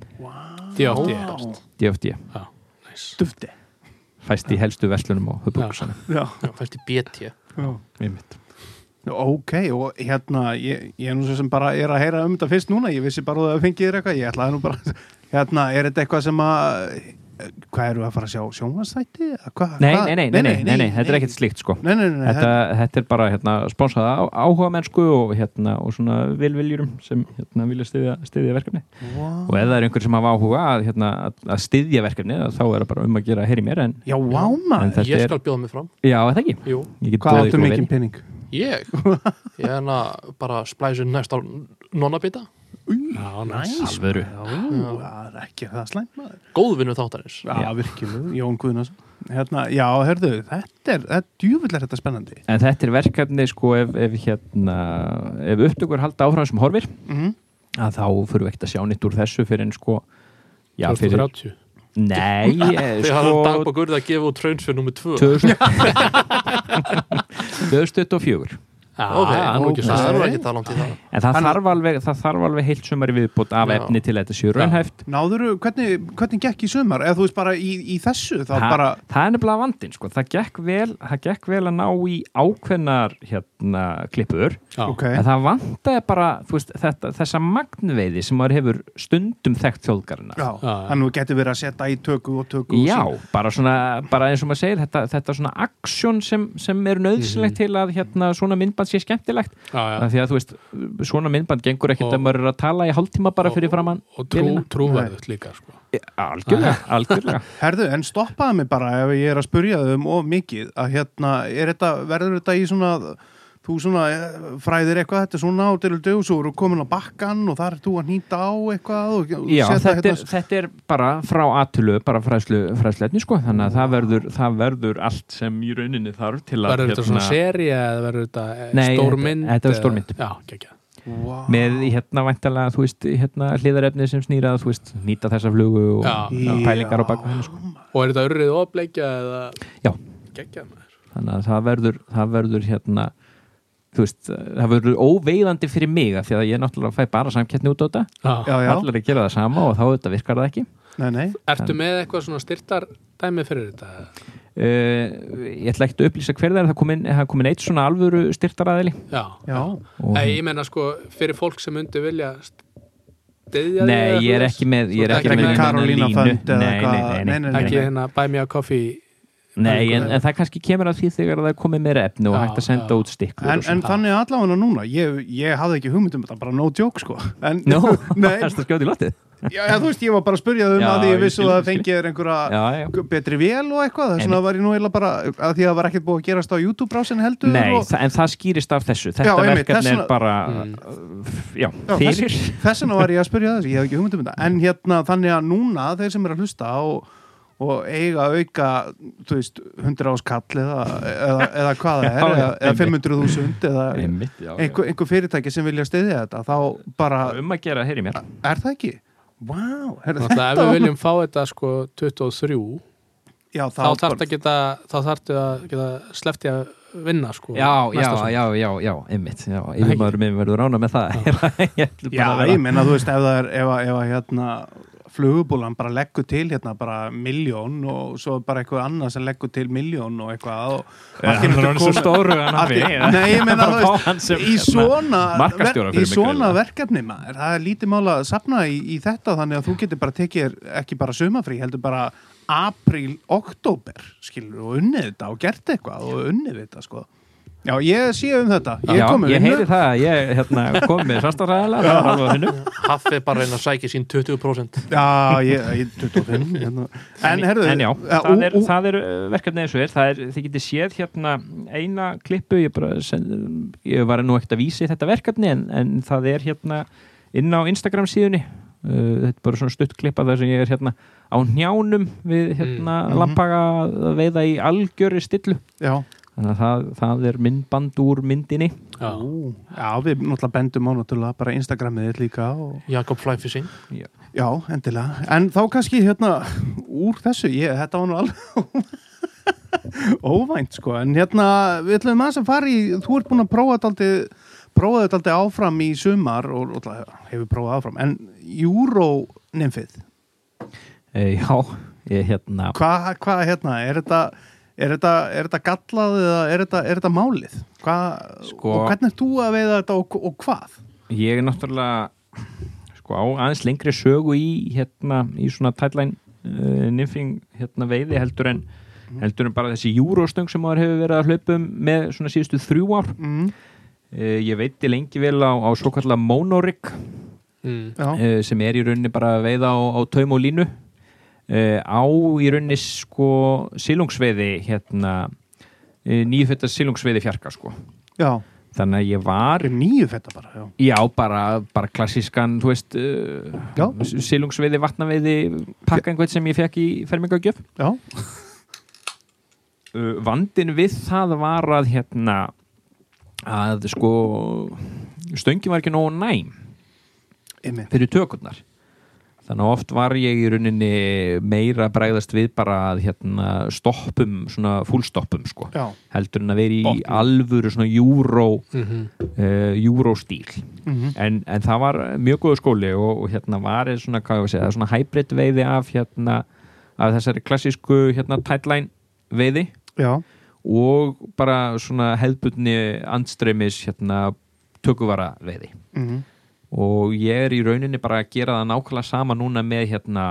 Speaker 3: DFD
Speaker 1: Vá.
Speaker 4: DFD,
Speaker 3: nice.
Speaker 4: Fæst í helstu verslunum á höfbúksanum
Speaker 1: Já,
Speaker 2: Já, fæst í BT
Speaker 1: Ok, og hérna, ég, ég er nú svo sem bara er að heyra um þetta fyrst núna, ég vissi bara að það fengið þér eitthvað, ég ætlaði nú bara, hérna, er þetta eitthvað sem að, hvað eru að fara að sjá, Hvað,
Speaker 4: Nei, nei, nei, nei, nei, nei, nei, þetta er ekkert slíkt sko.
Speaker 1: Nei, nei, nei,
Speaker 4: þetta, þetta er bara hérna, sponsað á, áhuga mennsku og, hérna, og svona vilviljurum sem hérna, vilja styðja, styðja verkefni.
Speaker 1: Wow.
Speaker 4: og ef það er einhver sem hafa áhuga að, hérna, að, að styðja verkefni þá er það bara um að gera heyri mér en,
Speaker 1: Já, vá
Speaker 4: en
Speaker 1: maður,
Speaker 4: þetta
Speaker 2: Ég skal bjóða mig fram.
Speaker 4: Já, er það ekki?
Speaker 1: Hvað
Speaker 4: boðið
Speaker 1: áttu
Speaker 4: ykkur
Speaker 1: mikið
Speaker 4: vel.
Speaker 1: pening?
Speaker 2: ég? Ég er bara splæsið næst á
Speaker 3: næs.
Speaker 4: Alvöru.
Speaker 1: Það er ekki það slæmt maður.
Speaker 2: Góðvinnu þáttarins
Speaker 1: Já, virkilega, Jón Guðnarsson. Hérna, já, herðu, þetta er, þetta er djúvill er þetta spennandi.
Speaker 4: En þetta er verkefni sko ef, ef, hérna, ef upptökur halda áfram sem horfir
Speaker 1: Mm
Speaker 4: að þá fyrir við ekkert að sjá nýtt úr þessu fyrir en sko já, fyrir,
Speaker 3: 2030.
Speaker 4: nei, eh,
Speaker 2: Þegar hann
Speaker 4: sko
Speaker 2: dagbak urðið að gefa út traunsfjör nummer 2
Speaker 4: 2024
Speaker 3: Já,
Speaker 2: Ok,
Speaker 3: það er ekki
Speaker 2: það langt í það
Speaker 4: en það
Speaker 1: Hann-
Speaker 4: þarf alveg, það þarf alveg heilt sumari viðbútt af
Speaker 2: Já.
Speaker 4: efni til að þetta séu raunhæft
Speaker 1: Náðuru, hvernig, hvernig gekk í sumar? Eða þú veist bara í, í þessu, þá
Speaker 4: Þa,
Speaker 1: bara,
Speaker 4: það er nefnilega vandinn sko. það, gekk vel, það gekk vel að ná í ákveðnar hérna, klippur
Speaker 3: Já.
Speaker 1: ok,
Speaker 4: en það vantaði bara þú veist, þetta, þessa magnveiði sem maður hefur stundum þekkt
Speaker 1: já. þannig þú getur verið að setja í tökku og tökku og
Speaker 4: Já,
Speaker 1: sín.
Speaker 4: bara svona, bara eins og maður segir þetta, þetta svona aksjón sem, sem er nöðsilegt til að hérna, svona myndband sé skemmtilegt af því að þú veist, svona myndband gengur
Speaker 3: Og-
Speaker 4: að maður er að tala í hálftíma bara fyrir framann
Speaker 3: og trú,
Speaker 4: vélina.
Speaker 3: trúverðut líka sko.
Speaker 4: algjörlega, algjörlega
Speaker 1: Herðu, en stoppaði mig bara ef ég er að spurja þau um of mikið að hérna, er þetta, verður þetta í svona þú svona eh, fræðir eitthvað þetta er svona á til og svo eru komin á bakkan og þar er þú að nýta á eitthvað og,
Speaker 4: Já,
Speaker 1: setja
Speaker 4: þetta er, þetta er bara frá aðtölu, bara fræðslu, fræðsleitni sko, þannig að það verður, það verður allt sem í rauninni þarf til að hérna,
Speaker 3: verður þetta svona serið eða verður þetta eh,
Speaker 4: Nei,
Speaker 3: stór
Speaker 4: þetta- þetta er
Speaker 3: eða-
Speaker 4: stór mynd.
Speaker 3: já, gekkja
Speaker 1: wow.
Speaker 4: með hérna væntalega, þú veist, hérna hliðarefni sem snýra, þú veist, nýta þessa flugu og
Speaker 3: Já,
Speaker 4: já, pælingar á baka henni sko.
Speaker 3: og er þetta urrið ofleikja eða
Speaker 4: Já.
Speaker 3: gekkja
Speaker 4: þannig að það verður, það verður hérna þú veist, það verður óveiðandi fyrir mig af því að ég náttúrulega fæ bara samkettni út á þetta.
Speaker 3: Já.
Speaker 1: Já, já,
Speaker 4: allir að gera það sama og þá þetta virkar það ekki.
Speaker 1: Nei, nei.
Speaker 3: Ertu með eitthvað svona styrtar dæmi fyrir þetta?
Speaker 4: Uh, ég ætla ekki að upplýsa hver það er það komin, komin eitt svona alvöru styrtaræðili
Speaker 3: já,
Speaker 1: Já,
Speaker 4: og,
Speaker 3: Nei, ég menna sko fyrir fólk sem myndi vilja
Speaker 4: nei, ég er ekki með er línu.
Speaker 1: Fönd eða
Speaker 4: nei,
Speaker 1: eitthvað-
Speaker 4: nei, nei,
Speaker 1: nei, nei,
Speaker 4: nei,
Speaker 3: ekki hérna buy me a coffee
Speaker 4: Nei, en, en það kannski kemur að því þegar það er komið meira efni og
Speaker 3: Já,
Speaker 4: hægt að senda
Speaker 3: já.
Speaker 4: út stikkur
Speaker 1: En, en þannig allavega núna, ég, ég hafði ekki hugmynd um þetta, bara no joke sko. En, nei,
Speaker 4: það er skjótt í loftið?
Speaker 1: Já, þú veist, ég var bara að spurja þau um að því ég vissu að það þér einhverja
Speaker 4: Já,
Speaker 1: betri vél og eitthvað, þess vegna var ég nú eiginlega bara að því að það var ekkert búið að gerast á YouTube-brásin heldur
Speaker 4: Nei,
Speaker 1: og,
Speaker 4: en það skýrist af þessu. Þetta verkefni er bara
Speaker 3: Mm.
Speaker 4: Já,
Speaker 1: þess vegna var ég að spurja þess, ég hef ekki hugmynd um þetta er og, eiga auka þú veist, 100 áskall eða, eða, eða hvað það er
Speaker 4: Já, já,
Speaker 1: eða, eða
Speaker 4: einmitt.
Speaker 1: 500.000 eða einhver, einhver fyrirtæki sem vilja stiðja þetta þá bara,
Speaker 4: Um að gera, heyri mér.
Speaker 1: Er það ekki? Wow,
Speaker 3: Náttúrulega ef við viljum fá þetta sko 23
Speaker 1: já,
Speaker 3: þá þarf þetta að geta þá þarf þetta að geta slefti að vinna sko
Speaker 4: Já, já, já, já, já, einmitt Yfirmaður minn verður rána með það. Ég ætla bara
Speaker 1: Já, ég menna, þú veist, ef það er ef, að- ef að hérna flugubúlan bara leggur til hérna bara miljón og svo bara eitthvað annað sem leggur til miljón og eitthvað og
Speaker 4: hann er orðinn svo stóru hann
Speaker 1: veist,
Speaker 4: hann sem,
Speaker 1: í
Speaker 4: hérna,
Speaker 1: svona, ver, í svona verkefni maður, það er lítið mála að sapna í, í þetta þannig að þú getur bara tekið ekki bara sumafrí, heldur bara apríl, oktober, skilur og unnið þetta og gert eitthvað og unnið þetta, sko. Já, ég sé um þetta, ég
Speaker 4: Já,
Speaker 1: er komið
Speaker 4: ég heyri það, ég hérna, kom með samstæðaræðala, það er alveg að hinnu
Speaker 2: Haffi bara reyna að sækja sín 20%
Speaker 1: Já, ég, ég 25 hérna. En, herðu,
Speaker 4: En já, það er,
Speaker 1: ú, ú,
Speaker 4: það er uh, verkefni eins og er, það er, þið getið séð hérna eina klippu, ég bara send, ég var nú ekkert að vísi þetta verkefni en, en það er hérna inn á Instagram síðunni. Uh, þetta er bara svona stutt klippa þar sem ég er hérna á njánum við hérna
Speaker 1: Mm,
Speaker 4: lampaga að veiða í algjöri stillu.
Speaker 1: Já,
Speaker 4: þannig að það, það er myndband úr myndinni.
Speaker 3: Já.
Speaker 1: já, við náttúrulega bendum á náttúrulega bara Instagramið þitt líka og,
Speaker 2: Jakob Flyfishing
Speaker 1: Já, endilega. En þá kannski hérna úr þessu, ég, þetta var nú alveg óvænt sko. En hérna, við ætlum aðeins að fara í þú ert búin að prófa þetta aldrei prófa þetta aldrei áfram í sumar og, og hefur prófað áfram, en Euro nymfið
Speaker 4: e, Já, ég hérna
Speaker 1: Hvað, hva, hérna, er þetta er þetta, er þetta gallað eða er þetta, er þetta málið? Hvað,
Speaker 4: Sko-
Speaker 1: og hvernig er þú að veiða þetta og, og hvað?
Speaker 4: ég er náttúrulega sko á aðeins lengri sögu í hérna í svona tætlæn uh, nymfing hérna veiði heldur en heldur en bara þessi júróstöng sem maður hefur verið að hlaupum með svona síðustu þrjú ár
Speaker 1: Mm.
Speaker 4: uh, ég veiti lengi vel á, á svo kallar monorig
Speaker 3: mm.
Speaker 1: Já,
Speaker 4: uh, sem er í rauninni bara að veiða á, á taum og línu á í rauninni sko silungsveiði hérna uh, nýfetta silungsveiði fjarka sko
Speaker 1: já,
Speaker 4: þannig að ég var
Speaker 1: það er nýju fetta bara, já.
Speaker 4: Já, bara, bara klassískan, þú veist, uh, silungsveiði, vatnaveiði, pakka einhvern sem ég fekk í fermingagjöf.
Speaker 1: Já,
Speaker 4: Uh, vandin við það var að, hérna, að sko, stöngi var ekki nógu næm
Speaker 1: einmitt.
Speaker 4: fyrir tökurnar. Þannig að oft var ég í rauninni meira að bregðast við bara að hérna, stoppum, svona fullstoppum, sko. Heldur en að vera í
Speaker 1: Botni.
Speaker 4: alvöru svona júró,
Speaker 3: Mm
Speaker 4: uh, júróstíl.
Speaker 1: mm
Speaker 4: en, en það var mjög góður skóli og, og hérna var eða svona, hvað ég að segja, svona hybrid veiði af hérna, af þessari klassísku hérna tætlæn veiði.
Speaker 1: Já,
Speaker 4: og bara svona hefðbundni andstreymis hérna tökuvara veiði.
Speaker 1: Mm
Speaker 4: og ég er í rauninni bara að gera það nákvæmlega sama núna með hérna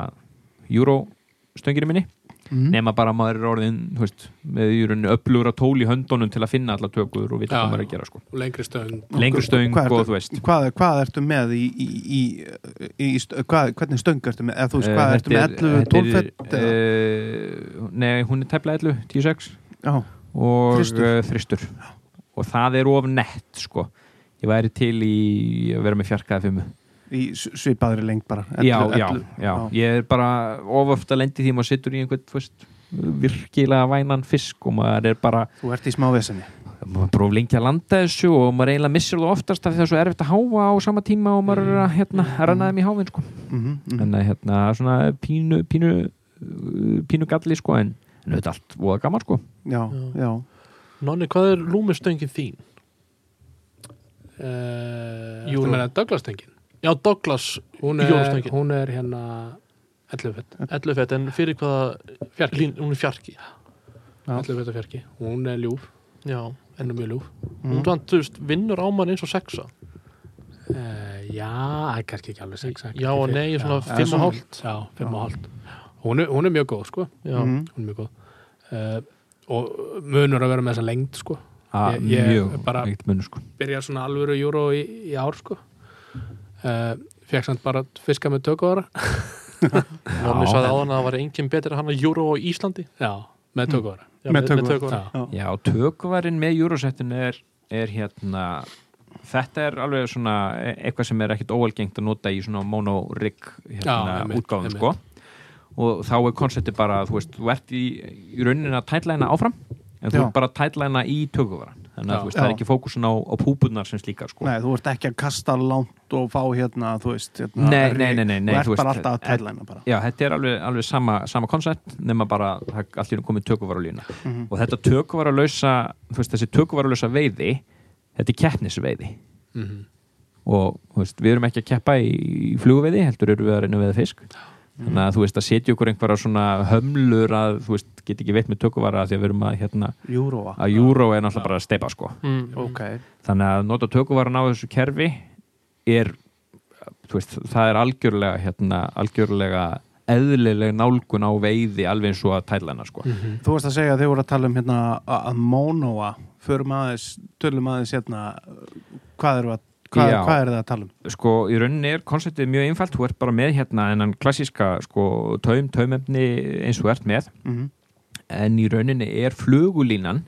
Speaker 4: júróstönginu minni.
Speaker 1: Mm.
Speaker 4: nema bara maður er orðin veist, með í rauninni öflugra tól í höndunum til að finna alla tökur og vita hvað maður er að gera sko.
Speaker 3: og lengri stöng.
Speaker 4: Lengri stöng
Speaker 1: Hvað ertu-
Speaker 4: og þú veist.
Speaker 1: hvað, hvað ertu með í, í, í, í hvað, hvernig stöng ertu með, eða þú veist,
Speaker 4: Eh,
Speaker 1: hvað ertu
Speaker 4: þetta
Speaker 1: með
Speaker 4: er-
Speaker 1: 11,
Speaker 4: þetta
Speaker 1: 12
Speaker 4: er,
Speaker 1: fett
Speaker 4: eh, Nei, hún er tæplega 11, 10-6
Speaker 1: Já,
Speaker 4: og
Speaker 1: Þristur.
Speaker 4: eh, þristur og það er of nett sko ég væri til í að vera með fjarkaði fimmu
Speaker 1: í svipaðri lengt bara.
Speaker 4: Já,
Speaker 1: 11,
Speaker 4: já,
Speaker 1: 11,
Speaker 4: já, ég er bara of ofta lendi því maður sittur í einhvern veist, virkilega vænan fisk og maður er bara,
Speaker 1: Þú ert í smá vesenni
Speaker 4: maður próf lengi að landa þessu og maður eiginlega missir það oftast af því það er svo erfitt að háfa á sama tíma og maður er að, hérna, að ranna þeim í háfinn sko.
Speaker 1: mm -hmm.
Speaker 4: en að, hérna, svona pínu pínu, uh, pínu galli sko en, en þetta er allt voða gaman sko.
Speaker 1: Já,
Speaker 2: Já.
Speaker 1: já,
Speaker 2: Nonni, hvað er lúmistöngin þín?
Speaker 3: Uh. Þú meina Douglas stöngin
Speaker 2: Já, Douglas
Speaker 3: hún er, hún er hérna 11 fett.
Speaker 2: 11 fett, en fyrir hvaða
Speaker 3: fjarki,
Speaker 2: lín, hún er fjarki.
Speaker 1: Já.
Speaker 3: 11 fett fjarki. Hún er ljúf,
Speaker 2: Já, en
Speaker 3: hún er mjög ljúf.
Speaker 1: Mm.
Speaker 2: hún þannig, þú veist, vinnur á mann eins og sexa.
Speaker 3: Uh, já, kannski ekki alveg 6
Speaker 2: Já og nei, svona
Speaker 1: Já,
Speaker 2: 5 og hálft.
Speaker 3: Já, 5 og hálft. Hún, hún er mjög góð sko.
Speaker 2: Já,
Speaker 3: hún er mjög góð. Uh, og munur að vera með þessa lengd sko
Speaker 4: ah,
Speaker 3: Ég- ég
Speaker 4: mjög
Speaker 3: bara-
Speaker 4: munur sko.
Speaker 3: byrjar svona alvöru júró í, í ár sko. Uh, fekk samt bara fiska með tökuvara
Speaker 2: Nonni
Speaker 4: Já.
Speaker 2: sagði áðan að það var engin betur hann að Euro á Íslandi.
Speaker 3: Já, með tökuvara
Speaker 2: Já,
Speaker 1: Með tökuvara.
Speaker 3: já,
Speaker 4: tökuvarinn með júrósettin er, er hérna þetta er alveg svona e- eitthvað sem er ekkit óalgengt að nota í svona monorig hérna,
Speaker 3: einmitt.
Speaker 4: sko. Og þá er konsepti bara, þú veist, þú ert í, í rauninni að tætlæna áfram en þú
Speaker 1: Já.
Speaker 4: ert bara að tætlæna í tökuvaran þannig að veist, það er ekki fókusun á, á púpunar sem slíkar sko.
Speaker 1: Nei, þú ert ekki að kasta langt og fá hérna, þú veist hérna,
Speaker 4: Nei,
Speaker 1: rík.
Speaker 4: nei, nei, nei, nei,
Speaker 1: Þú ert bara alltaf að tælæna bara.
Speaker 4: Já, þetta er alveg, alveg sama, sama koncept nema bara það er allir komið tökuvaralína.
Speaker 1: Mhm.
Speaker 4: og þetta tökuvaralösa þú veist, þessi tökuvaralösa veiði þetta er keppnisveiði.
Speaker 3: Mhm.
Speaker 4: og þú veist, við erum ekki að keppa í flugveiði, heldur eru við að reyna við fisk þannig að þú veist að setja okkur einhverja svona hömlur að þú veist, get ekki veitt með tökuvara því að við erum að hérna,
Speaker 1: Júróa.
Speaker 4: að júró er náttúrulega bara að steipa sko.
Speaker 2: Mm,
Speaker 1: Ok,
Speaker 4: þannig að nota tökuvaran á þessu kerfi er þú veist, það er algjörlega hérna, algjörlega eðlileg nálgun á veiði alveg eins og að tælana sko.
Speaker 3: Mhm.
Speaker 1: þú veist að segja að þið voru að tala um hérna að að mónóa. Förum aðeins, tölum aðeins hérna hvað eru að hvað, hvað eru það að tala um?
Speaker 4: sko í rauninni er konseptið mjög einfalt. Þú ert bara með hérna en klassíska sko taum, taumefni eins og ert með.
Speaker 1: Mm
Speaker 4: en í rauninni er flugulínan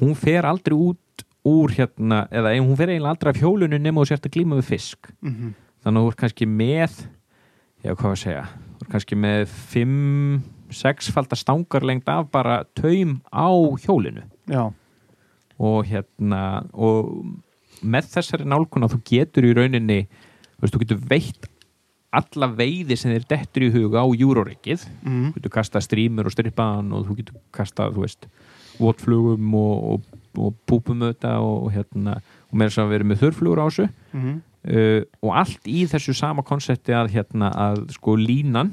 Speaker 4: hún fer aldrei út úr hérna, eða hún fer eiginlega aldrei af hjólunu nema þú sért að glíma við fisk.
Speaker 1: -hmm.
Speaker 4: þannig að þú ert kannski með já hvað var að segja þú ert kannski með 5-6 falda stangarlengd af bara taum á hjólinu.
Speaker 1: Já,
Speaker 4: og hérna og með þessari nálgun að þú getur í rauninni veist, þú getur veitt alla veiði sem þér dettur í huga á júrórikið
Speaker 1: mm
Speaker 4: þú getur kastað strímur og strippaðan og þú getur kastað, þú veist votflugum og, og, og púpum auðvitað og, hérna og með þess að vera með þurrflugur á þessu.
Speaker 1: -hmm.
Speaker 4: uh, og allt í þessu sama konsepti að hérna að sko línan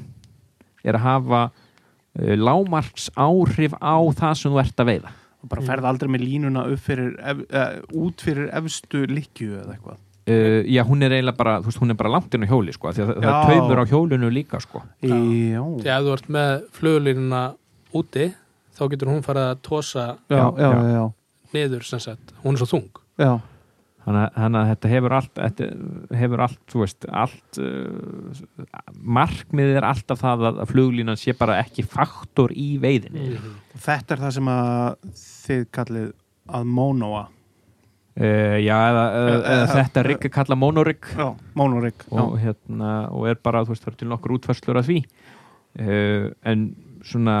Speaker 4: er að hafa uh, lámarks áhrif á það sem þú ert að veiða
Speaker 1: bara ferð aldrei með línuna upp fyrir ef, uh, út fyrir efstu likju eða eitthvað?
Speaker 4: Uh, já, hún er eiginlega bara, veist, hún er bara langt inn á hjóli sko, því að það, það er taumur á hjólinu líka sko.
Speaker 3: Já.
Speaker 1: já,
Speaker 3: Því ef þú ert með flugulínuna úti þá getur hún farið að tosa
Speaker 1: já, já, já, já,
Speaker 3: niður sem sagt, hún er svo þung.
Speaker 1: Já.
Speaker 4: Þannig að- þetta hefur allt þetta hefur allt, þú veist allt uh, markmiðið er alltaf það að fluglínan sé bara ekki faktor í veiðinni.
Speaker 3: Mhm.
Speaker 1: þetta er það sem að þið kallið að mónóa.
Speaker 4: Uh, já, eða, eða,
Speaker 1: Eh,
Speaker 4: eða
Speaker 1: eh,
Speaker 4: þetta rigg er kallað
Speaker 1: mónorigg
Speaker 4: og, hérna, og er bara, þú veist, það er til nokkur útfærslur að því. Uh, en svona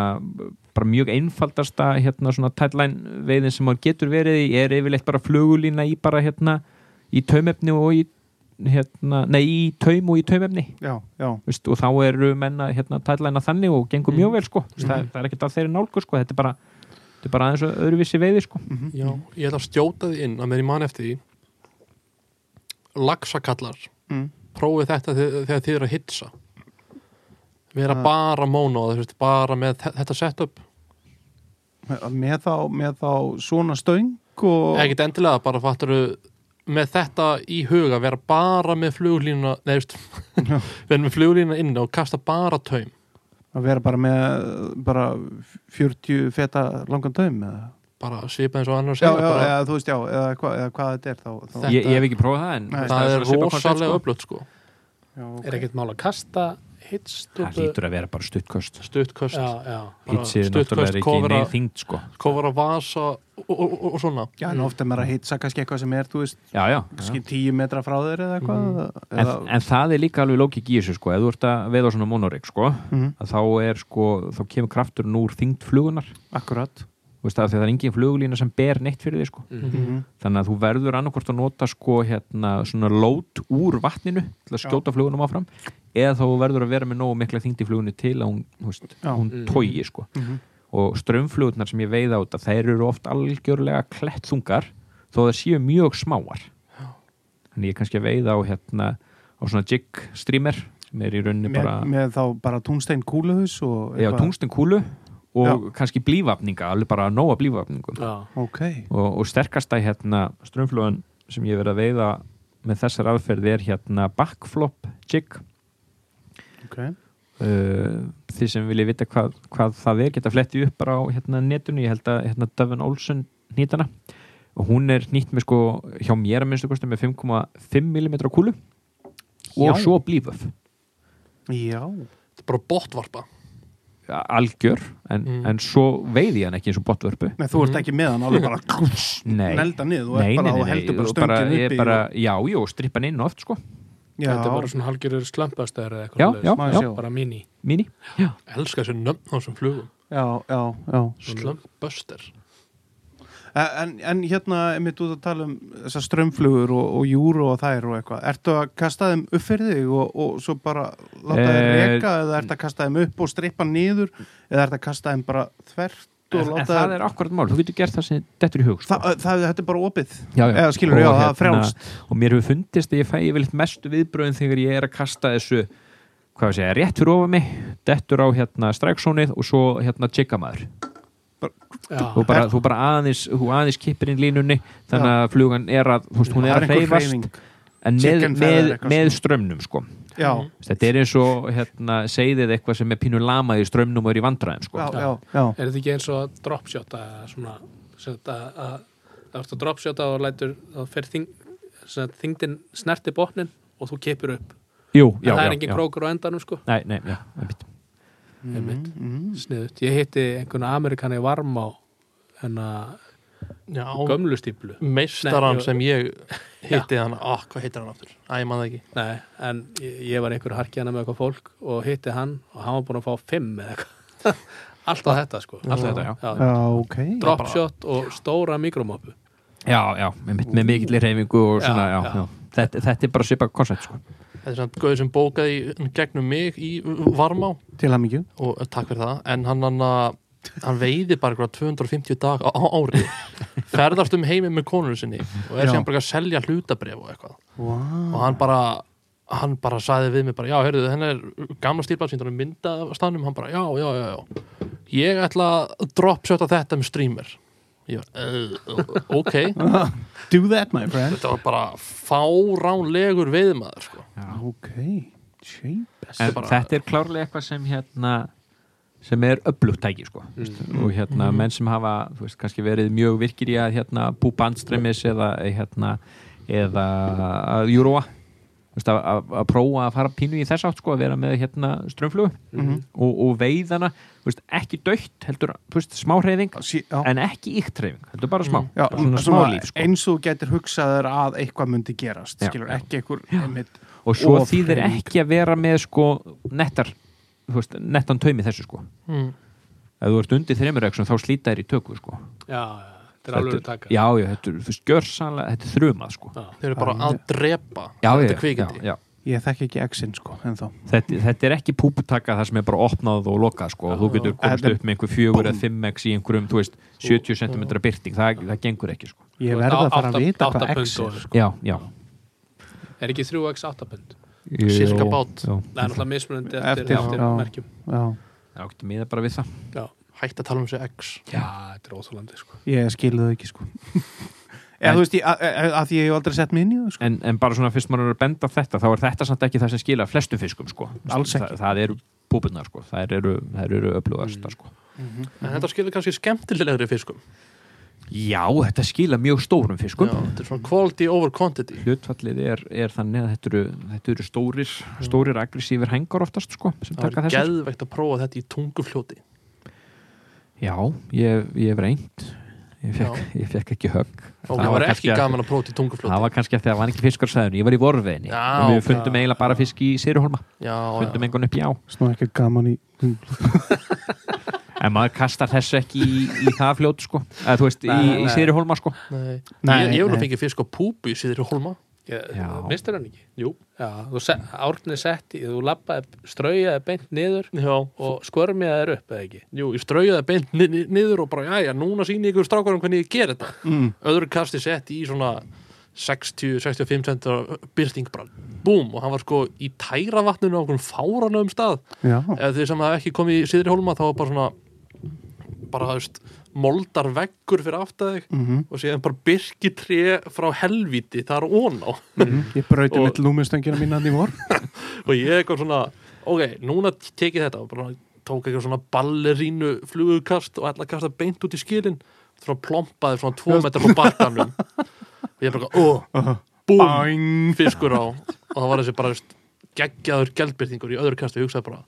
Speaker 4: bara mjög einfaldasta hérna svona tætlæn veiðin sem hann getur verið í er yfirleitt bara flugulína í bara hérna í taumefni og í hérna, nei í taum og í taumefni.
Speaker 1: Já, já,
Speaker 4: veist, og þá eru menna hérna tætlæna þannig og gengur
Speaker 3: Mm.
Speaker 4: mjög vel sko. Mm. það, það er ekkert að þeirri nálgu sko. Þetta er bara, þetta er bara aðeins öðruvísi veiði sko.
Speaker 1: Mhm,
Speaker 2: Já, ég ætla að stjóta því inn að mér í mann eftir því. Laxakallar.
Speaker 1: Mm.
Speaker 2: prófið þetta þe- þegar þið eru að hitsa. Vera
Speaker 1: Ah.
Speaker 2: bara veist, bara með þe- þetta setup
Speaker 1: með þá, með þá svona stöng og
Speaker 2: ekkert endilega, bara fattur með þetta í huga, vera bara með fluglínuna, nei, veist vera með fluglínuna inni og kasta bara taum
Speaker 1: að vera bara með bara 40 feta langan taum eða
Speaker 2: bara svipa eins og annar
Speaker 1: já, já,
Speaker 2: bara,
Speaker 1: eða þú veist, já, eða, hva, eða hvað þetta er þá, þá
Speaker 2: Þetta-
Speaker 4: ég, ég hef ekki prófað það en
Speaker 1: Nei.
Speaker 4: veist,
Speaker 2: það er rosalega
Speaker 4: sko.
Speaker 2: öflugt sko
Speaker 1: já, ok.
Speaker 3: er ekkert mál að kasta
Speaker 4: það
Speaker 3: hitstúpu
Speaker 4: lítur að vera bara stuttkost
Speaker 3: já, já,
Speaker 2: Bara
Speaker 4: hitsið náttúrulega ekki neið þingd sko.
Speaker 2: kofara vasa og, og, og, og svona.
Speaker 1: Já, en ofta er maður að hitsa kannski eitthvað sem er, þú veist,
Speaker 4: já, já, já.
Speaker 1: kannski 10 metra frá þeir eða eitthvað eða,
Speaker 4: En, en það er líka alveg lókik í þessu sko. Ef þú ert að veiða á svona monorik sko að þá er sko, þá kemur krafturinn úr þingd flugunar,
Speaker 1: akkurat
Speaker 4: að því að það er engin flugulína sem ber neitt fyrir því sko.
Speaker 3: Mhm.
Speaker 1: Mhm.
Speaker 4: þannig að þú verður annarkvort að nota sko hérna svona lót úr vatninu til að skjóta flugunum áfram eða þá verður að vera með nógu mikla þingd í flugunni til að hún,
Speaker 1: Já.
Speaker 4: hún
Speaker 3: Mhm.
Speaker 4: tógi sko.
Speaker 1: Mhm.
Speaker 4: og strömmflugurnar sem ég veiða át þær eru oft algjörlega klettþungar þó það séu mjög smáar. Þannig ég er kannski að veiða á hérna á svona jig streamer sem er í rauninni
Speaker 1: með,
Speaker 4: bara
Speaker 1: með þá bara túnstein kúluhus og
Speaker 4: já, tungsten kúlu og kannski blívapninga, alveg bara nóga blívapningum
Speaker 3: já,
Speaker 1: ok,
Speaker 4: og, og sterkasta hérna strömmflugan sem ég verið að veiða með þessar aðferði er hérna backflop jig
Speaker 1: ok.
Speaker 4: Uh, þið sem viljið vita hvað, hvað það er geta flettið upp bara á hérna, netinu. Ég held að hérna, Döfn Olsson nýtana og hún er nýtt með sko hjá mér að minnstu kosti með 5,5 mm kúlu. Og
Speaker 1: Já.
Speaker 4: svo blíföf
Speaker 1: já,
Speaker 2: þetta er bara botvarpa
Speaker 4: algjör en,
Speaker 2: Mm.
Speaker 4: en svo veiði ég hann ekki eins og botvörpu
Speaker 1: Nei, þú ert
Speaker 2: Mhm.
Speaker 1: ekki með hann alveg bara
Speaker 4: Nei.
Speaker 1: nelda niður. Og er heldur bara stöngin uppi
Speaker 4: bara, já, já, og strippa hann inn oft sko
Speaker 1: já,
Speaker 3: þetta er bara svona halgjörur slömpastöður eða eitthvað
Speaker 4: Já, já, já.
Speaker 3: bara mini.
Speaker 4: Míní,
Speaker 2: elska þessu nöfn á þessum flugum.
Speaker 1: Já, já, já.
Speaker 2: Slumpbuster
Speaker 1: En, en hérna, einmitt út að tala um þessar strömmflugur og, og júru og þær og eitthvað, ertu að kasta þeim upp fyrir þig og, og svo bara láta þeim reka eða ertu að kasta þeim upp og strippa niður eða ertu að kasta þeim bara þvert og
Speaker 4: en, en það er akkurat mál, þú getur gert það sem dettur í hug sko.
Speaker 1: það, það, þetta er bara opið.
Speaker 4: Já, já.
Speaker 1: eða skilur,
Speaker 4: Og
Speaker 1: já, það
Speaker 4: hérna-
Speaker 1: er
Speaker 4: og mér hefur fundist að ég fæ yfirleitt mestu viðbröðin þegar ég er að kasta þessu hvað við segja, rétt fyrir ofa mig dettur á hérna stræksónið og svo hérna tjekkamaður
Speaker 3: já,
Speaker 4: þú bara, þú bara aðeins, þú aðeins kippir inn línunni þannig að flugan er að, þú veist, hún er að hreyfast en með, með, með
Speaker 1: svona.
Speaker 4: strömmnum sko
Speaker 1: já,
Speaker 4: þetta er eins og hérna, segðið eitthvað sem er pínu lamað í strömmnum og er í vandræðum sko.
Speaker 1: Já, já, já.
Speaker 3: er þetta ekki eins og dropshot að svona sem þetta að það ert að dropshota og lætur þá fer þing, sem sagt, þingdin snerti botnin og þú kipur upp.
Speaker 4: Jú,
Speaker 3: en
Speaker 4: já,
Speaker 3: það er engin krókur á endanum sko.
Speaker 4: Nei, nei, já, einmitt.
Speaker 3: Einmitt.
Speaker 1: Mm,
Speaker 3: sniðut, ég hitti einhvern amerikani varm á hennar
Speaker 2: já,
Speaker 3: gömlu stíplu
Speaker 2: meistaran
Speaker 3: Nei,
Speaker 2: sem ég hitti hann, ah, hvað heitir hann aftur? Æ, ég man það ekki.
Speaker 3: Nei, en ég, var einhver harkjana með eitthvað fólk og hitti hann og hann var búin að fá fimm eða eitthvað. Alltaf þetta sko.
Speaker 4: Alltaf þetta, já.
Speaker 1: já, ok.
Speaker 3: Dropshot og stóra mikromoppu
Speaker 4: Já, já, með, með mikill reyfingu og svona, já,
Speaker 3: Já,
Speaker 4: já,
Speaker 3: já.
Speaker 4: Þetta, þetta er bara svipa koncept, sko.
Speaker 2: Þetta er samt gauð sem bókaði í- gegnum mig í Varmá.
Speaker 1: Til að mikið
Speaker 2: og eh, takk fyrir það, en hann hann, hann veiði bara eitthvað 250 dag á, ári. Ferðast um heimi með konur sinni og er
Speaker 1: Já.
Speaker 2: sem bara að selja hlutabref og eitthvað.
Speaker 1: Wow.
Speaker 2: og hann bara hann bara saði við mig bara, já, heyrðu, henni er gamla stílbað síndar mynda af staðnum, hann bara, já, já, já, já. Ég ætla að dropshota þetta með streamer. Ég var, uh, ok.
Speaker 1: Do that my friend.
Speaker 2: Þetta var bara fáránlegur veiðmaður, sko.
Speaker 1: Ok, Chambers
Speaker 4: en
Speaker 2: bara-
Speaker 4: þetta er klárlega eitthvað sem hérna sem er öflugt tæki sko
Speaker 3: Mm.
Speaker 4: og hérna menn sem hafa veist, kannski verið mjög virkir í að hérna púpa andstremis eða hérna eða að júróa að, að, að prófa að fara pínu í þess átt sko, að vera með hérna strömmflugu
Speaker 1: Mhm.
Speaker 4: og, og veiðana veist, ekki dögt, heldur veist, smá hreyfing
Speaker 1: Sí, já.
Speaker 4: en ekki ykt hreyfing, heldur bara smá
Speaker 1: Já,
Speaker 4: svona, smá líf sko.
Speaker 1: eins og getur hugsaður að eitthvað myndi gerast
Speaker 4: Já.
Speaker 1: skilur, ekki einhver
Speaker 4: og svo þýðir ekki að vera með sko nettar veist, nettan taumi þessu sko.
Speaker 2: Mm.
Speaker 4: ef þú ert undir þreymur þá slíta þér í tökur sko.
Speaker 3: Já, þetta er alveg taka.
Speaker 4: Já, já, þetta er, þú veist, gjörsanlega, þetta er þrumað sko.
Speaker 3: Já.
Speaker 2: þeir eru bara að drepa.
Speaker 4: Já,
Speaker 2: þetta kvikindi.
Speaker 4: já, já.
Speaker 1: ég þekki ekki exin sko, en þá
Speaker 4: Þetta, þetta er ekki púputaka það sem er bara opnað og lokað sko. Og þú getur
Speaker 1: er
Speaker 4: upp með einhver fjögur eða 5x í einhverjum, þú veist, 70 cm byrting, það, það gengur ekki sko.
Speaker 1: Ég
Speaker 3: Þú
Speaker 1: verð að fara að vita hvað ex er sko.
Speaker 4: já, já.
Speaker 3: Er ekki 3x 8 pund
Speaker 2: Cirka
Speaker 4: Jú,
Speaker 2: bát.
Speaker 4: já.
Speaker 3: það er náttúrulega mismunandi eftir,
Speaker 1: Eftir, já.
Speaker 3: merkjum.
Speaker 1: Já,
Speaker 4: Já, getur miða bara við það.
Speaker 3: Já,
Speaker 2: hægt að tala um sig X.
Speaker 3: Já, þetta er óþólandi sko.
Speaker 1: ég skilði það ekki sko. Eða þú veist, ég- að að- ég hef aldrei sett mig inn í það sko.
Speaker 4: en, en bara svona fyrst maður er að benda þetta þá er þetta samt ekki það sem skila flestu fiskum sko.
Speaker 1: Alls ekki.
Speaker 4: það, það eru púpunar sko, það eru, það eru öflugasta sko.
Speaker 2: En þetta skilur kannski skemmtilegri fiskum
Speaker 4: Já, þetta skila mjög stórum fiskum.
Speaker 2: Já, þetta er svona quality over quantity.
Speaker 4: Hlutfallið er, er þannig að þetta eru, þetta eru stórir, stórir aggressífir hengar oftast sko, sem
Speaker 2: það er
Speaker 4: þessar.
Speaker 2: geðveikt að prófa þetta í tungufljóti
Speaker 4: Já, ég, ég hef reynd ég fekk, ég fekk ekki högg.
Speaker 2: Og það var ekki
Speaker 4: kannski-
Speaker 2: gaman að prófa þetta í
Speaker 4: Það
Speaker 2: tungufljóti
Speaker 4: var kannski að það var ekki fiskarsæður, ég var í vorveginni og við fundum eiginlega bara fisk í Sýruholma
Speaker 2: já,
Speaker 4: fundum
Speaker 2: já.
Speaker 4: engan upp í á.
Speaker 1: Snú ekki gaman í
Speaker 4: en maður kastar þessu ekki í, í það fljót sko, eða þú veist,
Speaker 1: Nei,
Speaker 4: í, í
Speaker 1: nei.
Speaker 4: Sýruholma sko
Speaker 2: Nei.
Speaker 1: Nei,
Speaker 2: ég, ég vil
Speaker 1: nei.
Speaker 2: að fengi fisk á púpu í
Speaker 3: Já,
Speaker 4: Já.
Speaker 3: mistur hann ekki?
Speaker 2: Jú.
Speaker 3: Já, þú se, árni setti, þú lappaði, straujaði beint niður
Speaker 2: já,
Speaker 3: og skvörmiði þér upp, eða ekki?
Speaker 2: jú, ég straujaði beint ni ni niður og bara, já, já, núna síni ykkur strákarum hvernig ég ger þetta
Speaker 1: mm.
Speaker 2: öðru kasti sett í svona 60-65 cm byrting bara, búm, og hann var sko í tæra vatninu á okkur fáranum stað eða þeir sem hafa ekki komið í síðri hólma þá var bara svona bara, það veist, moldar veggur fyrir aftæðig
Speaker 1: mm
Speaker 2: og síðan bara byrkitré frá helvíti það er ón á
Speaker 1: ég brauti mitt lúmistöngina mín að því vor.
Speaker 2: Og ég eitthvað svona, ok, núna tekið þetta og bara tók eitthvað svona ballerínu flugukast og ætla að kasta beint út í skilin. Svona plompaði svona tvo metrar frá bakkanum og ég bara, ó, búm
Speaker 1: Bang.
Speaker 2: Fiskur á. Og það var þessi bara veist, geggjaður geldbyrtingur í öðru kastu og hugsaði bara,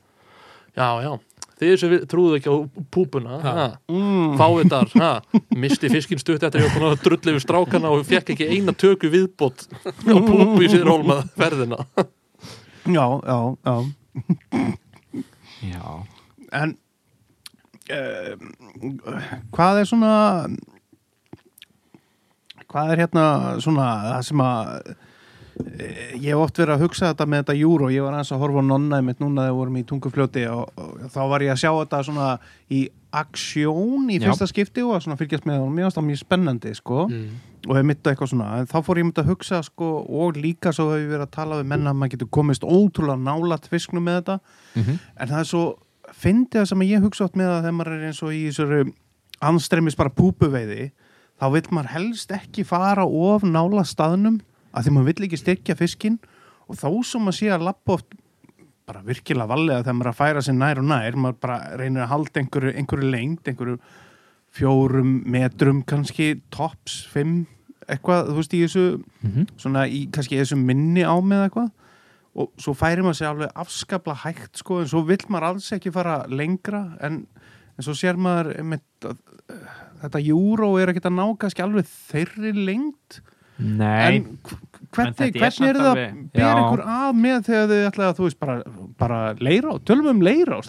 Speaker 2: já, já þið sem við- trúðu ekki á púpuna
Speaker 3: Ha.
Speaker 2: ha,
Speaker 1: mm.
Speaker 2: fáiðar, ha, misti fiskinn stutt eftir ég var búin að drulla yfir strákana og fekk ekki eina töku viðbót á púpu í síður hólma ferðina.
Speaker 1: Já, já, já.
Speaker 4: Já,
Speaker 1: En uh, hvað er svona hvað er hérna svona það sem að ég hef oft verið að hugsa þetta með þetta júru og ég var aðeins að horfa á nonna mitt núna þegar við vorum í tungufljóti og, og þá var ég að sjá þetta svona í aksjón í
Speaker 4: Já.
Speaker 1: fyrsta skipti og að svona fylgjast með og mér varst það mjög spennandi sko
Speaker 3: Mm.
Speaker 1: og hef mitt eitthvað svona en þá fór ég mitt að hugsa sko og líka svo hef ég verið að tala við menna að maður getur komist ótrúlega nálat fisknum með þetta
Speaker 4: Mhm.
Speaker 1: en það er svo fyndið það sem ég hugsa átt með það þegar maður er eins og í þessari anstremis bara púpuveiði þá vill maður helst ekki fara of nála staðnum að því maður vill ekki styrkja fiskinn og þó sem maður sé að lappa oft bara virkilega vallega þegar maður er að færa sér nær og nær maður bara reynir að halda einhverju, einhverju lengd einhverju fjórum metrum kannski tops, fimm eitthvað, þú veist, í þessu
Speaker 4: Mhm.
Speaker 1: svona í kannski þessu minni á með eitthvað og svo færi maður sér alveg afskapla hægt sko en svo vill maður alls ekki fara lengra en, en svo sér maður einmitt, að, uh, þetta júró er ekkert að ná kannski alveg þeirri lengt
Speaker 4: Nei,
Speaker 1: en hv- hvernig,
Speaker 4: er
Speaker 1: hvernig er það að bera ykkur að með þegar þið ætlaði að þú veist bara, bara leira á, tölum um leira á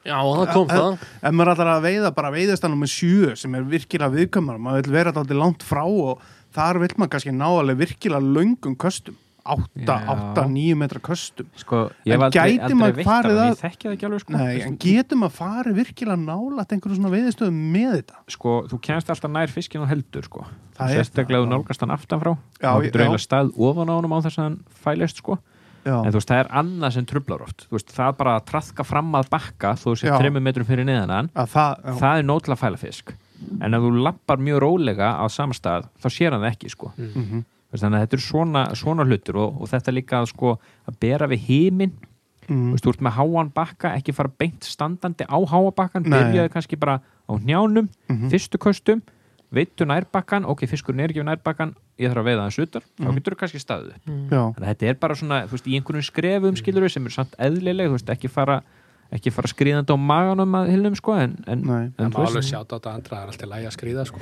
Speaker 3: Já,
Speaker 2: það kom það.
Speaker 1: ef maður ætlar að veiða bara veiðastanum með sjö sem er virkilega viðkamar maður vil vera þetta langt frá og þar vil maður kannski ná alveg virkilega löngum köstum 8,
Speaker 4: Já.
Speaker 1: 8, 9 metra köstum.
Speaker 4: Sko,
Speaker 1: En gæti maður farið að-
Speaker 4: sko
Speaker 1: Nei, en getum að fara virkilega nálat einhverju svona veiðistöðum með þetta?
Speaker 4: Sko, þú kemst alltaf nær fiskin og heldur sko.
Speaker 1: Er
Speaker 4: sérstaklega þú nálgast hann aftan frá.
Speaker 1: Já,
Speaker 4: þá getur
Speaker 1: já.
Speaker 4: eiginlega stað ofan á honum á þess að hann fælist sko.
Speaker 1: já,
Speaker 4: en þú veist, það er annað sem trublar oft. Þú veist, það bara að traðka fram að bakka þú sér tremur metrum fyrir neðan hann
Speaker 1: að það,
Speaker 4: það er nót til að fæla fisk. En ef þú lappar mjög rólega á samstað þá sér hann ekki sko.
Speaker 1: Mhm,
Speaker 4: Veist, þannig að þetta er svona, svona hlutur og, og þetta líka sko að bera við
Speaker 1: mhm,
Speaker 4: Veist, þú ert með háan bakka, ekki fara beint standandi á háa bakkan,
Speaker 1: Nei.
Speaker 4: byrjaði kannski bara á njánum,
Speaker 1: mhm,
Speaker 4: fyrstu köstum veittu nærbakkan, ok, fiskurinn er ekki við nærbakkan, ég þarf að veiða hans utar þá
Speaker 1: Mhm.
Speaker 4: getur þú kannski staðið
Speaker 1: já,
Speaker 4: Þannig að þetta er bara svona, þú veist, í einhverjum skrefum skilur við sem er samt eðlileg, þú veist, ekki fara ekki fara skriðandi á maganum að hilnum sko, en, en, en
Speaker 3: má alveg sjátt á þetta andra, það er alltaf lægi að skrýða sko.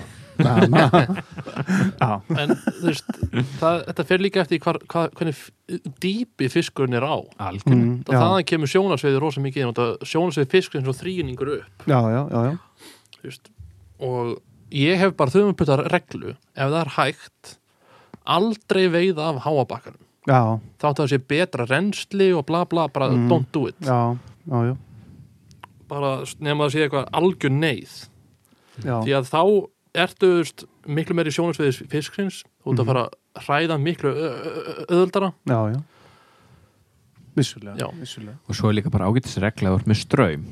Speaker 1: já,
Speaker 2: en þú veist, það, þetta fer líka eftir hvar, hvar, hvernig dýpi fiskurinn er á.
Speaker 4: Algjörlega.
Speaker 1: Mhm,
Speaker 2: það þaðan kemur sjónarsveiði rosa mikið sjónarsveiði fiskurinn svo þrýningur upp.
Speaker 1: Já, já, já,
Speaker 2: veist. og ég hef bara þau um puttar reglu ef það er hægt aldrei veiða af háabakkanum.
Speaker 1: Já,
Speaker 2: þá að sé betra rensli og bla bla, bara
Speaker 1: Mm.
Speaker 2: don't do it.
Speaker 1: Já, já, já,
Speaker 2: bara nema að sé eitthvað algjör neyð.
Speaker 1: Já,
Speaker 2: því að þá ertu veist, miklu meiri sjónarsveiðis fisksins þú ert
Speaker 1: Mhm.
Speaker 2: að fara að hræða miklu öðuldara
Speaker 1: já, já, vissulega,
Speaker 2: Já.
Speaker 1: vissulega,
Speaker 4: og svo er líka bara ágættis regla að þú ert með ströym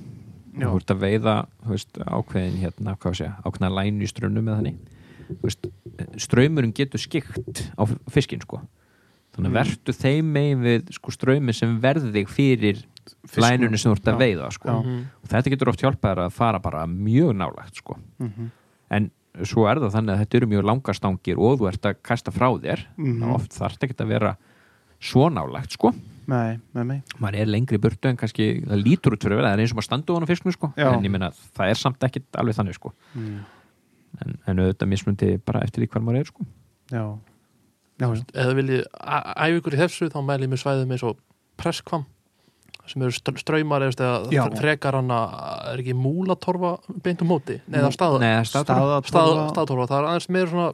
Speaker 4: þú ert að veiða veist, ákveðin hérna, hvað sé, ákveðna lænu í strömmnum með þannig. Ströymurinn getur skikt á fiskin sko. Þannig að
Speaker 1: Mm.
Speaker 4: vertu þeim megin við sko, ströymi sem verði þig fyrir
Speaker 1: Fisknum.
Speaker 4: lænunni sem þú ert að veiða sko.
Speaker 1: Já.
Speaker 2: Mhm.
Speaker 4: og þetta getur oft hjálpað þér að fara bara mjög nálægt sko.
Speaker 1: mhm,
Speaker 4: en svo er það þannig að þetta eru mjög langastangir og þú ert að kasta frá þér
Speaker 1: mhm,
Speaker 4: þá oft þarf þetta ekki að vera svo nálægt sko
Speaker 1: nei, nei, nei,
Speaker 4: maður er lengri burtu en kannski það lítur út fyrir að vera, það er eins og maður standu á hann fisknum sko. En ég meina það er samt ekkit alveg þannig sko.
Speaker 1: mm,
Speaker 4: en, en auðvitað mismundi bara eftir því hvar maður er sko.
Speaker 1: já, já, já,
Speaker 2: eða viljið æfa ykkur í þessu þá mæli ég með svæðið með svo presskvam sem eru str- straumar eða frekar hann að er ekki múlatorfa beint um móti Nei, eða staða,
Speaker 4: Nei, það er staðtorfa.
Speaker 2: stað,
Speaker 1: staðatorfa
Speaker 2: það er aðeins meira svona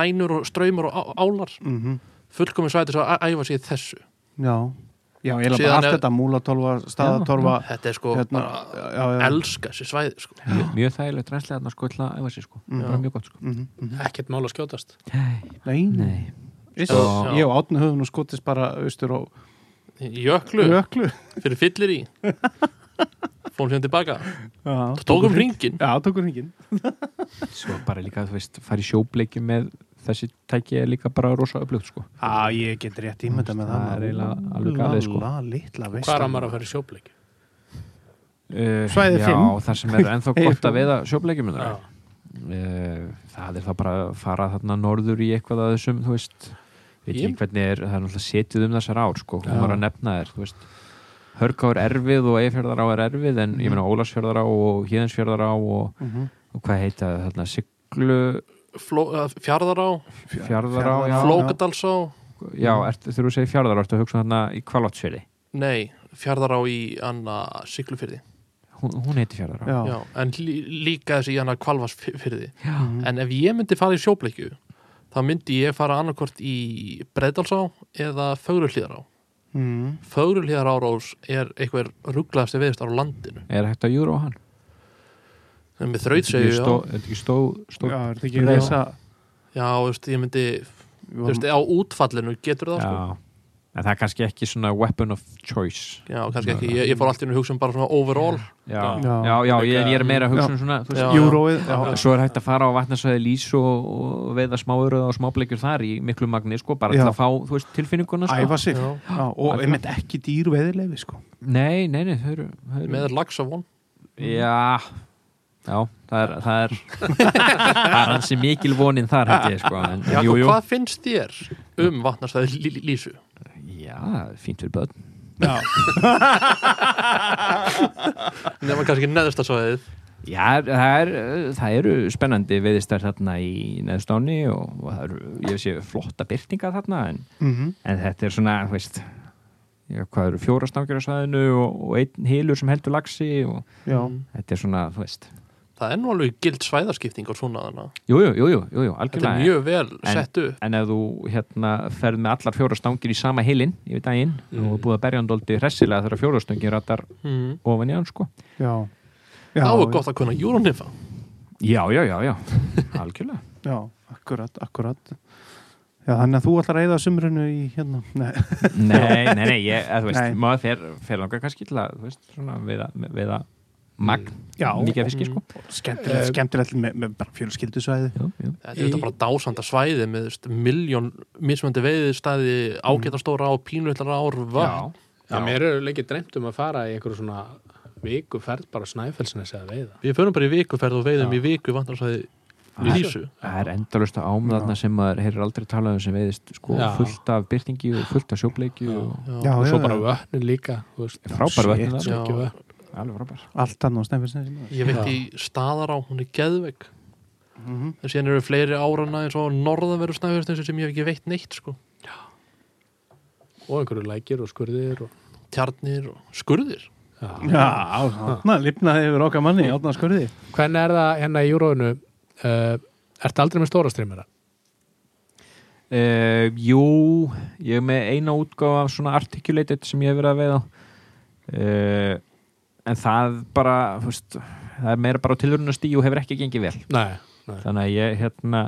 Speaker 2: lænur og straumur og álar
Speaker 1: mhm,
Speaker 2: fullkomin svæði til að æfa sér í þessu
Speaker 1: já já, ég
Speaker 2: Síðan
Speaker 1: bara allt þetta múlatorfa, staðatorfa
Speaker 2: þetta er sko
Speaker 1: hérna,
Speaker 2: bara
Speaker 1: já, já,
Speaker 2: elska þessi svæði sko.
Speaker 4: mjög, mjög þægilegt þarna sko að æfa sér sko.
Speaker 1: Mhm.
Speaker 4: bara mjög gott sko.
Speaker 1: mhm, mhm.
Speaker 3: Ekkert mál að skjótast.
Speaker 1: nei,
Speaker 4: Nei.
Speaker 2: Já.
Speaker 1: ég og Átni höfum nú skotist bara austur og
Speaker 2: jöklu.
Speaker 1: Jöklu.
Speaker 2: Fyrir fyllir í. Fórum sér tilbaka.
Speaker 1: Já,
Speaker 2: tókum ringin
Speaker 1: já, tókum hringin
Speaker 4: svo bara líka þú veist fara í sjóbleiki með þessi tæki er líka bara rosa öflugt sko.
Speaker 1: Já, ég get rétt ímynda með það.
Speaker 4: Það er eiginlega alveg galið, sko.
Speaker 3: Hvað er að maður að fara í sjóbleiki?
Speaker 4: uh,
Speaker 1: Svæði
Speaker 4: já,
Speaker 1: fimm.
Speaker 4: þar sem er ennþá gott að veiða sjóbleikjum
Speaker 3: Já.
Speaker 4: uh, það er þá bara að fara þarna norður í eitthvað að þessum þú veist, veit ekki hvernig er það er náttúrulega setið um þessar ár sko, hún var að nefna þér þú veist. Hörká er erfið og Eifjörðará er erfið en ég
Speaker 1: Mhm.
Speaker 4: meina Ólarsfjörðará og Híðansfjörðará og,
Speaker 1: Mhm.
Speaker 4: og hvað heita það þarna? Siglu
Speaker 2: fjarðará,
Speaker 4: Fjarðará, já.
Speaker 2: flókadalsá?
Speaker 4: Já, ert, þegar þú segir Fjarðará ertu að hugsa þarna í Kvalótsfjörði
Speaker 2: nei, fjarðará í anna siglufyrði
Speaker 4: hún, hún heiti Fjarðará.
Speaker 1: Já.
Speaker 2: Já, en lí, líka þessi í anna kvalvarsfyrði
Speaker 1: Mhm.
Speaker 2: en ef ég myndi fara í sjóbleikju þá myndi ég fara annarkvort í Breiðdalsá eða Fögruhlíðará.
Speaker 1: Mhm.
Speaker 2: Fögruhlíðarárós er eitthvað rugglaðasti veðistar á landinu.
Speaker 4: Er hægt að júra á hann?
Speaker 2: En með
Speaker 4: Er
Speaker 2: þraut
Speaker 4: þetta
Speaker 2: segju,
Speaker 4: ekki
Speaker 2: já.
Speaker 4: stó- er þetta ekki stó, stó,
Speaker 1: Já, er þetta ekki reysa
Speaker 2: já, ég myndi á útfallinu getur það sko
Speaker 4: en það er kannski ekki svona weapon of choice
Speaker 2: Já, kannski ekki, ég, ég fór alltaf inn að hugsa um bara svona overall
Speaker 4: já,
Speaker 3: Já.
Speaker 4: já, já, ég, ég er meira að hugsa um svona.
Speaker 1: Júróið, já,
Speaker 4: svo er hægt að fara á vatnarsvæði lís og, og veiða smáuröða og smábleikjur þar í miklu magni sko, bara
Speaker 1: Já.
Speaker 4: til að fá þú veist, tilfinninguna sko.
Speaker 1: æfa sig
Speaker 2: Já.
Speaker 1: Já, og einmitt ekki dýr veðilefi sko.
Speaker 4: nei, nei, nei, þau eru, þau eru
Speaker 2: með lagsavon
Speaker 4: já, já, það er það er, það er hansi mikil vonin þar held ég sko, en,
Speaker 2: Já,
Speaker 4: jú, jú,
Speaker 2: hvað finnst þér um vatnarsvæði lí, lísu?
Speaker 4: Já, fínt fyrir börn.
Speaker 1: Já,
Speaker 2: Nefna kannski neðsta svæðið.
Speaker 4: Já, það, er, það eru spennandi veiðistar þarna í neðstáni og, og það eru, ég sé, flotta byrtinga þarna en,
Speaker 1: mhm,
Speaker 4: en þetta er svona, þú veist já, hvað eru fjóra stangjur á svæðinu og, og einn hýlur sem heldur lagsi og
Speaker 1: já,
Speaker 4: þetta er svona, þú veist
Speaker 2: Það er nú alveg gild svæðaskipting á svona þannig
Speaker 4: Jú, jú, jú, jú, jú, jú
Speaker 2: Þetta er
Speaker 4: algjörlega.
Speaker 2: mjög vel
Speaker 4: En-
Speaker 2: sett upp.
Speaker 4: En ef þú hérna ferð með allar fjóra stangir í sama heilin yfir daginn
Speaker 3: Mm.
Speaker 4: og búið að berja hann dóldi hressilega þegar fjóra stangir rattar
Speaker 2: mm.
Speaker 4: ofan í hann, sko.
Speaker 1: Já. Já,
Speaker 2: Þá er gott að kunna júrunifa
Speaker 4: Já, já, já, já, algjörlega.
Speaker 1: Já, akkurat, akkurat. Já, þannig að þú ætlar að eyða sumrunu í hérna Nei,
Speaker 4: Nei, nei, nei, ég, að, þú veist,
Speaker 1: Nei.
Speaker 4: maður fer, fer langar kannski til að, þú veist, svona veiða, veiða magn, mikið af fiski, sko.
Speaker 1: skemmtilegt,
Speaker 3: Eh,
Speaker 1: skemmtilegt með, með bara fjölskyldusvæði.
Speaker 2: Þetta er þetta bara dásanda svæði með miljón mismöndi veiðistæði ágætastóra á pínullar ár
Speaker 4: Já,
Speaker 3: Já, mér er leikið dreymt um að fara í einhverju svona viku ferð bara snæfellsnes eða veiða.
Speaker 2: Við förum bara í vikuferð og veiðum
Speaker 3: Já.
Speaker 2: í viku vandarsvæði
Speaker 4: Það
Speaker 2: í
Speaker 4: er-
Speaker 2: Lísu.
Speaker 4: það er endalust á ámðarna sem maður heyrir aldrei talað um sem veiðist, sko, fullt af byrtingi og fullt af sjóbleiki
Speaker 3: Já.
Speaker 4: og
Speaker 3: og svo bara vötnin líka
Speaker 4: frábær
Speaker 1: Shit,
Speaker 4: það, alveg frábær.
Speaker 1: Allt annað Snæfellsnesi
Speaker 2: Ég veit í staðar á, hún er geðveik.
Speaker 1: Mm -hmm.
Speaker 2: en síðan eru fleiri árana eins og norðanveru snæfjörnsnesi sem ég hef ekki veitt neitt sko.
Speaker 3: og einhverju lækir og skurðir og,
Speaker 2: tjarnir og skurðir.
Speaker 3: Já.
Speaker 1: Já, þarna lifnaði yfir okkar manni átna skurði.
Speaker 3: Hvernig er það hérna í júróinu? Uh, ertu aldrei með stóra streymera
Speaker 4: Uh, jú, ég er með eina útgáfa af svona articulated sem ég hef verið að veiða. Uh, en það bara, veist, það er meira bara á tilvörunastíu og hefur ekki gengið vel
Speaker 3: nei, nei,
Speaker 4: þannig að ég, hérna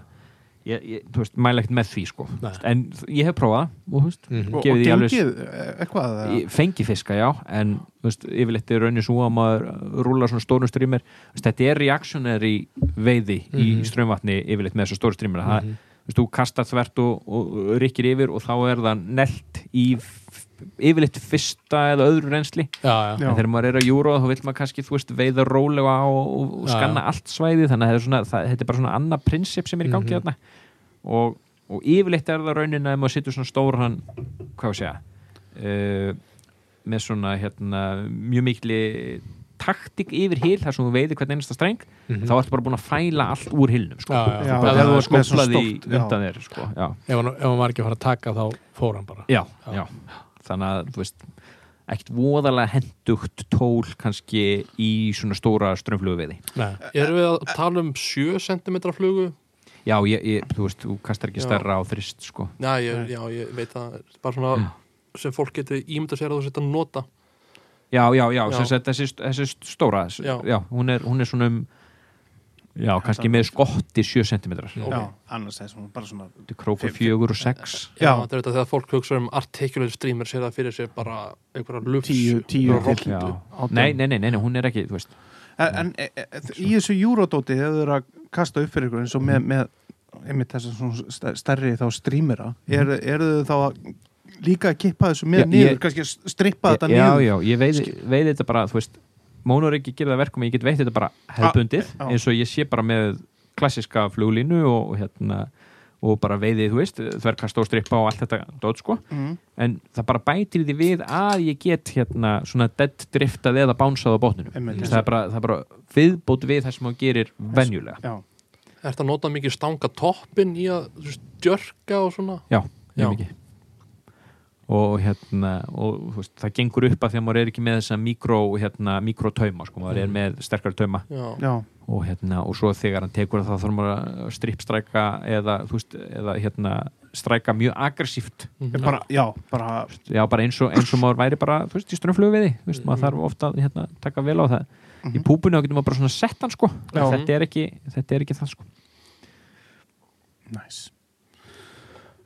Speaker 4: ég, ég mæla ekkert með því, sko
Speaker 3: Nei.
Speaker 4: en ég hef prófað og, þú veist,
Speaker 3: Mhm.
Speaker 1: Og, og
Speaker 4: alveg
Speaker 1: gengið eh, eitthvað
Speaker 4: fengi fiska, já en veist, yfirleitt er raunin svo að maður rúlar svona stórum strýmir þetta er reactionary veiði í
Speaker 3: Mhm.
Speaker 4: strömvatni yfirleitt með þessu stóru strýmir það,
Speaker 3: Mhm.
Speaker 4: þú kastar þvert og, og rykkir yfir og þá er það nelt í yfirleitt fyrsta eða öðru reynsli
Speaker 3: já, já,
Speaker 4: en þegar maður er að júra þá vil maður kannski, veist, veiða rólega og, og, og
Speaker 3: Já,
Speaker 4: skanna allt svæði þannig að er, svona, það, þetta er bara svona annað prinsip sem er í gangi
Speaker 3: Mhm.
Speaker 4: þarna og, og yfirleitt er það raunin að maður setur svona stóran hvað ég segja uh, með svona hérna, mjög mikli taktik yfir hil þar sem þú veiði hvern einasta streng
Speaker 3: Mhm.
Speaker 4: þá ertu bara búin að fæla allt úr hilnum sko.
Speaker 3: Já, já.
Speaker 1: Já,
Speaker 4: bara
Speaker 1: það er stórt, já.
Speaker 4: undan þér sko. já.
Speaker 3: ef hann, ef hann var ekki að fara að taka þá fór hann bara
Speaker 4: Já,
Speaker 3: Já.
Speaker 4: Já, þannig að þú veist ekkert voðalega hendugt tól kannski í svona stóra strömmfluguveiði
Speaker 3: nei,
Speaker 2: Erum við að tala um 7 cm flugu?
Speaker 4: Já, ég, ég, þú veist, þú kastar ekki
Speaker 2: Já.
Speaker 4: stærra á þrist sko.
Speaker 2: Já, ég, já, ég veit það bara svona sem fólk getur ímynda sér að þú setja að nota
Speaker 4: Já, já, já,
Speaker 2: Já.
Speaker 4: sem sagt þessi, þessi stóra
Speaker 2: Já.
Speaker 4: já, hún, er, hún er svona um já, kannski með skotti 7 cm
Speaker 3: Já.
Speaker 1: Já, annars er svona bara svona
Speaker 4: krókur
Speaker 1: Fimm- fimm.
Speaker 4: 4 og 6
Speaker 2: Já,
Speaker 1: Já.
Speaker 2: þetta er þetta þegar fólk hugsa um articulate streamer sér það fyrir sér bara einhverja lufs
Speaker 1: Tíu- tíu
Speaker 2: einhverja
Speaker 1: til-
Speaker 2: rottu.
Speaker 4: Já.
Speaker 1: átján.
Speaker 4: Nei, nei, nei, nei, nei, hún er ekki, þú veist
Speaker 1: En, en e, e, í þessu júródóti þegar þau eru að kasta upp fyrir ykkur eins og með, með einmitt þess að stærri þá strímera er, eru þau þá að líka að kippa þessu með
Speaker 4: Já,
Speaker 1: niður,
Speaker 4: ég-
Speaker 1: kannski strippa þetta
Speaker 4: Já,
Speaker 1: niður
Speaker 4: já, ég veiði þetta bara, þú veist Mónoriki gerir það verkum að ég get veitt þetta bara hefðbundið,
Speaker 1: Ah,
Speaker 4: eins og ég sé bara með klassiska fluglínu og, og hérna og bara veiði, þú veist, þverkast og strippa og allt þetta dót, sko.
Speaker 1: Mm.
Speaker 4: en það bara bætir því við að ég get hérna svona dead driftað eða bánsað á bótninum
Speaker 1: Einmitt.
Speaker 4: það er bara, það er bara viðbót við það sem maður gerir venjulega.
Speaker 1: Já,
Speaker 2: Ertu að nota mikið stanga toppin í að djörka og svona?
Speaker 4: Já,
Speaker 2: Já.
Speaker 4: mikið og hérna og veist, það gengur upp að því að maður er ekki með þessa mikró, hérna, mikrótauma sko, maður er með sterkar tauma. Og hérna, og svo þegar hann tekur það þá þarf maður að strippstræka eða, þú veist, eða hérna stræka mjög aggressíft.
Speaker 2: Mhm.
Speaker 1: Ég bara, já, bara
Speaker 4: já, bara eins og, eins og maður væri bara, þú veist, í strömmflögu við því, þú veist, maður þarf ofta að hérna, taka vel á það. Í
Speaker 1: Mhm.
Speaker 4: púpunni þá getur maður bara svona sett hann sko. Þetta er ekki, þetta er ekki það sko.
Speaker 1: Næs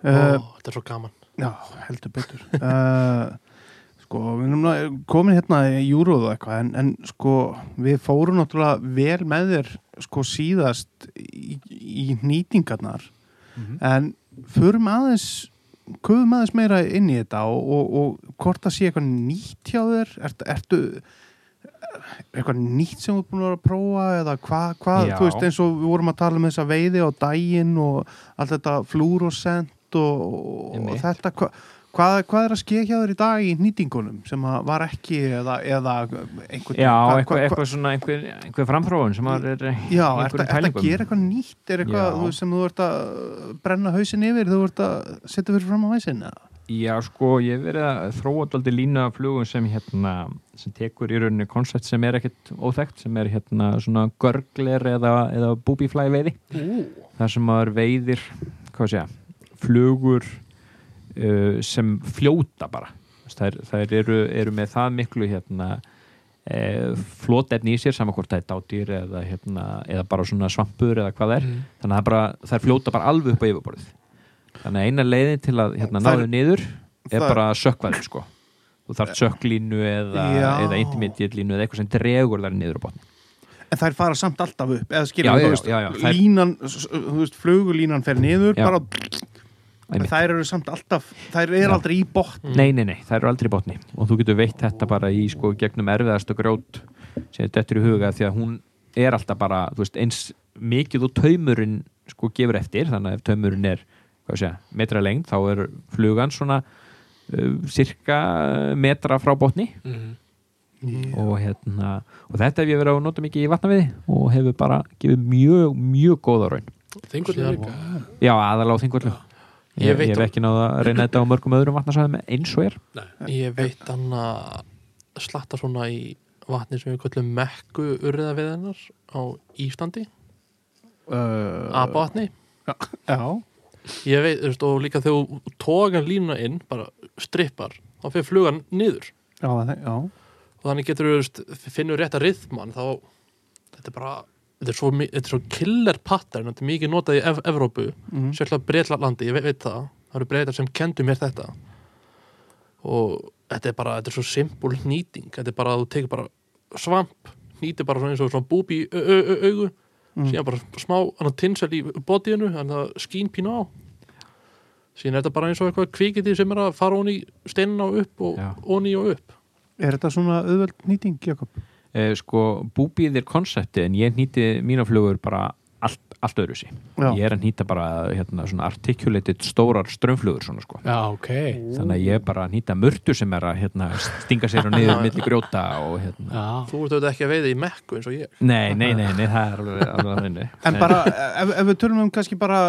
Speaker 2: Ó,
Speaker 1: uh,
Speaker 2: þetta er svo gaman
Speaker 1: Já, heldur betur. Uh, Sko, við erum komin hérna í júróðu eitthvað en, en sko, við fórum náttúrulega vel með þér sko síðast í, í nýtingarnar. En förum aðeins köfum aðeins meira inn í þetta og, og, og hvort það sé eitthvað nýtt hjá þér? Ertu, ertu eitthvað nýtt sem þú ert búin að vera að prófa eða hvað, hva, þú veist eins og við vorum að tala um þessa veiði á daginn og allt þetta fluorosent og, og þetta hva, hvað, hvað er að skea hjá þér í dag í nýtingunum sem að var ekki eða, eða einhvern
Speaker 4: já,
Speaker 1: hva-
Speaker 4: eitthvað,
Speaker 1: hva-
Speaker 4: eitthvað svona einhver, einhver framþróun sem er
Speaker 1: Já,
Speaker 4: einhverjum
Speaker 1: ert að gera eitthvað nýtt? Er eitthvað
Speaker 4: Já.
Speaker 1: þú sem þú ert að brenna hausin yfir þú ert að setja fyrir fram á hausin eða?
Speaker 4: Já, sko, ég hef verið að þróa dálítið lína af flugum sem hérna sem tekur í rauninni koncept sem er ekkit óþekkt, sem er hérna svona görgler eða, eða búbíflæði veiði. Þar sem maður veiðir hvað sé flugur uh, sem fljóta bara þær, þær eru, eru með það miklu hérna uh, flótefni í sér saman hvort það er dátýr eða, hérna, eða bara svona svampur eða hvað er
Speaker 3: Mm.
Speaker 4: þannig að bara, þær fljóta bara alveg upp á yfirborðið þannig að eina leiðin til að hérna, náðu niður er
Speaker 1: það-
Speaker 4: bara sökkvaði sko þú þarf eða,
Speaker 1: Já.
Speaker 4: eða intermediate línu eða eitthvað sem dregur þær niður á botni
Speaker 1: En þær fara samt alltaf upp eða
Speaker 4: já,
Speaker 1: þú veist,
Speaker 4: já, já, þær-
Speaker 1: línan þú veist, flugulínan fer niður
Speaker 4: Já.
Speaker 1: bara,
Speaker 4: Einmitt.
Speaker 1: þær eru samt alltaf þær eru aldrei í botn
Speaker 4: Nei, nei, nei, það eru aldrei í botni. Og þú getur veitt þetta bara í sko gegnum erfiðast og grjót sem þetta er í huga því að hún er alltaf bara þú veist, eins mikið og taumurinn sko gefur eftir, þannig að ef taumurinn er hvað sé, metra lengd, þá er flugan svona uh, cirka metra frá botni.
Speaker 3: Mhm.
Speaker 4: og hérna og þetta hef ég verið að nota mikið í vatnaviði og hefur bara gefið mjög, mjög góða raun.
Speaker 3: Þingur
Speaker 2: Síðan-
Speaker 3: líka.
Speaker 4: Já, aðalega á þingvöldu
Speaker 2: Ég
Speaker 4: Ég,
Speaker 2: veit
Speaker 4: ég hef
Speaker 2: að-
Speaker 4: ekki náða að reyna þetta á mörgum öðrum vatnarsæðum eins og er.
Speaker 2: Ég veit hann að slatta svona í vatni sem við kallum mekku urriða við hennar á Íslandi,
Speaker 1: uh,
Speaker 2: apavatni.
Speaker 1: Já,
Speaker 2: Ég veit, þú veist, og líka þegar þú tógan línuna inn, bara strippar þá fyrir flugan niður.
Speaker 1: Já, já.
Speaker 2: Og þannig getur þú veist, finnur rétta rithman þá, þetta er bara þetta er svo, svo killer pattern þetta er mikið notað í Ev Evrópu
Speaker 1: mm.
Speaker 2: sérlega Breitlandi, ég veit, veit það það eru breytar sem kendu mér þetta og þetta er bara þetta er svo simpul nýting, þetta er bara að þú tekur bara svamp, nýtir bara svona eins og svona búbi augu
Speaker 1: Mm.
Speaker 2: síðan bara smá tinsel í bodyinu þannig að skín pínu á síðan er þetta bara eins og eitthvað kvikindi sem er að fara onni steinina og upp og onni og upp
Speaker 1: Er þetta svona auðveld nýting, Jakob?
Speaker 4: Eh, Sko, búbíð er konsepti en ég nýti mína flugur bara allt, allt öðru sí
Speaker 1: Já.
Speaker 4: Ég er að nýta bara hérna, svona articulated stórar strömmflugur svona sko.
Speaker 3: Já, ok.
Speaker 4: Þannig að ég er bara að nýta mörtu sem er að hérna, stinga sér á niður milli grjóta og hérna.
Speaker 3: Já,
Speaker 2: þú ert auðvitað ekki að veiða í mekku eins og ég.
Speaker 4: Nei, nei, nei, nei, það er alveg, alveg að minni
Speaker 1: En bara, ef, ef við tölum um kannski bara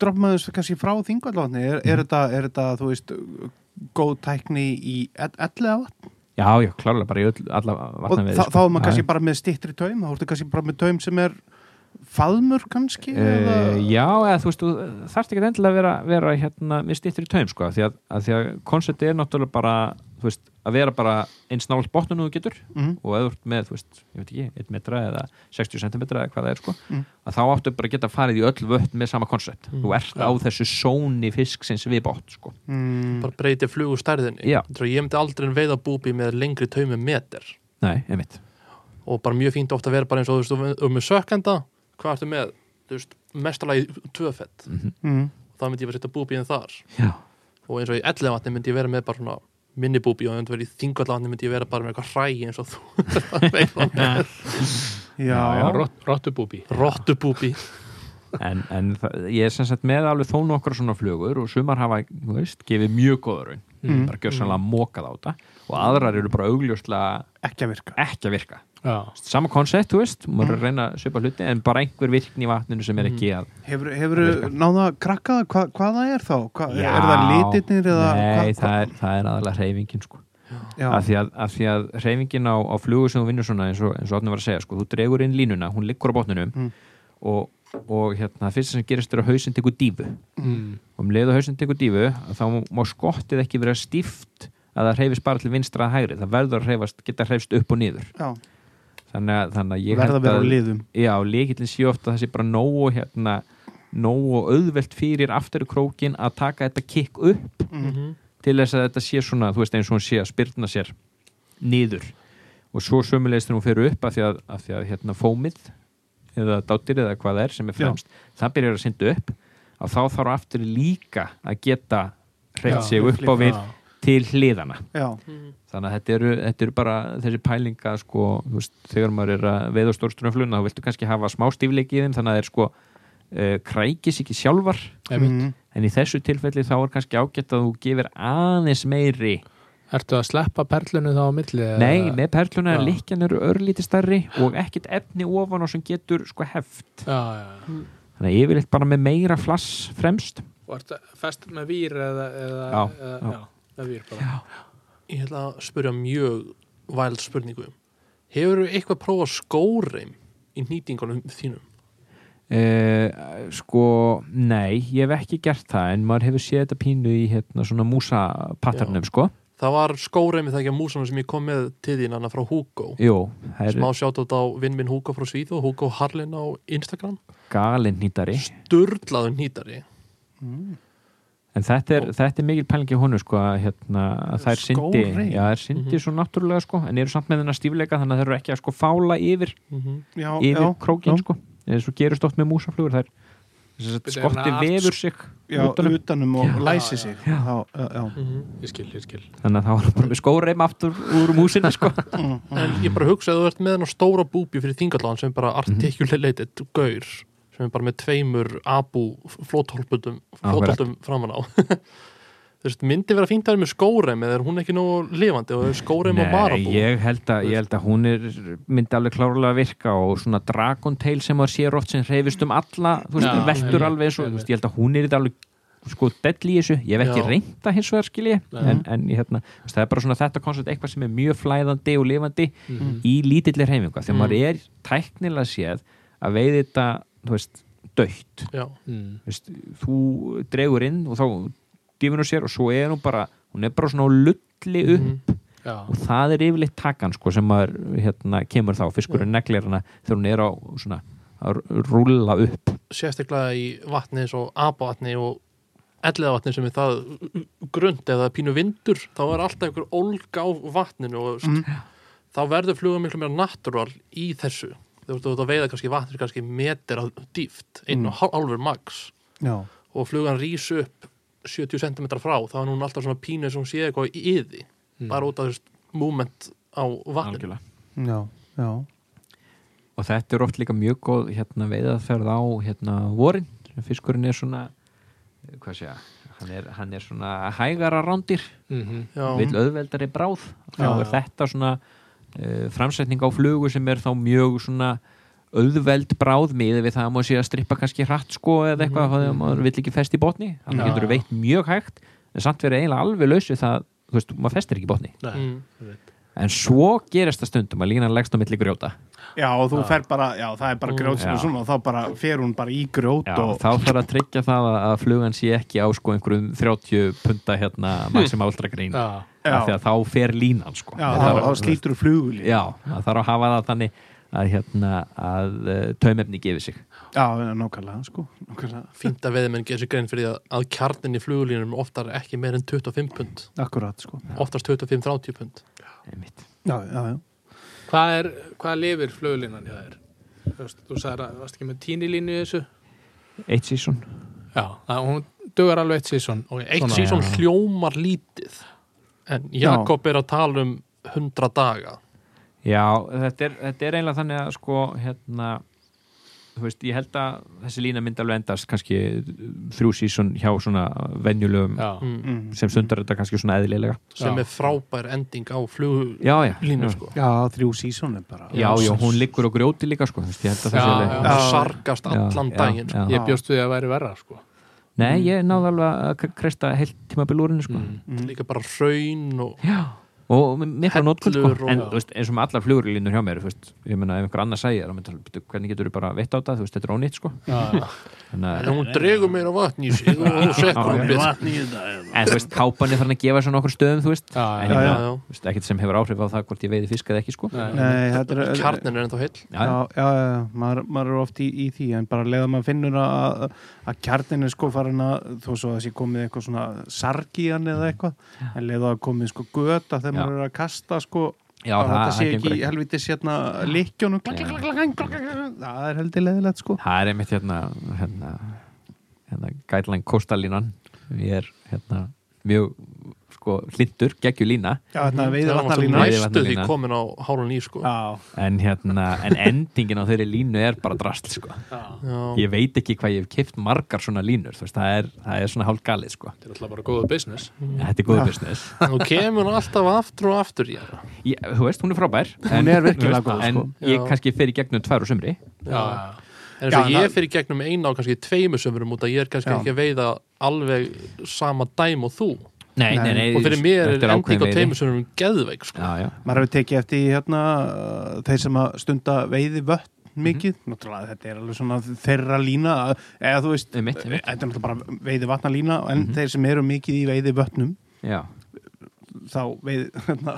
Speaker 1: droppum við þessu kannski frá þingvallvatni er, er, þetta, er þetta, þú veist góð tækni í ellega vatn
Speaker 4: Já, já, klárlega bara í öll, alla
Speaker 1: og
Speaker 4: vatna við
Speaker 1: þá, þá er maður kannski bara með stittri taum þá ertu kannski bara með taum sem er faðmur kannski eða...
Speaker 4: Uh, já, eða þú veist, þú þarft ekki endilega að vera, vera hérna með stýttir í taum, sko, af því að, að því að konceptið er náttúrulega bara, þú veist, að vera bara eins nált botnum þú getur.
Speaker 1: Mhm.
Speaker 4: og eða þú ert með, þú veist, ég veit ekki, 1 metra eða 60 cm eða hvað það er, sko
Speaker 1: Mm.
Speaker 4: að þá áttu bara að geta farið í öll vötn með sama koncept,
Speaker 2: Mm.
Speaker 4: þú ert á þessu sóni fisksins við bótt, sko.
Speaker 1: Mm,
Speaker 2: bara breytið flugustærðinni.
Speaker 4: Já.
Speaker 2: ég myndi aldrei veiða búbi með lengri taumi meter.
Speaker 4: Nei, einmitt.
Speaker 2: Og bara mjög fínt ofta að vera bara eins og þú veist, þú veist, um með sökkenda, hvað ertu með þú veist, mestalagi tvöfett
Speaker 4: mm
Speaker 1: mm,
Speaker 2: þá myndi ég bara setja búbíðin þar.
Speaker 4: Já,
Speaker 2: og eins og í ellega vatni myndi ég vera með bara svona minni búbí og það verið í þingvalla vatni myndi ég vera bara með eitthvað hræ eins og þú
Speaker 1: já,
Speaker 3: já, rott, rottubúbi
Speaker 2: rottu búbí
Speaker 4: en, en það, ég er sem sagt með alveg þó nokkra svona flugur og sumar hafa, þú veist, gefið mjög góða raun.
Speaker 1: Mm.
Speaker 4: bara gjörsanlega mókað á þetta. Og aðrar eru bara augljóslega
Speaker 1: ekki að virka.
Speaker 4: ekki að virka sama koncept, þú veist, maður
Speaker 1: Mm.
Speaker 4: að reyna að svipa hluti en bara einhver virkni í vatninu sem er ekki að
Speaker 1: hefur, hefur náða að krakka það hva, hvað það er þá? Hva,
Speaker 4: Já.
Speaker 1: er það litirnir eða
Speaker 4: Nei,
Speaker 1: hva,
Speaker 4: það er, það er aðalega hreyfingin sko.
Speaker 1: já,
Speaker 4: af, því að, af því að hreyfingin á, á flugu sem þú vinnur svona eins og, eins og átnum var að segja, sko, þú dregur inn línuna hún liggur á botninum
Speaker 1: Mm.
Speaker 4: og, og hérna, það fyrsta sem gerist er að hausinn tekur dífu
Speaker 3: mm.
Speaker 4: og um leið og hausinn tekur dífu þá má skottið ekki vera stíft að það hreyfist bara til vinstra að hægri það verður að hreyfast, geta hreyfst upp og niður
Speaker 1: já,
Speaker 4: þannig að, þannig að ég
Speaker 1: verða að vera á
Speaker 4: að
Speaker 1: liðum
Speaker 4: já, líkillin sé ofta það sé bara nógu hérna, nógu auðvelt fyrir aftur krókin að taka þetta kikk upp
Speaker 1: mm.
Speaker 4: til þess að þetta sé svona, þú veist eins og hún sé að spyrna sér niður og svo sömulegist þegar hún fer upp af því að, af því að hérna, fómið eða dátir eða hvað það er sem er fremst það byrjar að synda upp og þá þarf aftur líka að geta hreitt
Speaker 3: Já,
Speaker 4: sig upp á við
Speaker 3: Já.
Speaker 4: Til hliðana
Speaker 1: já,
Speaker 2: Mhm.
Speaker 4: þannig að þetta eru, þetta eru bara þessi pælinga sko, veist, þegar maður er að veða stórstrunafluna þá viltu kannski hafa smá stífleiki í þeim þannig að það er sko uh, krækis ekki sjálfar
Speaker 1: mm,
Speaker 4: en í þessu tilfelli þá er kannski ágætt að þú gefir aðeins meiri
Speaker 3: Ertu að sleppa perlunni þá á milli? eða-
Speaker 4: nei, með perluna
Speaker 3: Já.
Speaker 4: likjan eru örlítið starri og ekkit efni ofan og sem getur sko heft
Speaker 3: Já, já, já.
Speaker 4: þannig að yfirleitt bara með meira flass fremst
Speaker 3: Og ertu fest með vír eða, eða,
Speaker 4: Já,
Speaker 3: eða
Speaker 4: já.
Speaker 2: Ég ætla að spyrja mjög væld spurningu. Hefur þú eitthvað prófað skóreim í nýtingunum þínum?
Speaker 4: Uh, sko, nei, ég hef ekki gert það en maður hefur séð þetta pínu í hérna, svona músapatternum, sko.
Speaker 2: Það var skóreimi þegar músanum sem ég kom með til þín hana frá Hugo.
Speaker 4: Jú, það
Speaker 2: smá
Speaker 4: er
Speaker 2: sjátt á vinn minn Hugo frá Svíð og Hugo Harlin á Instagram.
Speaker 4: Galinn nýttari
Speaker 2: sturlaður nýtari
Speaker 4: En þetta er, þetta er mikil pælingi honu sko að hérna, að það er syndi. Já, það er syndi svo náttúrulega sko en eru samt með þennan stífleika þannig að þeir eru ekki að sko fála yfir,
Speaker 2: Mhm.
Speaker 1: já,
Speaker 4: yfir
Speaker 1: já,
Speaker 4: krókin
Speaker 1: já.
Speaker 4: sko eins og gerist oft með músaflugur það er skotti vefur sig
Speaker 1: já,
Speaker 4: utanum.
Speaker 1: utanum og
Speaker 3: Já,
Speaker 1: læsi
Speaker 3: já,
Speaker 1: sig
Speaker 4: já.
Speaker 1: Já, já, já.
Speaker 2: Mhm.
Speaker 3: Ég skil, ég skil
Speaker 4: þannig að það var bara með skóreim aftur úr músina sko
Speaker 1: Mm, mm.
Speaker 2: En ég bara hugsa að þú ert með hennar stóra búbju fyrir þingallan sem bara articulated gaur sem er bara með tveimur abu flótholputum flótholtum framan á. Veist, myndi vera fínt að vera með skóreim eða er hún ekki nógu lifandi og skóreim og
Speaker 4: Nei,
Speaker 2: marabú?
Speaker 4: ég held, að, ég held að hún er myndi alveg klárlega að virka og svona Dragon Tail sem maður sér oft sem hreyfist um alla, þú veist,
Speaker 3: Já,
Speaker 4: veltur
Speaker 3: einmitt,
Speaker 4: alveg
Speaker 3: einmitt.
Speaker 4: veist, ég held að hún er þetta alveg sko dell í þessu, ég hef ekki reynda hins vegar skilji, en, en hérna, það er bara svona þetta koncept eitthvað sem er mjög flæðandi og lifandi
Speaker 3: Mhm.
Speaker 4: í lítillir hreyfinga, þegar
Speaker 2: Mm.
Speaker 4: maður er tæknilega séð að veið þetta þú veist, dögt
Speaker 2: Já,
Speaker 3: Mm.
Speaker 4: þú, dregur inn og þá dýfur hún sér og svo er hún bara hún er bara svona á lulli upp.
Speaker 2: Mhm.
Speaker 3: Já,
Speaker 4: og það er yfirleitt takan sko, sem maður hérna, kemur þá, fiskurinn neglir hana þegar hún er á svona að rúlla upp.
Speaker 2: Sérstaklega í vatni eins og abavatni og elliðavatni sem er það grund eða pínu vindur þá er alltaf einhver ólga á vatninu og mm. þá verður fluga miklu meira natúral í þessu þú veist, þú veist að veiða kannski vatnir kannski meter að dýft, einn og hál- hálfur max.
Speaker 1: Já,
Speaker 2: og flugan rís upp 70 cm frá, þá er hún alltaf svona pínu sem hún sé eitthvað í yði
Speaker 3: Mm.
Speaker 2: bara út af þess moment á
Speaker 4: algjörlega.
Speaker 1: Já, já.
Speaker 4: Og þetta er oft líka mjög góð hérna, veiðaðferð á hérna, vorin fiskurinn er svona hvað sé ég, hann er, hann er svona hægara rándir,
Speaker 3: Mhm.
Speaker 2: Já,
Speaker 4: vill auðveldari bráð. Þá er þetta svona framsetning á flugu sem er þá mjög svona auðveld bráð miðið við það að maður sé að strippa kannski hratt sko eða eitthvað mm -hmm. maður vill ekki fest í botni þannig
Speaker 3: Já,
Speaker 4: getur þú
Speaker 3: já.
Speaker 4: veitt mjög hægt en samt verið eiginlega alveg lausu það þú veist, maður festir ekki í botni
Speaker 2: mm.
Speaker 3: ég veit.
Speaker 4: en svo gerist það stundum að línan leggst á milli grjóta
Speaker 1: Já, og þú
Speaker 3: Já.
Speaker 1: fer bara, já, það er bara
Speaker 2: Mm.
Speaker 1: grjót sem er svona og þá bara fer hún bara í grjót
Speaker 4: Já,
Speaker 1: og
Speaker 4: þá þarf að tryggja það að, að flugan sé ekki á sko einhverjum 30 punta hérna maximáltra grín
Speaker 3: Já,
Speaker 1: Já.
Speaker 4: af því að þá fer línan sko.
Speaker 1: Já, þá, þá slítur þú flugulí
Speaker 4: Já, það þarf að hafa það þannig að hérna að uh, taumefni gefi sig.
Speaker 1: Já, nákvæmlega, sko
Speaker 2: fínt að veiðmenn gerir sér grein fyrir að, að kjarnin í flugulínum oftar ekki meir en 25 pund.
Speaker 1: Akkurat, sko.
Speaker 2: Oftast 25-30 pund.
Speaker 1: Já, já, já
Speaker 3: Hvað er, hvað lifir flugulínan hjá þér? Þú veist, Þú sagði að, varst ekki með tínilínu í þessu?
Speaker 4: Eitt sísón
Speaker 3: Já, það, hún dugar alveg eitt sísón
Speaker 2: og eitt sísón
Speaker 4: já.
Speaker 2: hljómar lítið en Jakob er að tala um 100 daga
Speaker 4: Já, þetta er, þetta er eiginlega þannig að sko hérna veist, ég held að þessi lína myndi alveg endast kannski þrjú sísón hjá svona venjulegum
Speaker 3: Já,
Speaker 2: mm.
Speaker 1: mm.
Speaker 4: sem stundar þetta kannski svona eðlilega
Speaker 2: sem
Speaker 3: Já.
Speaker 2: er frábær ending á
Speaker 4: já,
Speaker 2: sko.
Speaker 1: Já, þrjú sísón er bara
Speaker 4: já, já, hún liggur á grjóti líka sko, þú veist, ég held að sé alveg
Speaker 3: já.
Speaker 2: og
Speaker 1: Já.
Speaker 2: sargast allan daginn sko.
Speaker 3: ég bjóst við að væri verra sko.
Speaker 4: Nei, ég náði alveg að k- kreista heilt tímabil úr henni sko
Speaker 3: mm.
Speaker 1: mm.
Speaker 2: líka bara hraun og
Speaker 4: Já, og mikla notkun sko. En þú veist, eins og með allar flugurlínur hjá mér þú veist, ég meina ef einhver annar það myndi, hvernig getur þú bara veitt á þú veist, þetta er ónýtt sko.
Speaker 3: Já.
Speaker 4: Þannig
Speaker 2: en
Speaker 4: að,
Speaker 2: hún dregur meira vatn í sig og hún sekkur
Speaker 4: Já,
Speaker 2: um
Speaker 4: já.
Speaker 2: bit
Speaker 1: vatn í þetta eða?
Speaker 4: en þú veist, kápan er farin að gefa svona okkur stöðum, þú veist, en þú veist, ekkert sem hefur áhrif á það hvort ég veiði fisk eða ekki sko.
Speaker 3: Nei.
Speaker 1: Nei, þetta er
Speaker 2: kjarnin er ennþá heill
Speaker 4: Já,
Speaker 1: Já, já, já, já. Maður, maður er oft í, í því en bara leiða maður finnur að, að kjarnin er sko farin að þó svo að þessi komið eitthvað svona sarg í hann eða eitthvað en leiða að kasta sko
Speaker 4: já
Speaker 1: að
Speaker 4: það,
Speaker 1: þetta sé
Speaker 4: það
Speaker 1: ekki
Speaker 4: ekki.
Speaker 1: helvitis hérna líkjónum það er heldur leiðilegt sko.
Speaker 4: Það er einmitt hérna, hérna, hérna guideline kostalínan. Ég er hérna mjög sko hlindur, geggju lína.
Speaker 1: Já, þetta veiði vatnalína
Speaker 2: næstu því komin á hálun í sko.
Speaker 1: Já,
Speaker 4: en hérna, en endingin á þeirri línu er bara drasl sko.
Speaker 3: Já,
Speaker 4: ég veit ekki hvað ég hef kipt margar svona línur veist, það er, það er svona hálf galið sko.
Speaker 3: þetta er alltaf bara góða business.
Speaker 4: Þetta er góð
Speaker 1: Já.
Speaker 4: business.
Speaker 2: Nú kemur hún alltaf aftur og aftur já.
Speaker 4: ég, þú veist, hún er frábær
Speaker 1: Hún er virkilega góð,
Speaker 4: en
Speaker 1: sko.
Speaker 4: ég
Speaker 2: Já.
Speaker 4: kannski fer í gegnum tvær og sumri.
Speaker 3: Já,
Speaker 2: En og
Speaker 1: Já,
Speaker 2: ég fyrir gegnum eina á kannski tveimu sömurum út að ég er kannski
Speaker 1: Já.
Speaker 2: ekki að veiða alveg sama dæm og þú
Speaker 4: nei, nei,
Speaker 1: Nei.
Speaker 2: og fyrir mér er ending á
Speaker 4: veiði.
Speaker 2: tveimu sömurum geðveik sko.
Speaker 4: já, já,
Speaker 1: maður hefur tekið eftir hérna uh, þeir sem að stunda veiði vötn mikið, náttúrulega þetta er alveg svona þeirra lína, eða þú veist
Speaker 4: Einmitt, einmitt.
Speaker 1: þetta er náttúrulega bara veiði vatnalína en
Speaker 4: Mhm.
Speaker 1: þeir sem eru mikið í veiði vötnum
Speaker 4: já.
Speaker 1: þá veiði, hérna,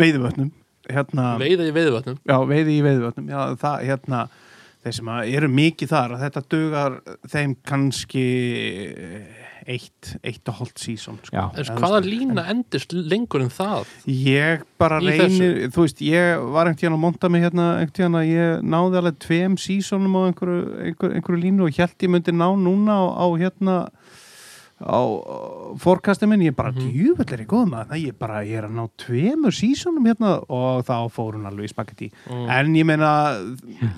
Speaker 1: veiði vötnum hérna,
Speaker 2: veiða í veiðvötnum
Speaker 1: já, veiði í veiði vötnum já, það, hérna, þeir sem að eru mikið þar að þetta dugar þeim kannski eitt, eitt og hálft sísón sko.
Speaker 2: En
Speaker 1: En
Speaker 2: hvaða lína endist lengur en það?
Speaker 1: Ég bara
Speaker 2: Í
Speaker 1: reynir, þú veist, ég var einhvern tíðan að monta mig hérna, einhvern tíðan að ég náði alveg tveim sísónum á einhverju, einhverju, einhverju línu og held ég myndi ná núna á, á hérna á fórkasti minn, ég bara mm djúvill er ég góð maður, það ég bara, ég er að ná tveimur sísónum hérna og þá fór hún alveg í spagetti,
Speaker 2: Mm.
Speaker 1: en ég meina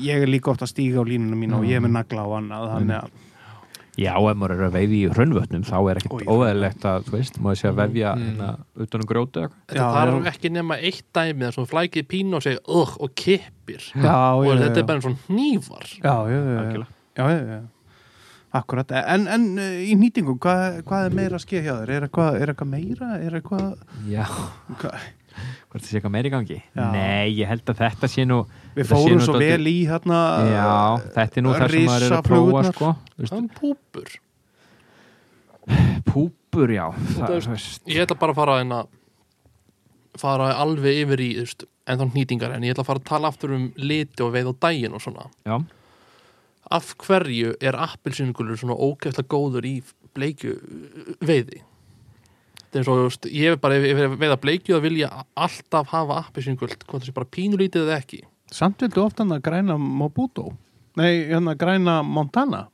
Speaker 1: ég er líka oft að stíga á línunum mín og ég er með nagla á annað, þannig að
Speaker 4: Já, ef maður er að veiði í hraunvötnum þá er ekkert óæðilegt að, þú veist, maður sé að vefja
Speaker 3: Mm.
Speaker 4: hérna utan um grjótu eða eitthvað.
Speaker 2: Þetta þarf ekki nema eitt dæmi þar sem flækið pínu og segja ugh og kippir
Speaker 1: já,
Speaker 2: og
Speaker 1: já,
Speaker 2: þetta
Speaker 1: já.
Speaker 2: er bara eins og hnífar
Speaker 1: já, já, já, já.
Speaker 4: Algjörlega.
Speaker 1: Já, já, já. Akkurat, en, en uh, í nýtingu, hvað, hvað er meira að skeið hjá þér? Er eitthvað, er eitthvað meira? Er eitthvað,
Speaker 4: Já,
Speaker 1: hvað?
Speaker 4: hvort það sé eitthvað meiri í gangi?
Speaker 1: Já.
Speaker 4: Nei, ég held að þetta sé nú
Speaker 1: Við fórum svo vel í hérna
Speaker 4: Já, þetta er nú það sem maður er að prófa sko
Speaker 2: er púpur.
Speaker 4: Púpur, já.
Speaker 2: Það
Speaker 4: veist,
Speaker 2: Ég ætla bara að fara að fara alveg yfir í veist, en þá nýtingar en ég ætla að fara að tala aftur um liti og veið á daginn og svona.
Speaker 4: Já,
Speaker 2: Af hverju er appelsingulur svona ógæfla góður í veiði? Er eins og, þú veist, ég er bara ef ég veiða bleikju þá vil ég alltaf hafa appelsingult hvort það sé bara pínulítið eða ekki
Speaker 1: Samt vildu oft hann að græna Mobuto Nei, hérna græna Montana.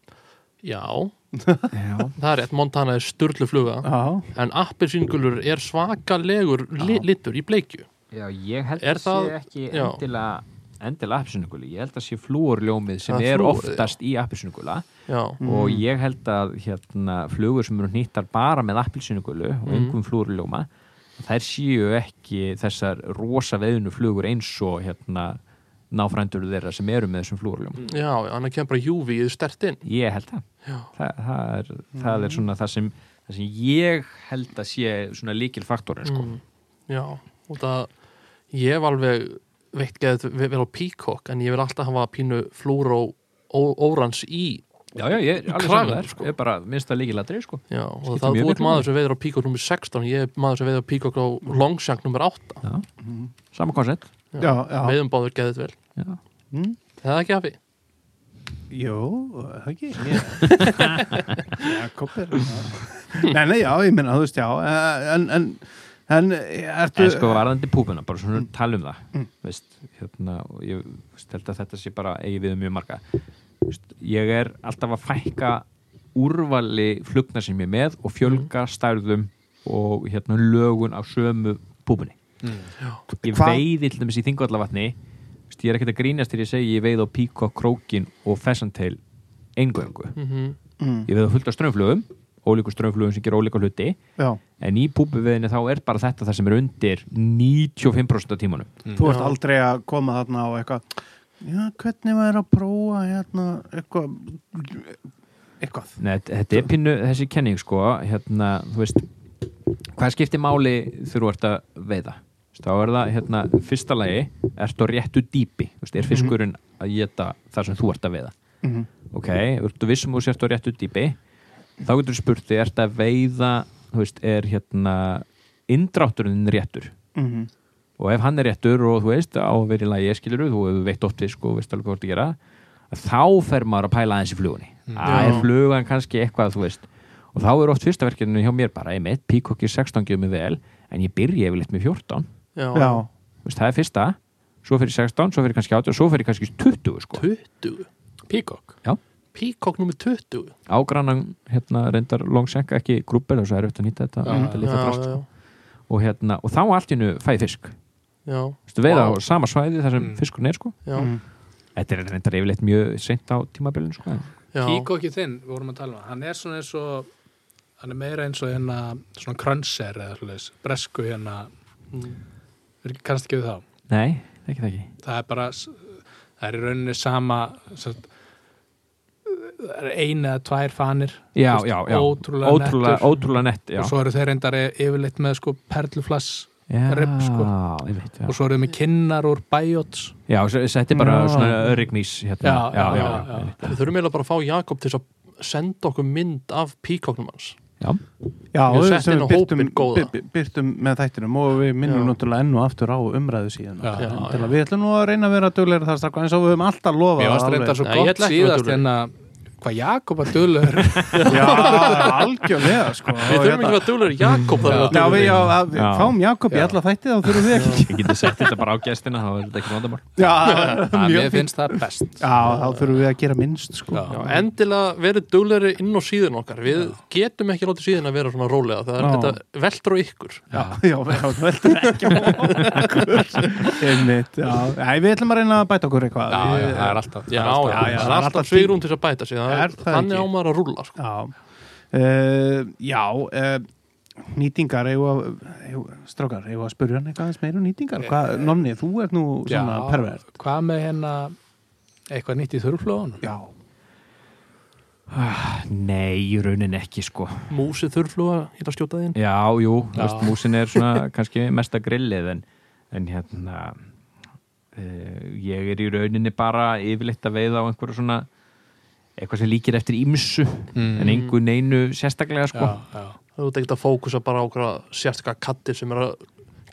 Speaker 2: Já,
Speaker 4: já,
Speaker 2: það er rétt, Montana er sturlu fluga
Speaker 1: Já,
Speaker 2: en appelsingulur er svakalegur li, litur í bleikju.
Speaker 4: Já, ég held
Speaker 2: Er
Speaker 4: að
Speaker 2: það-
Speaker 4: sé ekki endilega endilega appisnuguli, ég held að sé flúorljómið sem
Speaker 2: Það er
Speaker 4: oftast í appisnugula
Speaker 2: Já,
Speaker 1: Mm.
Speaker 4: og ég held að hérna, flugur sem eru nýttar bara með appilsinugulu og
Speaker 2: Mm.
Speaker 4: engum flúorljóma þær séu ekki þessar rosa veðinu flugur eins og hérna, náfrændur þeirra sem eru með þessum flúorljóma.
Speaker 2: Já, annað kemur bara júvi í stert inn.
Speaker 4: Ég held það.
Speaker 2: Já,
Speaker 4: Þa, það, er, það er svona það sem, það sem ég held að sé svona líkil faktorin sko.
Speaker 2: mm, já og það, ég hef alveg veitt geðið vel á Peacock en ég vil alltaf hafa pínu flúró órans í
Speaker 4: já, já, ég er alveg saman þær
Speaker 2: sko.
Speaker 4: ég er bara minnst að líkilatri sko.
Speaker 2: Já, og
Speaker 4: Skiptir
Speaker 2: það
Speaker 4: miklu
Speaker 2: maður sem veiður á Peacock nummer 16 ég er maður sem veiður á Peacock á Longshank nummer 8
Speaker 4: já. sama koncept
Speaker 1: já, já.
Speaker 2: veiðum báður geðið vel
Speaker 4: já.
Speaker 1: Mm.
Speaker 2: Það er ekki hafi
Speaker 1: Jú, það ekki Jakobir Nei, nei, já, ég minna, þú veist, já En, en, en ertu
Speaker 4: en sko varðandi púpuna, bara svona tala um það
Speaker 1: Mm.
Speaker 4: veist, hérna, og ég veist, held að þetta sé bara eigi við um mjög marga veist, ég er alltaf að fækka úrvali flugna sem ég er með og fjölga
Speaker 1: Mm.
Speaker 4: stærðum og hérna lögun á sömu púpunni ég
Speaker 1: Hva-
Speaker 4: veiði til dæmis í þingvallavatni veist, ég er ekkert að grínast til ég segi ég veið á píkok, krókin og fessanteil eingöngu,
Speaker 2: mm
Speaker 1: mm,
Speaker 4: ég veið á fullt af strömmflugum ólíku strömmflugum sem gera ólíka hluti.
Speaker 1: Já,
Speaker 4: en í púpuveðinu þá er bara þetta það sem er undir 95% af tímanum.
Speaker 1: Þú ert aldrei að koma þarna á eitthvað Já, hvernig maður að prófa hérna eitthvað? Eitthvað.
Speaker 4: Nei, þetta- er pínu þessi kenning sko. Hérna, þú veist hvað skiptir máli ert að veiða þá er það, hérna, fyrsta lagi ertu á réttu dýpi, þú veist, er fiskurinn að geta það sem þú ert að veiða?
Speaker 1: Mm
Speaker 4: ok, ertu vissum þú sért á réttu dýpi? Þá getur þú spurt þig, ertu að veiða þú veist, er hérna indrátturinn réttur?
Speaker 1: -hmm.
Speaker 4: og ef hann er réttur og þú veist á að vera í lagi skilur þú hefur veitt oft fisk og veist alveg hvað þú ert að gera þá fer maður að pæla aðeins í flugunni. Að
Speaker 2: Já.
Speaker 4: er flugan kannski eitthvað þú veist. Og þá er oft fyrsta verkefninu hjá mér bara einmitt, píkokki 16 gefur mig vel en ég byrja yfirleitt með 14
Speaker 2: Já,
Speaker 1: Já,
Speaker 4: Þú veist, það er fyrsta, svo fyrir 16 svo fyrir kannski 18 og svo fyrir kannski 20 sko.
Speaker 2: 20
Speaker 3: Peacock
Speaker 2: Peacock nummer 20
Speaker 4: ágrannan hérna reyndar longsenk ekki grúpur þess að er auðvitað að nýta þetta,
Speaker 3: Já,
Speaker 4: þetta
Speaker 2: Já,
Speaker 4: litla drast
Speaker 2: já,
Speaker 4: sko. og, hérna, og þá allt í hennu fæði fisk
Speaker 2: já,
Speaker 4: veist, veiða
Speaker 2: Vá.
Speaker 4: á sama svæði þar sem
Speaker 3: Mm.
Speaker 4: fiskurinn er sko.
Speaker 2: já,
Speaker 1: mm.
Speaker 4: þetta er reyndar yfirleitt mjög seint á tímabilinu sko.
Speaker 2: já.
Speaker 3: Peacockið þinn, við vorum að tala um hann, er svona eins og hann er meira eins og hérna svona krönser eða svoleiðis, bresku hérna
Speaker 2: Mm.
Speaker 3: Kannast ekki við þá
Speaker 4: nei, ekki það ekki
Speaker 3: það er bara það er í rauninni sama sem sagt, það er eina eða tvær fanir
Speaker 4: já,
Speaker 3: veist,
Speaker 4: já, já.
Speaker 3: ótrúlega
Speaker 4: ótrúlega,
Speaker 3: nettur.
Speaker 4: ótrúlega nett já.
Speaker 3: og svo eru þeir reyndar yfirleitt með sko perluflass
Speaker 4: já,
Speaker 3: ribb, sko.
Speaker 4: já.
Speaker 3: og svo eru þeir með kinnar úr bæjóts
Speaker 4: já, þetta er bara
Speaker 1: Já.
Speaker 4: svona örygnís hérna.
Speaker 3: Já, já, já, já.
Speaker 4: einmitt,
Speaker 2: Við þurfum eiginlega bara að fá Jakob til að senda okkur mynd af Peacocknum hans
Speaker 4: já.
Speaker 1: Já,
Speaker 2: Við
Speaker 1: byrtum, byrtum með þættinum og við minnum náttúrulega enn og aftur á umræðu síðan.
Speaker 3: Já,
Speaker 2: já,
Speaker 1: til að við ætlum nú að reyna að vera dugleira þar strakka eins og við höfum alltaf lofað
Speaker 3: Mér varst
Speaker 1: alveg.
Speaker 3: reyndar svo
Speaker 2: ég
Speaker 3: gott
Speaker 2: að
Speaker 3: síðast en að hvað Jakob að dölur
Speaker 1: Já, algjörlega sko.
Speaker 2: Við þurfum ekki að í Jakob
Speaker 1: Já,
Speaker 2: að
Speaker 1: við, já, að við
Speaker 4: Já.
Speaker 1: fáum Jakob í
Speaker 3: Já.
Speaker 1: alla þætti þá þurfum við ekki.
Speaker 4: Ég geti sett þetta bara á gestina þá er þetta ekki vandamál
Speaker 1: Já,
Speaker 3: mér finnst það best.
Speaker 1: Já, þá þurfum við að gera minnst sko.
Speaker 3: Já.
Speaker 2: Já, endilega verið duglegri inn á síðun okkar. Við getum ekki látið síðun að vera svona rólega Það er
Speaker 1: Já.
Speaker 2: þetta veldur á ykkur.
Speaker 1: Já, já, það veldur ekki Einmitt, já. Við ætlum að reyna að bæta okkur eitthvað.
Speaker 3: Já, já, það er alltaf
Speaker 2: Já, já,
Speaker 1: já,
Speaker 2: svigrún til að bæta sig
Speaker 1: það
Speaker 2: Þannig
Speaker 1: ekki?
Speaker 2: á maður að rúlla sko.
Speaker 1: Já, uh, já uh, nýtingar eigum- strákar, eigum að spurja hann eitthvað meira um nýtingar. Hvað, Nonni, þú ert nú svona
Speaker 3: Já,
Speaker 1: pervert.
Speaker 3: hvað með hérna eitthvað nýtt í þurrflóðunum?
Speaker 1: Já,
Speaker 4: Ah, Nei, í raunin ekki sko.
Speaker 2: Músið þurfluga, ég ætla að skjóta þín?
Speaker 4: Já, jú,
Speaker 3: Já.
Speaker 4: Veist, músin er svona kannski mesta grillið en, en hérna uh, ég er í rauninni bara yfirleitt að veiða á einhverju svona eitthvað sem líkir eftir ímsu
Speaker 3: Mm.
Speaker 4: en einhver neinu sérstaklega sko
Speaker 3: já, já.
Speaker 2: Þú ert ekkert að fókusa bara á sérstakka kattir sem er að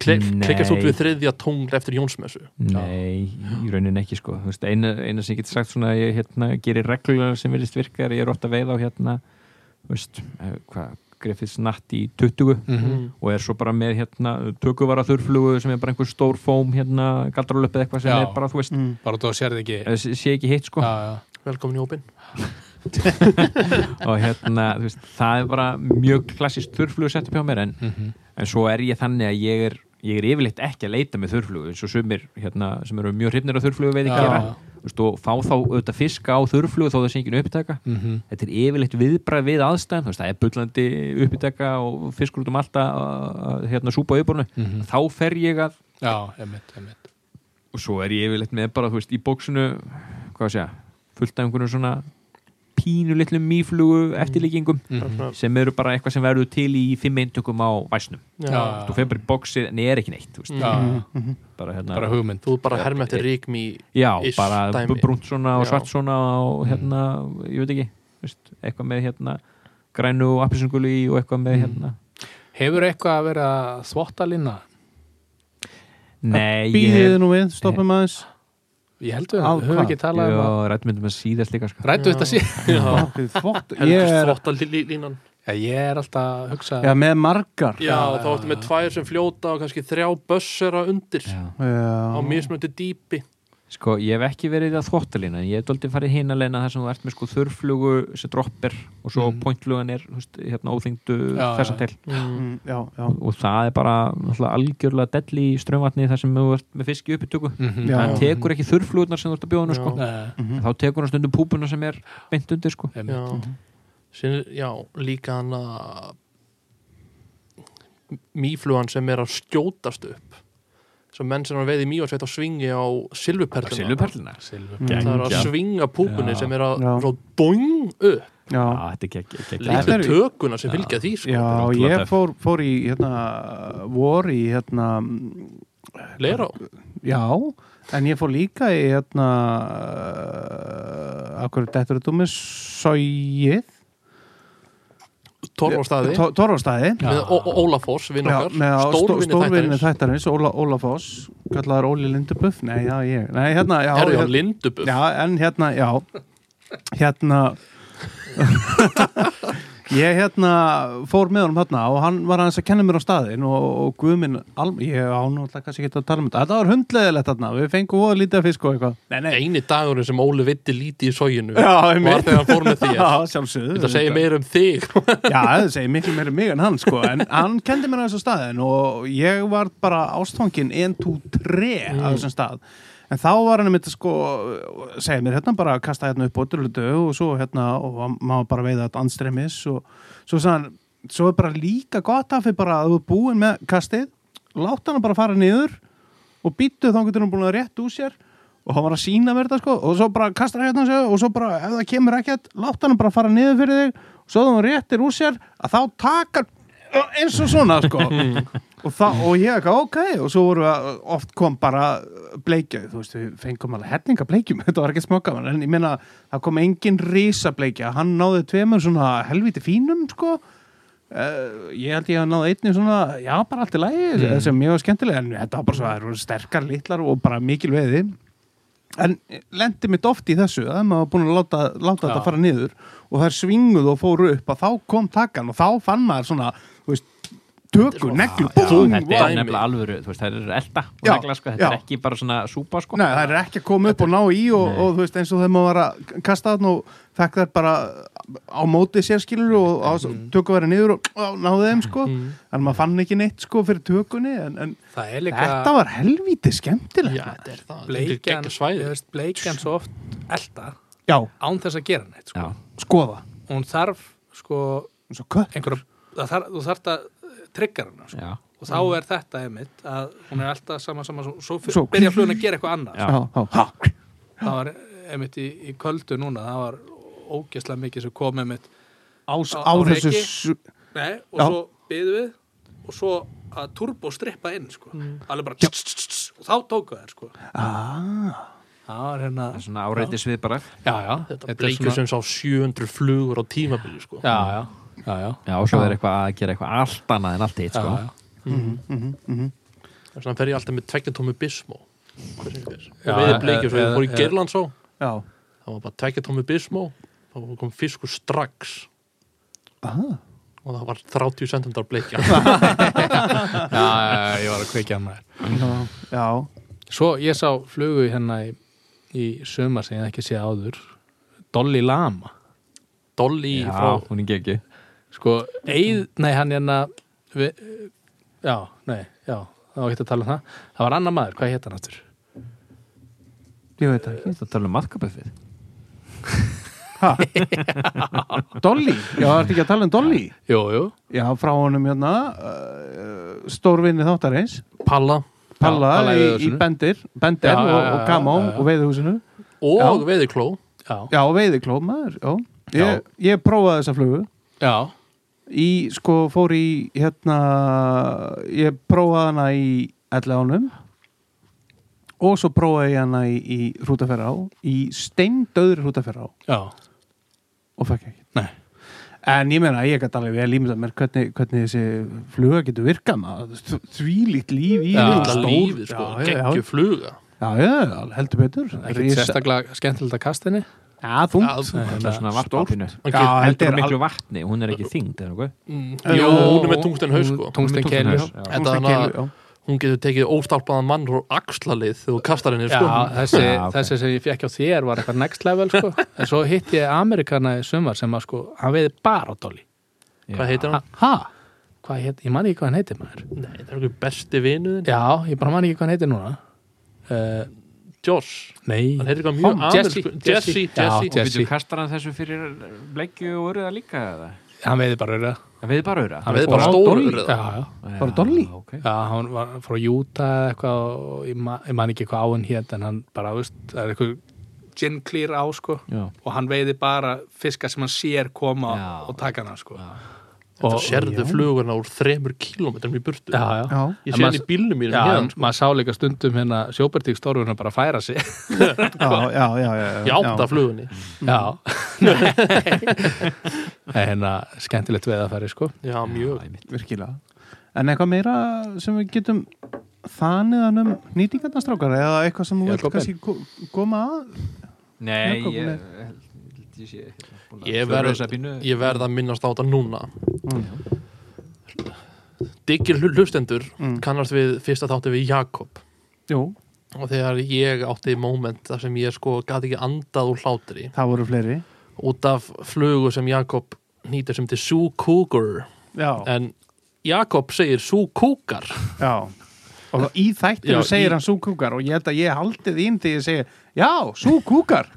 Speaker 2: klikkast út við þriðja tungl eftir Jónsmessu
Speaker 4: Nei, í rauninni ekki sko Þú veist, eina, eina sem ég get sagt svona að ég hérna, gerir reglulega sem vilist virkar ég er ótt að veiða á hérna eh, hvað, Griffiths natt í 20
Speaker 3: Mhm.
Speaker 4: og er svo bara með hérna tökuvara þurflugu sem er bara einhver stór fóm hérna galdralöp eða eitthvað sem
Speaker 3: Já.
Speaker 4: er bara þú veist,
Speaker 1: mm.
Speaker 3: bara þú sérði ekki
Speaker 4: eh, sé ekki hitt sko
Speaker 3: já, já.
Speaker 2: Velkomin í hópin
Speaker 4: og hérna, veist, það er bara mjög klassist þurflugu sett upp hjá mér en,
Speaker 3: Mhm.
Speaker 4: en svo er ég þannig að ég er ég er yfirleitt ekki að leita með þurflugu eins og sumir hérna, sem eru mjög hrifnir af þurflugu veið
Speaker 3: Já.
Speaker 4: gera Þú veist, og fá þá auðvitað fiska á þurflugu þó það sé ekki upptaka
Speaker 3: Mhm.
Speaker 4: þetta er yfirleitt viðbræð við aðstæðan veist, það er bullandi upptaka og fiskur út um alltaf að hérna, súpa yfirbornu
Speaker 3: Mhm.
Speaker 4: þá fer ég að
Speaker 3: já, einmitt, einmitt
Speaker 4: og svo er ég yfirleitt með bara, þú veist, í bóksinu hvað að segja, fullt af einhvern svona pínu litlum mýflugu eftirlíkingum
Speaker 3: Mhm.
Speaker 4: sem eru bara eitthvað sem verður til í fimm eintökum á væsnum
Speaker 3: Já.
Speaker 4: þú fer bara í bóksið, en er ekki neitt veist,
Speaker 3: já,
Speaker 1: Mhm.
Speaker 4: bara hérna
Speaker 3: bara hugmynd.
Speaker 2: Þú ert bara herm eftir ríkmi
Speaker 4: já, bara brúnt svona og svart svona og hérna, ég veit ekki veist, eitthvað með hérna grænu og appisungulu í og eitthvað með hérna.
Speaker 3: Hefur eitthvað að vera þvottalína
Speaker 4: nei, ég
Speaker 1: Býðið nú við, stoppum aðeins
Speaker 3: ég held
Speaker 1: Á
Speaker 3: við höfum ekki talað um að
Speaker 4: rættmyndum að síðast líka sko.
Speaker 3: rættu þetta síðan
Speaker 2: Já.
Speaker 1: Þvott, þvott Ég
Speaker 2: Helgust
Speaker 1: er,
Speaker 2: þvotta línan.
Speaker 3: Já, ég er alltaf að hugsa
Speaker 1: já, með margar.
Speaker 2: Já,
Speaker 3: Já,
Speaker 2: þá ertu með tvær sem fljóta og kannski þrjá bössera undir.
Speaker 4: Já.
Speaker 2: á mismöndi dýpi
Speaker 4: sko, ég hef ekki verið að þvottalína en ég hef doldið farið hinn að leina þar sem þú ert með sko þurrflugu sem droppir og svo
Speaker 3: Mhm.
Speaker 4: pointflugan er veist, hérna óþyngdu
Speaker 3: Já,
Speaker 4: þessa
Speaker 3: já.
Speaker 4: til
Speaker 2: mm.
Speaker 1: Mm, já, já
Speaker 4: og það er bara algjörlega delli í strömvatni þar sem þú ert með fisk í upptöku
Speaker 3: Mhm.
Speaker 1: Já.
Speaker 4: það tekur ekki þurrflugurnar sem þú ert að bjóða sko.
Speaker 1: Mhm.
Speaker 4: þá tekur hann stundum púpuna sem er beint undir sko.
Speaker 3: einmitt.
Speaker 2: Já, Sin, já líka hann að mýflugan sem er að skjótast upp svo menn sem er að veiði mývarsveit á svingi á silfuperluna
Speaker 3: Silfur.
Speaker 1: Mm.
Speaker 2: það er að svinga púpunni
Speaker 4: Já.
Speaker 2: sem er að doing upp
Speaker 4: þetta er.
Speaker 1: Þetta er-
Speaker 2: tökuna sem fylgja því sko.
Speaker 1: já ég fór, fór í hérna, vor í hérna
Speaker 2: leira á
Speaker 1: Já, en ég fór líka í hérna akkur þetta er þú með sóið
Speaker 2: Torfástaði
Speaker 1: Torfástaði
Speaker 3: Já.
Speaker 2: með Ó- Ó- Ólafoss vinn okkar. stórvinni þættarins.
Speaker 1: þættarins Óla, Óla Foss, kallaður Óli Lindubuff. Nei, já, ég, nei, hérna já,
Speaker 2: er já
Speaker 1: hérna,
Speaker 2: Lindubuff.
Speaker 1: Já, en hérna, já. Hérna ég hérna fór með honum hérna og hann var aðeins að kenna mér á staðin og, og guðminn, ég ánáttúrulega kannski ekki að tala um þetta, þetta var hundleðilegt hérna við fengum voða lítið af fisk og eitthvað.
Speaker 2: Eini dagurinn sem Óli vitti lítið í sóginu var þegar hann fór með
Speaker 1: sjálfsögðu
Speaker 2: þetta segir meira um þig.
Speaker 1: Já, það segir miklu meira um mig en hann sko. En hann kendi mér á þessu staðin og ég var bara ástfangin 1, 2, 3 á þessum stað en þá var hann einmitt sko segja mér hérna bara að kasta hérna upp ótrúlega og svo hérna og maður bara veiða þetta anstremis og svo sann svo er bara líka gott af því bara að þú er búin með kastið láta hann bara fara niður og býttu þá getur hann búin að rétt úr sér og hann var að sína mér þetta sko og svo bara kastar hann hérna og svo bara ef það kemur ekkert láta hann bara fara niður fyrir þig og svo hann réttir úr sér að þá taka eins og svona sko og, það, og ég ekki ok. Og svo voru að oft kom bara bleikja þú veist við fengum alveg hellinga bleikjum. Þetta var ekki smokaman en ég meina það kom engin risa bleikja hann náði tveimur svona helviti fínum sko. Uh, ég held ég að náða einni svona já bara allt í lagi
Speaker 3: Mm.
Speaker 1: sem mjög skemmtilega en þetta var bara svo það eru sterkar litlar og bara mikil veiði. En lendi mitt oft í þessu að maður búin að láta, láta þetta fara niður og það er svinguð og fóru upp að þá kom takkan og þá fann maður svona tökur, neglu, búm,
Speaker 4: þetta er nefnilega alvöru, þú veist, það er elda og
Speaker 1: Já,
Speaker 4: negla, sko, þetta
Speaker 1: já.
Speaker 4: er ekki bara svona súpa, sko.
Speaker 1: Nei, það er ekki að koma upp og ná í og, og þú veist eins og þegar maður var að kasta þarna og fekk þær bara á móti sér skilur og á, tökur verið niður og náðu þeim sko.
Speaker 2: Mm.
Speaker 1: en maður fann ekki neitt sko fyrir tökunni en, en
Speaker 3: líka
Speaker 1: þetta var helvíti skemmtilegt
Speaker 2: Já, þetta er það.
Speaker 3: Bleikjan, bleikjan svo oft elda
Speaker 1: Já,
Speaker 3: án þess að gera neitt sko.
Speaker 1: Skoða.
Speaker 3: Og hún þarf sko
Speaker 1: eins og kött
Speaker 3: einhverja, þú þarf að trygga hana sko. og þá er þetta einmitt að hún er alltaf sama sama svo, byrja flugun að gera eitthvað annað. Það var einmitt í, í köldu núna það var ógeðslega mikið sem kom einmitt
Speaker 1: Á,
Speaker 3: Á-
Speaker 1: á
Speaker 3: á
Speaker 1: þessu
Speaker 3: Nei, og
Speaker 1: Já.
Speaker 3: svo byðu við og svo að turbo strippa inn sko. alveg bara tss, tss, tss, og þá tóku þær sko.
Speaker 1: ah,
Speaker 3: það var hérna
Speaker 4: það er svona áreiti svið bara.
Speaker 3: Já, já,
Speaker 2: Þetta
Speaker 3: er
Speaker 2: bleikur sem sá 700 flugur á tímabili sko.
Speaker 3: já, já, já, já,
Speaker 4: Já, og svo er eitthvað að gera eitthvað allt annað en allt eitt, sko.
Speaker 3: já.
Speaker 1: mhm, mhm, mhm.
Speaker 2: Þess vegna fer ég alltaf með tveggjartómi bismó Hver sem fer.
Speaker 3: Já,
Speaker 2: og veiði bleikjur svo ég fór í
Speaker 3: eða-
Speaker 2: Gerland svo
Speaker 1: Já,
Speaker 2: það var bara tveggjartómi bismó þá kom fiskur strax.
Speaker 1: Ah,
Speaker 2: og það var 30 cm bleikja.
Speaker 3: Já, já, ég var að kveikja hann maður
Speaker 1: já,
Speaker 3: svo ég sá flugu hérna í, í sumar sem ég ekki sé áður. Dolly Lama.
Speaker 2: Dolly
Speaker 4: Já,
Speaker 2: frá
Speaker 4: hún er ekki
Speaker 3: sko, eið, nei hann hérna já, nei, já það var ekki að tala um það, það var annar maður, hvað hétt hann aftur?
Speaker 1: Ég veit ekki
Speaker 4: Það tala um maðkapöfið
Speaker 1: ha? Dolly, já, það ert ekki að tala um Dolly?
Speaker 3: Jú, jú,
Speaker 1: Já, frá honum hérna uh, stórvinni þáttarins.
Speaker 2: Palla.
Speaker 1: Palla
Speaker 3: Palla í
Speaker 1: í. Bendir Bendir
Speaker 3: Já,
Speaker 1: og, og Gamá og veiðihúsinu.
Speaker 2: Og veiðikló.
Speaker 3: Já,
Speaker 1: Já, veiðikló maður, Já. Ég, ég prófaði þessa flugu.
Speaker 3: Já
Speaker 1: í, sko, fór í hérna, ég prófaði hana í ellánum og svo prófaði ég hana í, í hrútaferra á, í steindöðri hrútaferra á.
Speaker 3: Já,
Speaker 1: og fekk ekki.
Speaker 3: Nei.
Speaker 1: En ég meina, ég gæti alveg vel ímyndað mér hvernig, hvernig þessi fluga getur virkað maður, þvílíkt líf í
Speaker 2: lífið sko, geggju fluga.
Speaker 1: Já, já, heldur betur.
Speaker 3: Ekkert sérstaklega skemmtilegt að kasta henni
Speaker 1: Já, þungt.
Speaker 2: Já,
Speaker 4: Það er svona varpapinu
Speaker 2: Hann
Speaker 1: Já, þetta
Speaker 4: Heldur
Speaker 1: er
Speaker 4: miklu vatni, hún er ekki þyngd eða nokkuð
Speaker 2: Mm, Jú, hún er með tungsten haus sko.
Speaker 3: Tungsten
Speaker 4: er já.
Speaker 2: Þetta
Speaker 1: Tungsten
Speaker 2: hana-
Speaker 1: já.
Speaker 2: Hún getur tekið óstálpaðan mann og axlalið þegar þú kastar henni
Speaker 3: Já,
Speaker 2: sko
Speaker 3: þessi,
Speaker 4: Já, ok.
Speaker 3: þessi sem ég fekk á þér var eitthvað next level sko. en svo hitti ég Amerikana í sumar sem að sko, hann veiði bara á Dolly.
Speaker 2: Hvað heitir hann?
Speaker 3: Ha? Hvað heit, ég man ekki hvað hann heitir maður.
Speaker 2: Nei, það er
Speaker 3: hann
Speaker 2: Josh
Speaker 3: Nei
Speaker 2: Hann heitir eitthvað mjög
Speaker 3: Hom- Jesse,
Speaker 2: amerísku Jesse,
Speaker 3: Jesse.
Speaker 2: Jesse,
Speaker 3: Já,
Speaker 4: Og
Speaker 3: Jesse.
Speaker 4: byrju, kastar hann þessu fyrir bleikju og öruða líka eða?
Speaker 3: Hann veiði bara öruða
Speaker 4: Það veið bara öruða
Speaker 2: Hann veiði bara
Speaker 1: Dolly.
Speaker 2: urriða.
Speaker 3: Já, já
Speaker 1: Bara Dolly?
Speaker 4: okay.
Speaker 3: Já, hann var frá Utah eða eitthvað og ég, ma ég man ekki hvað á hann hétt en hann bara, veist, það er eitthvað gin clear á sko
Speaker 4: Já.
Speaker 3: og hann veiði bara fiska sem hann sér koma
Speaker 4: Já.
Speaker 3: og taka hana sko
Speaker 4: Já.
Speaker 2: Þetta
Speaker 3: Og-
Speaker 2: sérðu
Speaker 1: Já.
Speaker 2: flugurna úr þremur kílómetrum í burtu.
Speaker 3: Já, já,
Speaker 1: Já,
Speaker 2: Ég sé hann
Speaker 3: maður-
Speaker 2: í bílnum mínum
Speaker 3: Já,
Speaker 2: hérna
Speaker 3: en maður sá líka stundum hérna sjóbertík stórfuna bara færa sig.
Speaker 1: Já, já, já, já,
Speaker 2: Í átta flugunni.
Speaker 3: Já. Hérna skemmtilegt veið að færi sko.
Speaker 2: Já, mjög.
Speaker 1: virkilega. En eitthvað meira sem við getum þaniðan um nýtingarnastrákar eða eitthvað sem þú
Speaker 3: Já,
Speaker 1: vilt kannski ko- koma að?
Speaker 4: Nei, ég held ég sé hérna að
Speaker 2: Ég verð, ég verð að minnast á þetta núna.
Speaker 1: Mm.
Speaker 2: Diggir hlu- hlustendur
Speaker 1: Mm.
Speaker 2: kannast við fyrsta þátti við Jakob.
Speaker 1: Jú,
Speaker 2: og þegar ég átti moment þar sem ég sko gati ekki andað úr hlátri.
Speaker 1: Það voru fleiri.
Speaker 2: Út af flugu sem Jakob nýtir sem til Sue Cougar.
Speaker 1: Já,
Speaker 2: en Jakob segir Sue Cougar.
Speaker 1: Já. Og í þættinu segir
Speaker 2: í-
Speaker 1: hann súkúkar og ég held að ég haldið ín þegar ég segi Já, súkúkar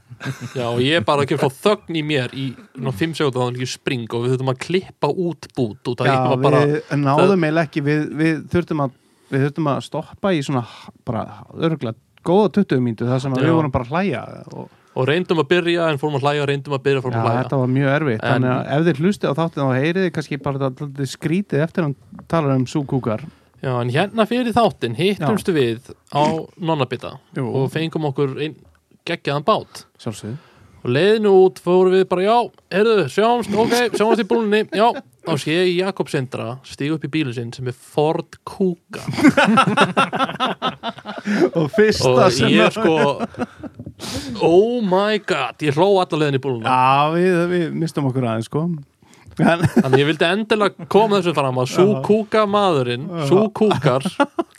Speaker 2: Já, og ég bara ekki fá þögn í mér í ná, fimm segundu þá hann ekki spring og við þurfum að klippa út bút út
Speaker 1: Já,
Speaker 2: var bara
Speaker 1: við náðum eiginlega ekki við, við þurftum að við þurftum að stoppa í svona bara örgulega góða 20 mínútu þar sem að við vorum bara að hlæja og
Speaker 2: og reyndum að byrja en fórum að hlæja reyndum að byrja fórum
Speaker 1: Já,
Speaker 2: að hlæja.
Speaker 1: þetta var mjög erfitt.
Speaker 2: En-
Speaker 1: þannig að ef þið hlusti á þáttið þá heyrið þið kannski bara þetta skrítið eftir hann talar um súkúkar.
Speaker 2: Já, en hérna fyrir þáttinn hittumstu við á Nonnabita og fengum okkur einn geggjaðan bát.
Speaker 1: Sjálfsögðu.
Speaker 2: Og leiðinu út fórum við bara, já, heyrðu, sjáumst, ok, sjáumst í búlunni, já, þá sé ég Jakob Sindra stígu upp í bílinn sinn sem er Ford Kuga.
Speaker 1: Og fyrsta
Speaker 2: og
Speaker 1: sem
Speaker 2: ég sko Oh my god, ég hló alla leiðin í búluna
Speaker 1: Já, við, við mistum okkur aðeins sko
Speaker 2: Þannig ég vildi endilega koma þessu fram að Sú Kúka maðurinn, Sú Kúkar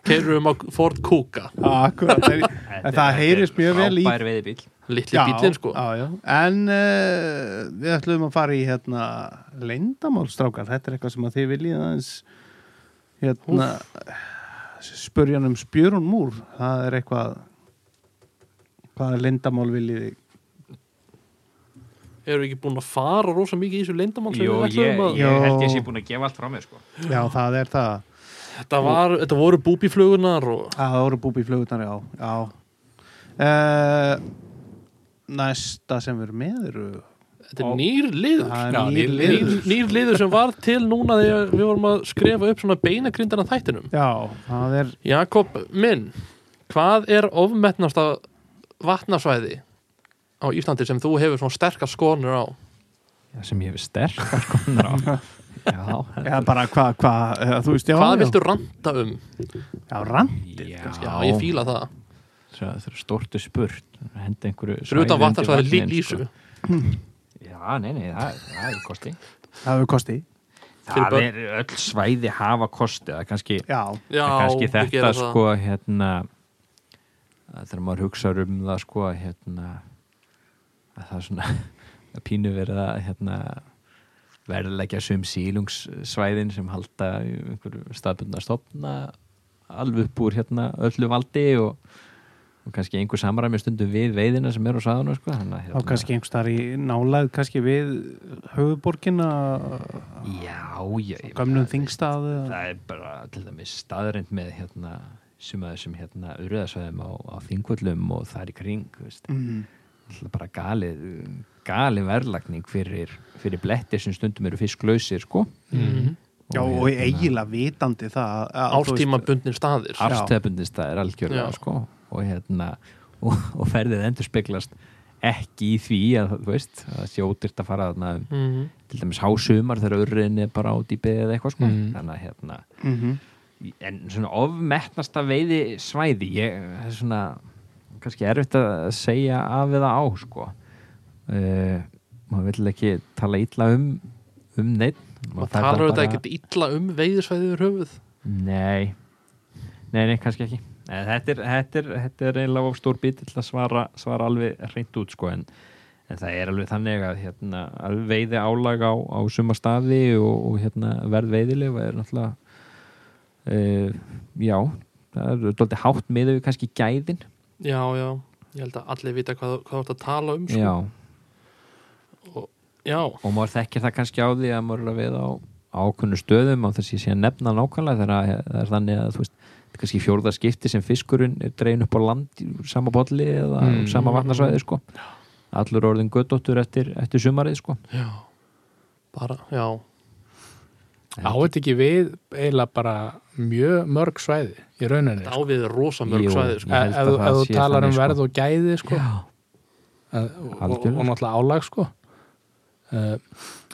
Speaker 2: keirum um á Ford Kúka.
Speaker 1: Akkurat, en, en það heyrist mjög vel í
Speaker 4: Frábær veiðibíl
Speaker 2: Litli bílinn sko.
Speaker 1: já, já. En uh, við ætlum að fara í hérna leyndamálstrákar, þetta er eitthvað sem að þið viljið aðeins hérna spurjan um spjörun múr. Það er eitthvað hvaða leyndamál viljið
Speaker 2: við ekki búin að fara rosa mikið í þessu leyndamál sem
Speaker 4: Jú,
Speaker 2: við
Speaker 4: ég,
Speaker 2: ætlum að
Speaker 4: ég held ég
Speaker 1: Jó.
Speaker 4: sé búin að gefa allt frá mér sko.
Speaker 1: Já, það er það
Speaker 2: Þetta, var, þetta voru búbíflugunar og
Speaker 1: Það voru búbi flugutnar, já, já. Uh, Næsta sem erum með eru
Speaker 2: þetta er nýr liður
Speaker 1: er
Speaker 3: Já,
Speaker 1: nýr liður.
Speaker 2: nýr, nýr liður sem var til núna þegar við vorum að skrefa upp svona beinagrindana þættinum
Speaker 1: Já, það er
Speaker 2: Jakob minn hvað er ofmetnasta vatnasvæði á Íslandi sem þú hefur svona sterkar skonur á?
Speaker 4: Já, sem ég hefur sterkar skonar á. Já,
Speaker 1: Já, bara hvað, eh, þú veist, já
Speaker 2: hvað viltu ranta um?
Speaker 1: Já, randið
Speaker 4: já,
Speaker 2: Já, ég fíla það.
Speaker 4: Svo Það er stórtu spurt. Henda einhverju
Speaker 2: fyrir utan
Speaker 4: svæði undir
Speaker 2: lísu
Speaker 4: sko. Já, nei, nei, það, það er kosti.
Speaker 1: Það hefur kosti.
Speaker 4: Það er öll svæði hafa kosti. Það er kannski,
Speaker 1: Já,
Speaker 2: Já,
Speaker 4: það er kannski þetta sko hérna þegar maður hugsa um það sko hérna það er svona að pínu verið að hérna verðleggja sum sílungssvæðin sem halda einhverju staðbundna stofna alveg upp úr hérna öllu valdi og, og kannski einhver samræmi stundum við veiðina sem er á saðuna sko
Speaker 1: þá
Speaker 4: hérna,
Speaker 1: kannski einhvers þar í nálæð kannski við höfuborgina
Speaker 4: já, já, ég
Speaker 1: gömnum
Speaker 4: meina,
Speaker 1: þingstað
Speaker 4: það er bara til dæmis staðreind með hérna sem að þessum hérna urðasvæðum á, á þingvöllum og þar í kring veist,
Speaker 1: mm.
Speaker 4: alltaf bara galið galið verðlagning fyrir, fyrir bletti sem stundum eru fisklausir sko
Speaker 2: Mhm.
Speaker 1: Já, og eiginlega vitandi það
Speaker 2: Ástímabundnir staðir
Speaker 4: afstæðbundist það er algjörlega
Speaker 2: Já.
Speaker 4: sko og hérna og, og ferðið endur speglast ekki í því að þú veist að sjótirt að fara þarna um,
Speaker 2: Mhm.
Speaker 4: til dæmis hásumar þegar urriðin er bara í beðið eða eitthvað sko
Speaker 3: Mm.
Speaker 4: þannig að hérna
Speaker 1: Mhm.
Speaker 4: en svona ofmetnasta veiði svæði ég, það er svona kannski erfitt að segja af eða á sko. Uh, maður vill ekki tala illa um um neitt
Speaker 2: maður talar þetta ekkert illa um veiðisvæðið höfuð?
Speaker 4: Nei, nei, nei, kannski ekki. Nei, þetta, er, þetta, er, þetta er eiginlega of stór bit til að svara, svara alveg hreint út sko en, en það er alveg þannig að, hérna, að veiði álag á, á suma staði og, og hérna, verð veiðileg er náttúrulega uh, já það er doldið hátt miður við kannski gæðin
Speaker 2: já, já, ég held að allir vita hvað, hvað þú ert að tala um sko.
Speaker 4: já,
Speaker 2: já,
Speaker 4: og maður þekkir það kannski á því að maður er að veiða á ákunnu stöðum á þess að ég sé að nefna nákvæmlega þegar að- það er þannig að þú veist kannski fjórða skipti sem fiskurinn er dregin upp á land í sama bolli eða
Speaker 3: Mm.
Speaker 4: sama vatnarsvæði sko. Allur orðin göttóttur eftir, eftir sumarið sko.
Speaker 2: Já. Bara, já,
Speaker 3: Á þetta ekki við eiginlega bara mjög mörg svæði í rauninni
Speaker 2: þetta
Speaker 3: sko.
Speaker 2: ávið rosa mörg
Speaker 4: Jú.
Speaker 2: svæði sko.
Speaker 3: Ef þú- talar um
Speaker 4: sko.
Speaker 3: verð og gæði sko,
Speaker 4: já,
Speaker 3: að, og, og, og náttúrulega álag sko. uh,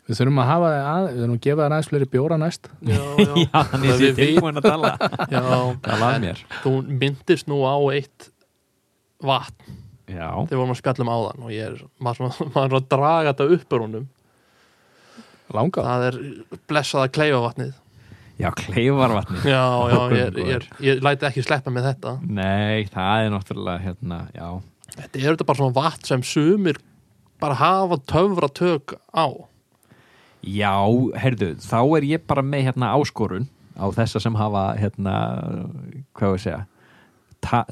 Speaker 3: við þurfum að hafa það að, við þurfum að gefa það aðeins fleiri bjóra næst.
Speaker 2: Já, já,
Speaker 4: já þannig að
Speaker 2: við
Speaker 4: tilbúin að tala.
Speaker 2: Já, þú myndist nú á eitt vatn.
Speaker 4: Já,
Speaker 2: þegar vorum að spjallum áðan og ég er, maður, er að draga þetta upp úr honum.
Speaker 3: Langa
Speaker 2: það er blessaða kleifavatnið
Speaker 4: já kleifarvatni
Speaker 2: já, já, ég, ég, ég, læti ekki sleppa með þetta.
Speaker 4: Nei, það er náttúrulega hérna, já,
Speaker 2: þetta er þetta bara svona vatn sem sumir bara hafa töfra tök á.
Speaker 4: Já, heyrðu, þá er ég bara með hérna áskorun á þessa sem hafa hérna, hvað við segja ta,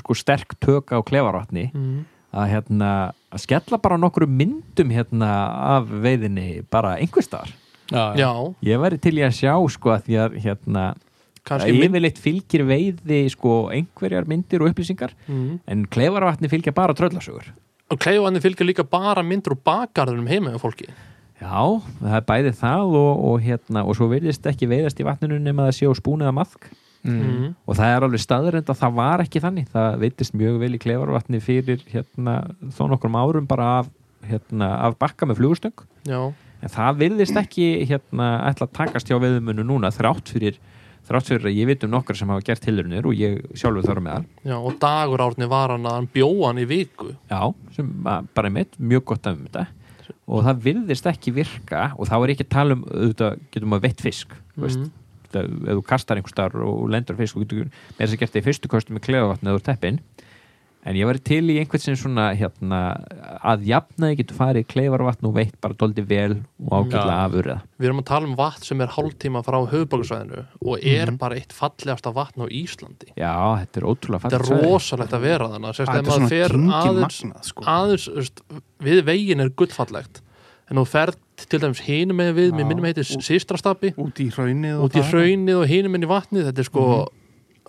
Speaker 4: sko sterk tök á klefarvatni
Speaker 2: mm.
Speaker 4: að hérna, að skella bara nokkru myndum hérna af veiðinni bara einhvers staðar.
Speaker 3: Já,
Speaker 2: já,
Speaker 4: Ég væri til í að sjá sko að því að hérna,
Speaker 2: kannski mynd
Speaker 4: yfirleitt fylgir veiði sko einhverjar myndir og upplýsingar
Speaker 2: mm.
Speaker 4: en klefarvatni fylgja bara tröllasögur.
Speaker 2: og kleifavatni fylgir líka bara myndur úr bakgarðunum heima hjá fólki
Speaker 4: Já, það er bæði það og, og hérna, og svo verðist ekki veiðast í vatninu nema það sé á spúnið að maðk
Speaker 3: mm.
Speaker 2: mm.
Speaker 4: og það er alveg staðurind að það var ekki þannig það veitist mjög vel í klefarvatni fyrir hérna, þó nokkrum árum bara af, hérna, af bakka með flugustöng
Speaker 2: já,
Speaker 4: en það virðist ekki hérna, ætla að takast hjá veðumunu núna þrátt fyrir þrátt fyrir að ég veit um nokkar sem hafa gert tilurinnir og ég sjálfur þar á meðal
Speaker 2: Já, og dagur árni var hann að hann bjóa hann í viku.
Speaker 4: Já, sem að- bara mitt, mjög gott af um þetta. Og það virðist ekki virka og þá er ekki að tala um auðvitað getum að veitt fisk mm það, ef þú kastar einhver starf og lendur fisk og getur með þess að gert það í fyrstu kostu með klefavatn eða úr teppin en ég var til í einhvern sem svona hérna, að jafnaði getur farið í klefarvatn og veitt bara doldi vel og ágætlega
Speaker 3: Já.
Speaker 4: afurða.
Speaker 2: Við erum að tala um vatn sem er hálftíma frá höfuborgarsvæðinu og er bara eitt fallegasta vatn á Íslandi.
Speaker 4: Já, þetta er ótrúlega
Speaker 2: Þetta er rosalegt að vera þannig Sérst,
Speaker 1: Þetta
Speaker 2: ef
Speaker 1: er svona
Speaker 2: aðeins,
Speaker 1: magnað sko.
Speaker 2: aðeins veist, við veginn er gullfallegt. En þú ferð til dæmis hinum með við, mér minnum heitir Sistrastabi
Speaker 1: út í hraunið og
Speaker 2: og hinum inn í vatnið. Þetta er sko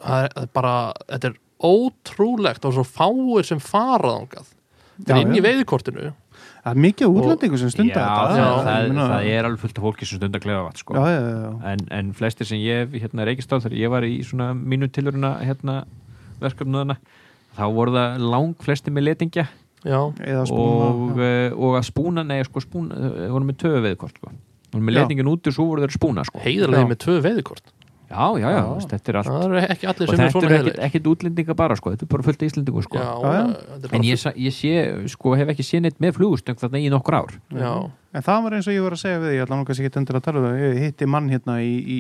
Speaker 2: það er, það er bara, þetta er ótrúlegt og svo fáir sem fara þangað. Þetta er inn í
Speaker 1: já.
Speaker 2: veiðikortinu.
Speaker 1: Það er mikið
Speaker 2: Og-
Speaker 1: útlendingu sem
Speaker 4: Já,
Speaker 1: stundar þetta.
Speaker 4: það,
Speaker 2: Já,
Speaker 4: það,
Speaker 1: meina-
Speaker 4: það er alveg fullt af fólki sem stundar klefavatn sko.
Speaker 1: já, já, já,
Speaker 4: en, en flestir sem ég hef hérna reykist á þegar ég var í svona mínu tilurina hérna verkefnuðana þá voru það lang flestir með letingja.
Speaker 2: Já,
Speaker 4: og, uh, og að spúna, nei sko spúna uh, voru með töfu veðkort sko. voru með letingin út og svo voru þeir spúna sko.
Speaker 2: heiðarlega með tvö veiðikort
Speaker 4: já, já, já,
Speaker 1: Já.
Speaker 4: þetta er allt
Speaker 2: það eru ekki allir
Speaker 4: og
Speaker 2: sem er
Speaker 4: þetta
Speaker 2: svona
Speaker 4: er ekkit,
Speaker 2: heiðarlega
Speaker 4: ekkit útlendinga bara sko. þetta er bara fullt íslendingu sko.
Speaker 2: já,
Speaker 1: Já,
Speaker 2: þetta er
Speaker 4: en ég, ég sé, sko, hef ekki séð neitt með flugustöng þarna í nokkur ár
Speaker 2: já,
Speaker 1: En það var eins og ég var að segja við ég ætla nú kannski ekki endur að tala um það, ég hitti mann hérna í, í,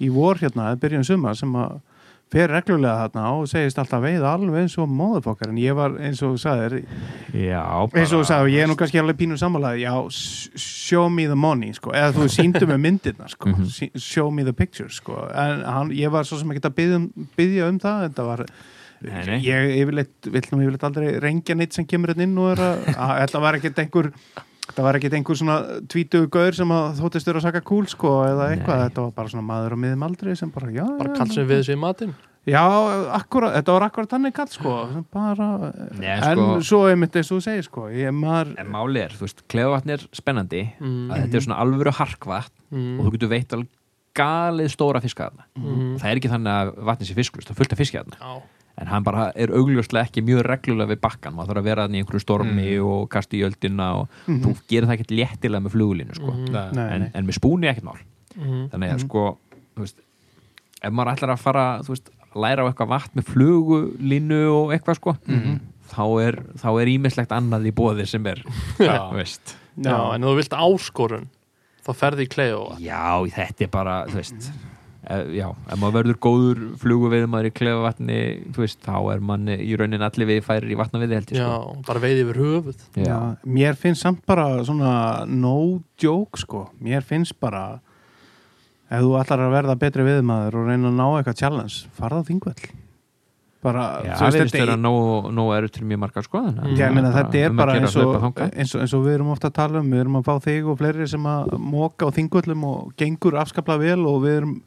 Speaker 1: í vor hérna, byrjun suma sem að fer reglulega þarna og segist alltaf veiða alveg eins og móðufokkar en ég var eins og sagðir,
Speaker 4: já,
Speaker 1: eins og þú sagðir, ég er nú kannski alveg pínu sammálaði, já, show me the money, sko, eða þú síndu með myndirna, sko,
Speaker 4: Mhm.
Speaker 1: sí- show me the pictures, sko, en hann, ég var svo sem ekki að byggja um, byggja um það, þetta var
Speaker 4: Nei, nei.
Speaker 1: ég vill nú yfirleitt aldrei rengja neitt sem kemur hérna inn og er að þetta var ekkert einhver það var ekkert einhver svona tvítugu gaur sem að þóttist vera að saka kúl sko eða eitthvað,
Speaker 4: Nei.
Speaker 1: þetta var bara svona maður á miðum aldrei sem bara, já,
Speaker 2: bara
Speaker 1: já,
Speaker 2: kall sem við sér matinn
Speaker 1: já, akkurat, þetta var akkurat þannig kall sko, sem bara
Speaker 4: Nei,
Speaker 1: en
Speaker 4: sko-
Speaker 1: svo einmitt eins og þú segir sko ég maður,
Speaker 4: en máli er, þú veist, klefavatn er spennandi
Speaker 2: Mm.
Speaker 4: að þetta er svona alvöru harkvatn
Speaker 2: mm.
Speaker 4: og þú getur veitt alveg galið stóra fiska þarna
Speaker 2: Mm.
Speaker 4: það er ekki þannig að vatnið sé fisklust, það er fullt af fiski þarna
Speaker 2: já,
Speaker 4: en hann bara er augljóslega ekki mjög reglulega við bakkan, maður þarf að vera þarna í einhverju stormi og kasta í öldina og
Speaker 1: Mhm.
Speaker 4: þú gerir það ekkert léttilega með flugulínu sko.
Speaker 3: Nei.
Speaker 1: nei,
Speaker 4: en, en með spúni ekkert mál
Speaker 2: mm.
Speaker 4: þannig að
Speaker 1: Mhm.
Speaker 4: sko veist, ef maður ætlar að fara veist, læra á eitthvað vatn með flugulínu og eitthvað sko
Speaker 1: Mhm.
Speaker 4: þá er þá er ímislegt annað í bóði sem er
Speaker 3: Já.
Speaker 2: já, en þú vilt áskorun þá ferði í klefa
Speaker 4: Já, þetta er bara, þú veist Já, ef maður verður góður flugu við maður í klefavatni, þú veist þá er mann í raunin allir við færir í vatnaviði held ég
Speaker 2: já,
Speaker 4: sko.
Speaker 2: bara veiði yfir höfuð.
Speaker 1: Já, mér finnst samt bara svona no joke sko. Mér finnst bara ef þú ætlar að verða betri viðmaður og reyna að ná eitthvað challenge, farða á þingvöll. Bara,
Speaker 4: Já,
Speaker 1: þú
Speaker 4: það
Speaker 1: veist, þetta
Speaker 4: vera nóg, erut til mjög margar sko að
Speaker 2: Mm.
Speaker 1: Já, ég meina, þetta er
Speaker 4: um
Speaker 1: bara eins og, eins, og, eins og við erum ofta að tala um við erum að fá þig og fleiri sem að móka á þingvöllum og gengur afskaplega vel og við erum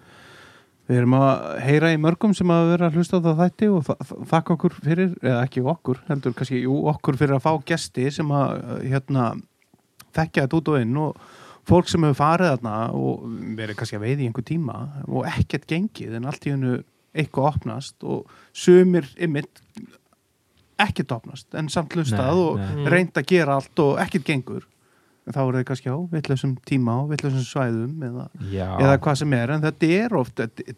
Speaker 1: við erum að heyra í mörgum sem að vera að hlusta á það þætti og þa- þa- þakka okkur fyrir, eða ekki okkur heldur kannski, jú, okkur fyrir að fá gesti sem að, hérna þekkja þetta út og inn og fólk sem hefur farið þarna og verið kannski að veiði í einhver tíma og ekkert gengið en allt í hennu eitthvað opnast og sumir ymmit ekkert opnast en samt hlustað og reynd að gera allt og ekkert gengur. en þá er það kannski á vitlausum tíma á vitlausum svæðum eða, eða hvað sem er en þetta er oft þetta,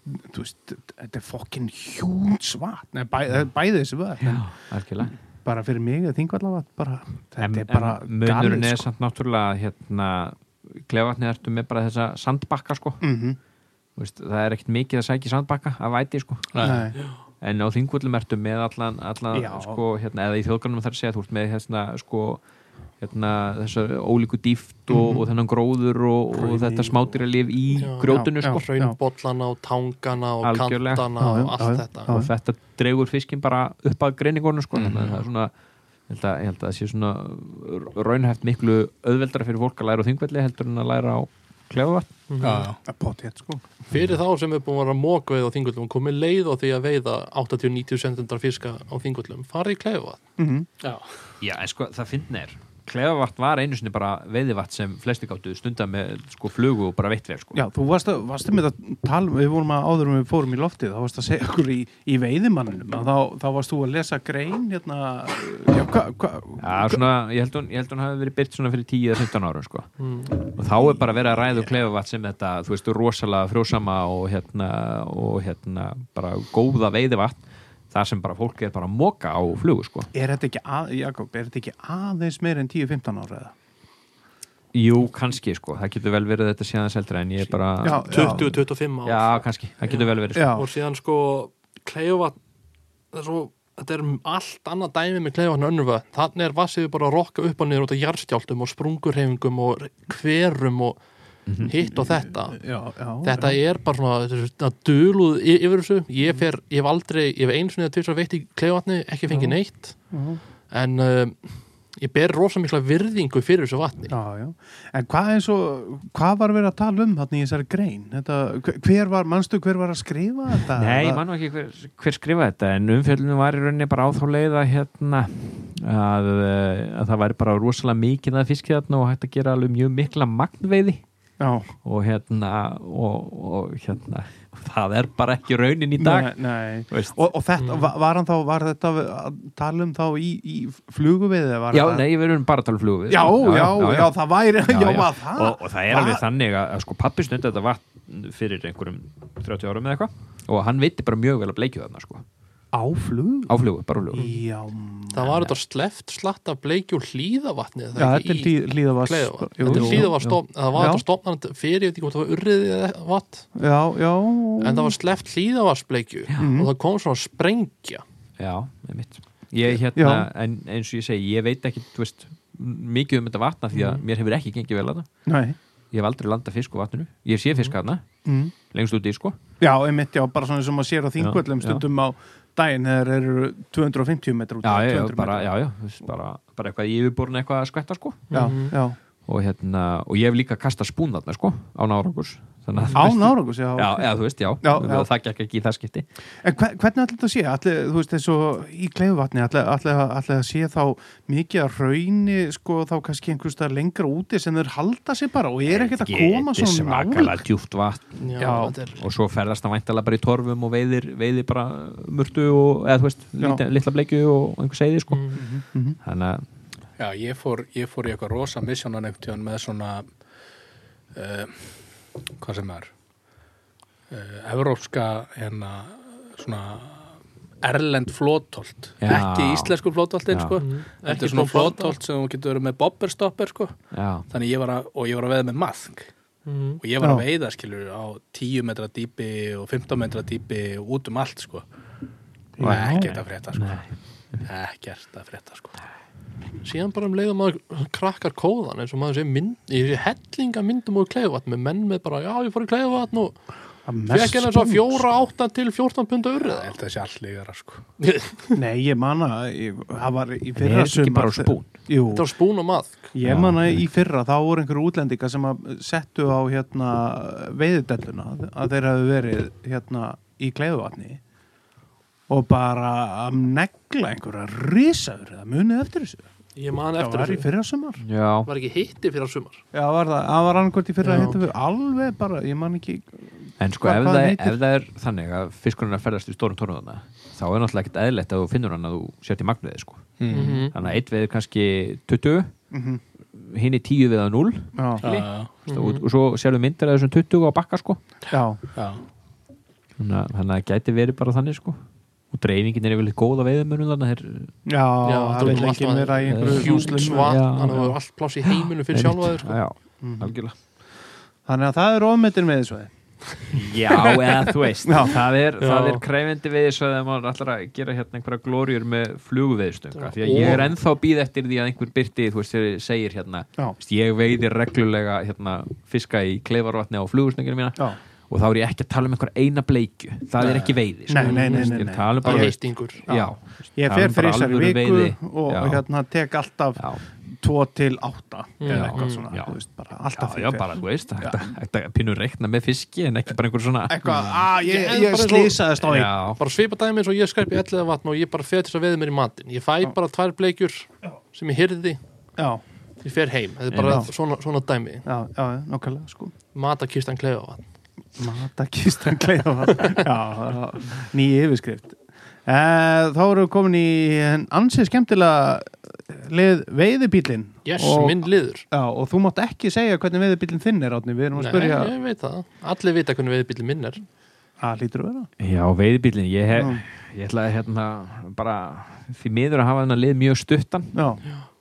Speaker 1: er fokkin hjún svat Nei, bæ, bæði þessi völd
Speaker 4: já,
Speaker 1: en
Speaker 4: algjörlega.
Speaker 1: bara fyrir mig að þingvallavat bara, þetta er bara
Speaker 4: munurinn er
Speaker 1: sko.
Speaker 4: samt náttúrulega hérna, klefavatni ertu með bara þessa sandbakka sko.
Speaker 1: Mm
Speaker 4: Þú veist, það er ekkert mikið að sækja sandbakka að væti sko.
Speaker 1: Nei.
Speaker 4: en á þingvöllum ertu með allan, allan sko, hérna, eða í þjóðgarnum þar segja þú ert með hérna, sko, hérna, þessar ólíku dýft og,
Speaker 1: Mhm.
Speaker 4: og þennan gróður og, og þetta smátýralif í
Speaker 2: Já.
Speaker 4: grjótunu
Speaker 1: Já,
Speaker 4: sko.
Speaker 2: hraunbollana og tangana og
Speaker 4: Algjörlega.
Speaker 2: kantana
Speaker 1: Já, já,
Speaker 2: og allt
Speaker 1: já,
Speaker 2: þetta
Speaker 1: Já.
Speaker 4: og þetta dregur fiskin bara upp að greiningunum sko.
Speaker 1: Mhm.
Speaker 4: þannig að það er svona ég held að, ég held að það sé svona raunhæft miklu auðveldara fyrir fólk að læra á þingvelli heldur en að læra á
Speaker 2: Mhm.
Speaker 3: Já,
Speaker 1: að potið sko
Speaker 2: fyrir þá sem er búin að vera að móka veið á þingullum komið leið á því að veiða 80-90 cm fiska á þingullum farið í klefa
Speaker 1: mm
Speaker 3: já,
Speaker 4: Já, en sko, það finna klefavatn var einu sinni bara veiðivatn sem flesti gáttu stundar með sko flugu og bara veittvel sko.
Speaker 1: Já, þú varst, að, varst með að tala, við vorum að áður um við fórum í loftið, þá varst að segja okkur í, í veiðimanninum, að þá, þá varst þú að lesa grein, hérna, já, hvað, hva,
Speaker 4: Já, svona, ég held hún, ég held hún hafi verið byrt svona fyrir 10-15 árum sko.
Speaker 2: Mm.
Speaker 4: og þá er bara verið að ræða klefavatn sem þetta, þú veist, rosalega frjósama og hérna, og hérna bara góða veiðivatn þar sem bara fólk er bara að moka á flugu sko.
Speaker 1: er þetta ekki, að, Jakob, er þetta ekki aðeins meir en 10-15 ára eða?
Speaker 4: Jú, kannski sko, það getur vel verið þetta síðan seldra en ég er bara,
Speaker 1: Já,
Speaker 4: já,
Speaker 2: 20-25 ár
Speaker 4: kannski, það getur vel verið sko.
Speaker 1: Já,
Speaker 2: og síðan sko er svo, þetta er allt annað dæmi með kleifavatn önnur vatn, þannig er vassið bara að rokka upp og niður út af jarðskjáltum og sprungurhefingum og hverum og hitt og þetta
Speaker 1: já, já.
Speaker 2: þetta er bara svona, þetta duluð y- yfir þessu, ég fer, ég hef aldrei ég hef einu svona eða tvisar veitt í kleifavatni ekki fengið neitt
Speaker 1: Já.
Speaker 2: en uh, ég ber rosa mikla virðingu fyrir þessu vatni
Speaker 1: Já, já. En hvað eins og, hvað var verið að tala um þarna í þessari grein? Þetta, hver var, manstu hver var að skrifa þetta?
Speaker 4: Nei, ég
Speaker 1: Það-
Speaker 4: man nú ekki hver, hver skrifa þetta en umfjöldunum var í rauninni bara á þá leið að hérna að, eh, að það væri bara rosalega mikið að fiskið þarna og hægt að gera alveg mjög mikla magnveiði
Speaker 1: Já,
Speaker 4: og hérna og, og hérna það er bara ekki raunin í dag
Speaker 1: Nei, nei.
Speaker 4: Þú veist.
Speaker 1: Og, og þetta,
Speaker 2: Mm.
Speaker 1: var, þá, var þetta að tala um þá í, í fluguviði? Var
Speaker 4: Já,
Speaker 1: þetta...
Speaker 4: nei, við erum bara að tala um flugu
Speaker 1: Já, já, já, það væri, já,
Speaker 4: já.
Speaker 1: var það?
Speaker 4: og, og það er alveg þannig að, að sko pappi stundi þetta vatn fyrir einhverjum 30 árum eða eitthvað og hann veitti bara mjög vel að bleikju þarna sko
Speaker 1: Á flug?
Speaker 4: á flugu, bara á flugu
Speaker 1: Já,
Speaker 2: það var þetta sleft slatt af bleiki og hlýðavatni
Speaker 1: já, þetta er hlýðavast.
Speaker 2: Kleifavatn.
Speaker 1: Jú,
Speaker 2: Þetta er
Speaker 1: jú.
Speaker 2: hlýðavast stofn, það var þetta stofnand fyrir, ég veit ekki hvort það var urriði eða vatn,
Speaker 1: Já, já.
Speaker 2: en það var sleft hlýðavarsbleikju og það kom svona sprengja.
Speaker 4: Já, með mitt ég, hérna, en eins og ég segi, ég veit ekki þú veist, mikið um þetta vatna því að mér hefur ekki gengið vel að það
Speaker 1: Nei.
Speaker 4: ég hef aldrei landað fisk á vatninu, ég sé fisk að
Speaker 1: Mm.
Speaker 4: lengst út í sko
Speaker 1: Já, einmitt, já, bara svona sem að sér á
Speaker 4: já.
Speaker 1: stundum á daginn þegar eru 250 metrar út.
Speaker 4: já, já, já,
Speaker 1: 200
Speaker 4: bara, já, bara, bara eitthvað í yfirborun eitthvað að skvetta sko
Speaker 1: Já,
Speaker 2: Mhm.
Speaker 1: já.
Speaker 4: og hérna, og ég hef líka kastað spún þarna sko, á nárangus þannig að
Speaker 1: Á nárangus, já.
Speaker 4: já, já, þú veist, já,
Speaker 1: Já, já.
Speaker 4: það gekk ekki í það skipti
Speaker 1: En hver, hvernig ætla þetta að sé? Ætli, þú veist, eins og í kleifuvatni, ætla, ætla, ætla að sé þá mikið að rauni, sko, þá kannski einhvers staðar lengra úti sem þeir halda sig bara og er ekkert að koma
Speaker 4: Þetta er
Speaker 1: svona
Speaker 4: svakalega djúpt vatn
Speaker 2: Já,
Speaker 1: Já.
Speaker 2: þetta er
Speaker 4: og svo ferðast það væntalega bara í torfum og veiðir, veiðir bara murtu og, eða þú veist, litla, bleikju og einhver seiði sko
Speaker 2: Mm.
Speaker 1: Mhm.
Speaker 4: þannig að
Speaker 3: Já, ég fór, ég fór í eitthvað rosa misjónan einhvern tíðan með svona uh, hvað sem er. Uh, evrópska hérna svona erlend flótolt ekki íslensku flótoltin sko.
Speaker 2: Mhm.
Speaker 3: þetta
Speaker 2: Ekki
Speaker 3: er svona flótolt sem þú getur verið með bobberstopper sko.
Speaker 4: Já,
Speaker 3: þannig ég var að, og ég var að veiða með maðk
Speaker 2: Mhm.
Speaker 3: og ég var að veiða skilur á 10 metra dýpi og 15 metra dýpi og út um allt sko. Og ekkert að frétta sko.
Speaker 4: Nei,
Speaker 3: ekkert að frétta sko
Speaker 2: síðan bara um leiðum maður krakkar kóðan eins og maður sé mynd, ég sé hellinga myndum úr kleiðvatn með menn með bara, já ég fór í kleiðvatn og
Speaker 1: Það
Speaker 2: fekk henni svo fjóra áttan til 14 punda
Speaker 3: ég
Speaker 2: urrið
Speaker 3: held að það sé allt lígara sko.
Speaker 1: Nei, ég manna, ég, það var í fyrra
Speaker 4: er
Speaker 1: sumar-
Speaker 2: þetta var spún og maðk.
Speaker 1: Ég manna í fyrra, þá voru einhverju útlendinga sem að settu á hérna veiðudelluna, að þeir hafi verið hérna í kleifuvatni og bara að negla einhverja risaður eða munið eftir þessu.
Speaker 2: Ég man
Speaker 1: Það
Speaker 2: eftir
Speaker 1: var í fyrra sumar.
Speaker 4: já,
Speaker 2: var ekki hitti fyrir að sumar?
Speaker 1: Já, var það, það var annarkvort í fyrra
Speaker 2: Já.
Speaker 1: hittu fyrir alveg bara, ég man ekki
Speaker 4: en sko ef
Speaker 1: hvað
Speaker 4: það,
Speaker 1: heitir?
Speaker 4: ef það er þannig að fiskurinn er að ferðast í stórum tónuðana þá er náttúrulega ekkert eðlilegt að þú finnur hann að þú sért í magniði sko.
Speaker 2: Mhm.
Speaker 4: þannig að eitt veið er kannski 20
Speaker 1: mm
Speaker 4: hinn er 10 við að 0
Speaker 1: Já,
Speaker 3: já,
Speaker 4: og, og svo sérðu myndir af þessum 20 á bakka sko.
Speaker 1: Já,
Speaker 3: já,
Speaker 4: þannig að, þannig að það gæti verið bara þannig sko og dreifingin er yfirleitt góð á veiðumönum þannig að
Speaker 1: það vil
Speaker 2: ert
Speaker 1: ekki vera í einhverju
Speaker 2: svat,
Speaker 4: Já,
Speaker 2: þannig að það var allt pláss í heiminu fyrir sjálfa þér sko.
Speaker 4: já, algjörlega
Speaker 1: Þannig að það er ofmetin með þessu.
Speaker 4: Já, eða þú veist
Speaker 1: Já.
Speaker 4: það, er, er kræfindi við þessu að maður ætlar að gera hérna einhverja glóriur með flugveðstunga
Speaker 2: Já.
Speaker 4: því að ég er ennþá að býða eftir því að einhver byrti þú veist, þegar segir hérna
Speaker 1: Já.
Speaker 4: ég veiði reglulega hérna, fiska í kleifarvatni á flugvestunginu mína
Speaker 1: Já,
Speaker 4: og þá er ég ekki að tala um einhver eina bleikju. Það er
Speaker 3: Nei.
Speaker 4: ekki veiði sko.
Speaker 1: Nei, nei,
Speaker 4: ég tala um bara
Speaker 2: er
Speaker 4: já,
Speaker 1: ég fer
Speaker 4: er
Speaker 1: fyrir þessari
Speaker 4: alvöru
Speaker 1: viku
Speaker 4: veiði.
Speaker 1: og
Speaker 4: Já.
Speaker 1: hérna tek alltaf
Speaker 4: já,
Speaker 1: 2 til 8
Speaker 2: Mm.
Speaker 1: eða
Speaker 4: Já.
Speaker 1: eitthvað svona,
Speaker 4: Já.
Speaker 1: þú veist, bara alltaf
Speaker 4: já, bara, þú veist þetta, þetta pínur reikna með fiski en ekki bara einhver svona
Speaker 1: eitthvað, að ég,
Speaker 2: Ég-
Speaker 1: ég
Speaker 2: svo-
Speaker 1: slýsaðist á einn.
Speaker 2: Bara svipa dæmi eins og ég skræpi elliða vatn og ég bara feð til þess að veða mér í matinn. Ég fæ bara tvær bleikjur sem ég hyrði
Speaker 1: já,
Speaker 2: ég fer heim, þetta er bara svona, svona dæmi.
Speaker 1: Já, já, nokkulega sko.
Speaker 2: Matakistan klefa
Speaker 1: Matakistan kleiða Já, nýja yfirskrift. Eh, Þá erum við komin í en ansið skemmtilega lið veiðibílin
Speaker 2: yes,
Speaker 1: og,
Speaker 2: minn liður.
Speaker 1: Já, og þú mátt ekki segja hvernig veiðibílin þinn er átni, við erum að
Speaker 2: Nei,
Speaker 1: spyrja
Speaker 2: ég veit það, allir vita hvernig veiðbílinn minn er.
Speaker 1: Að lítur að vera?
Speaker 4: Já, veiðbílinn, ég, hef, ég ætlaði hérna bara því miður að hafa þennan lið mjög stuttan.
Speaker 1: Já,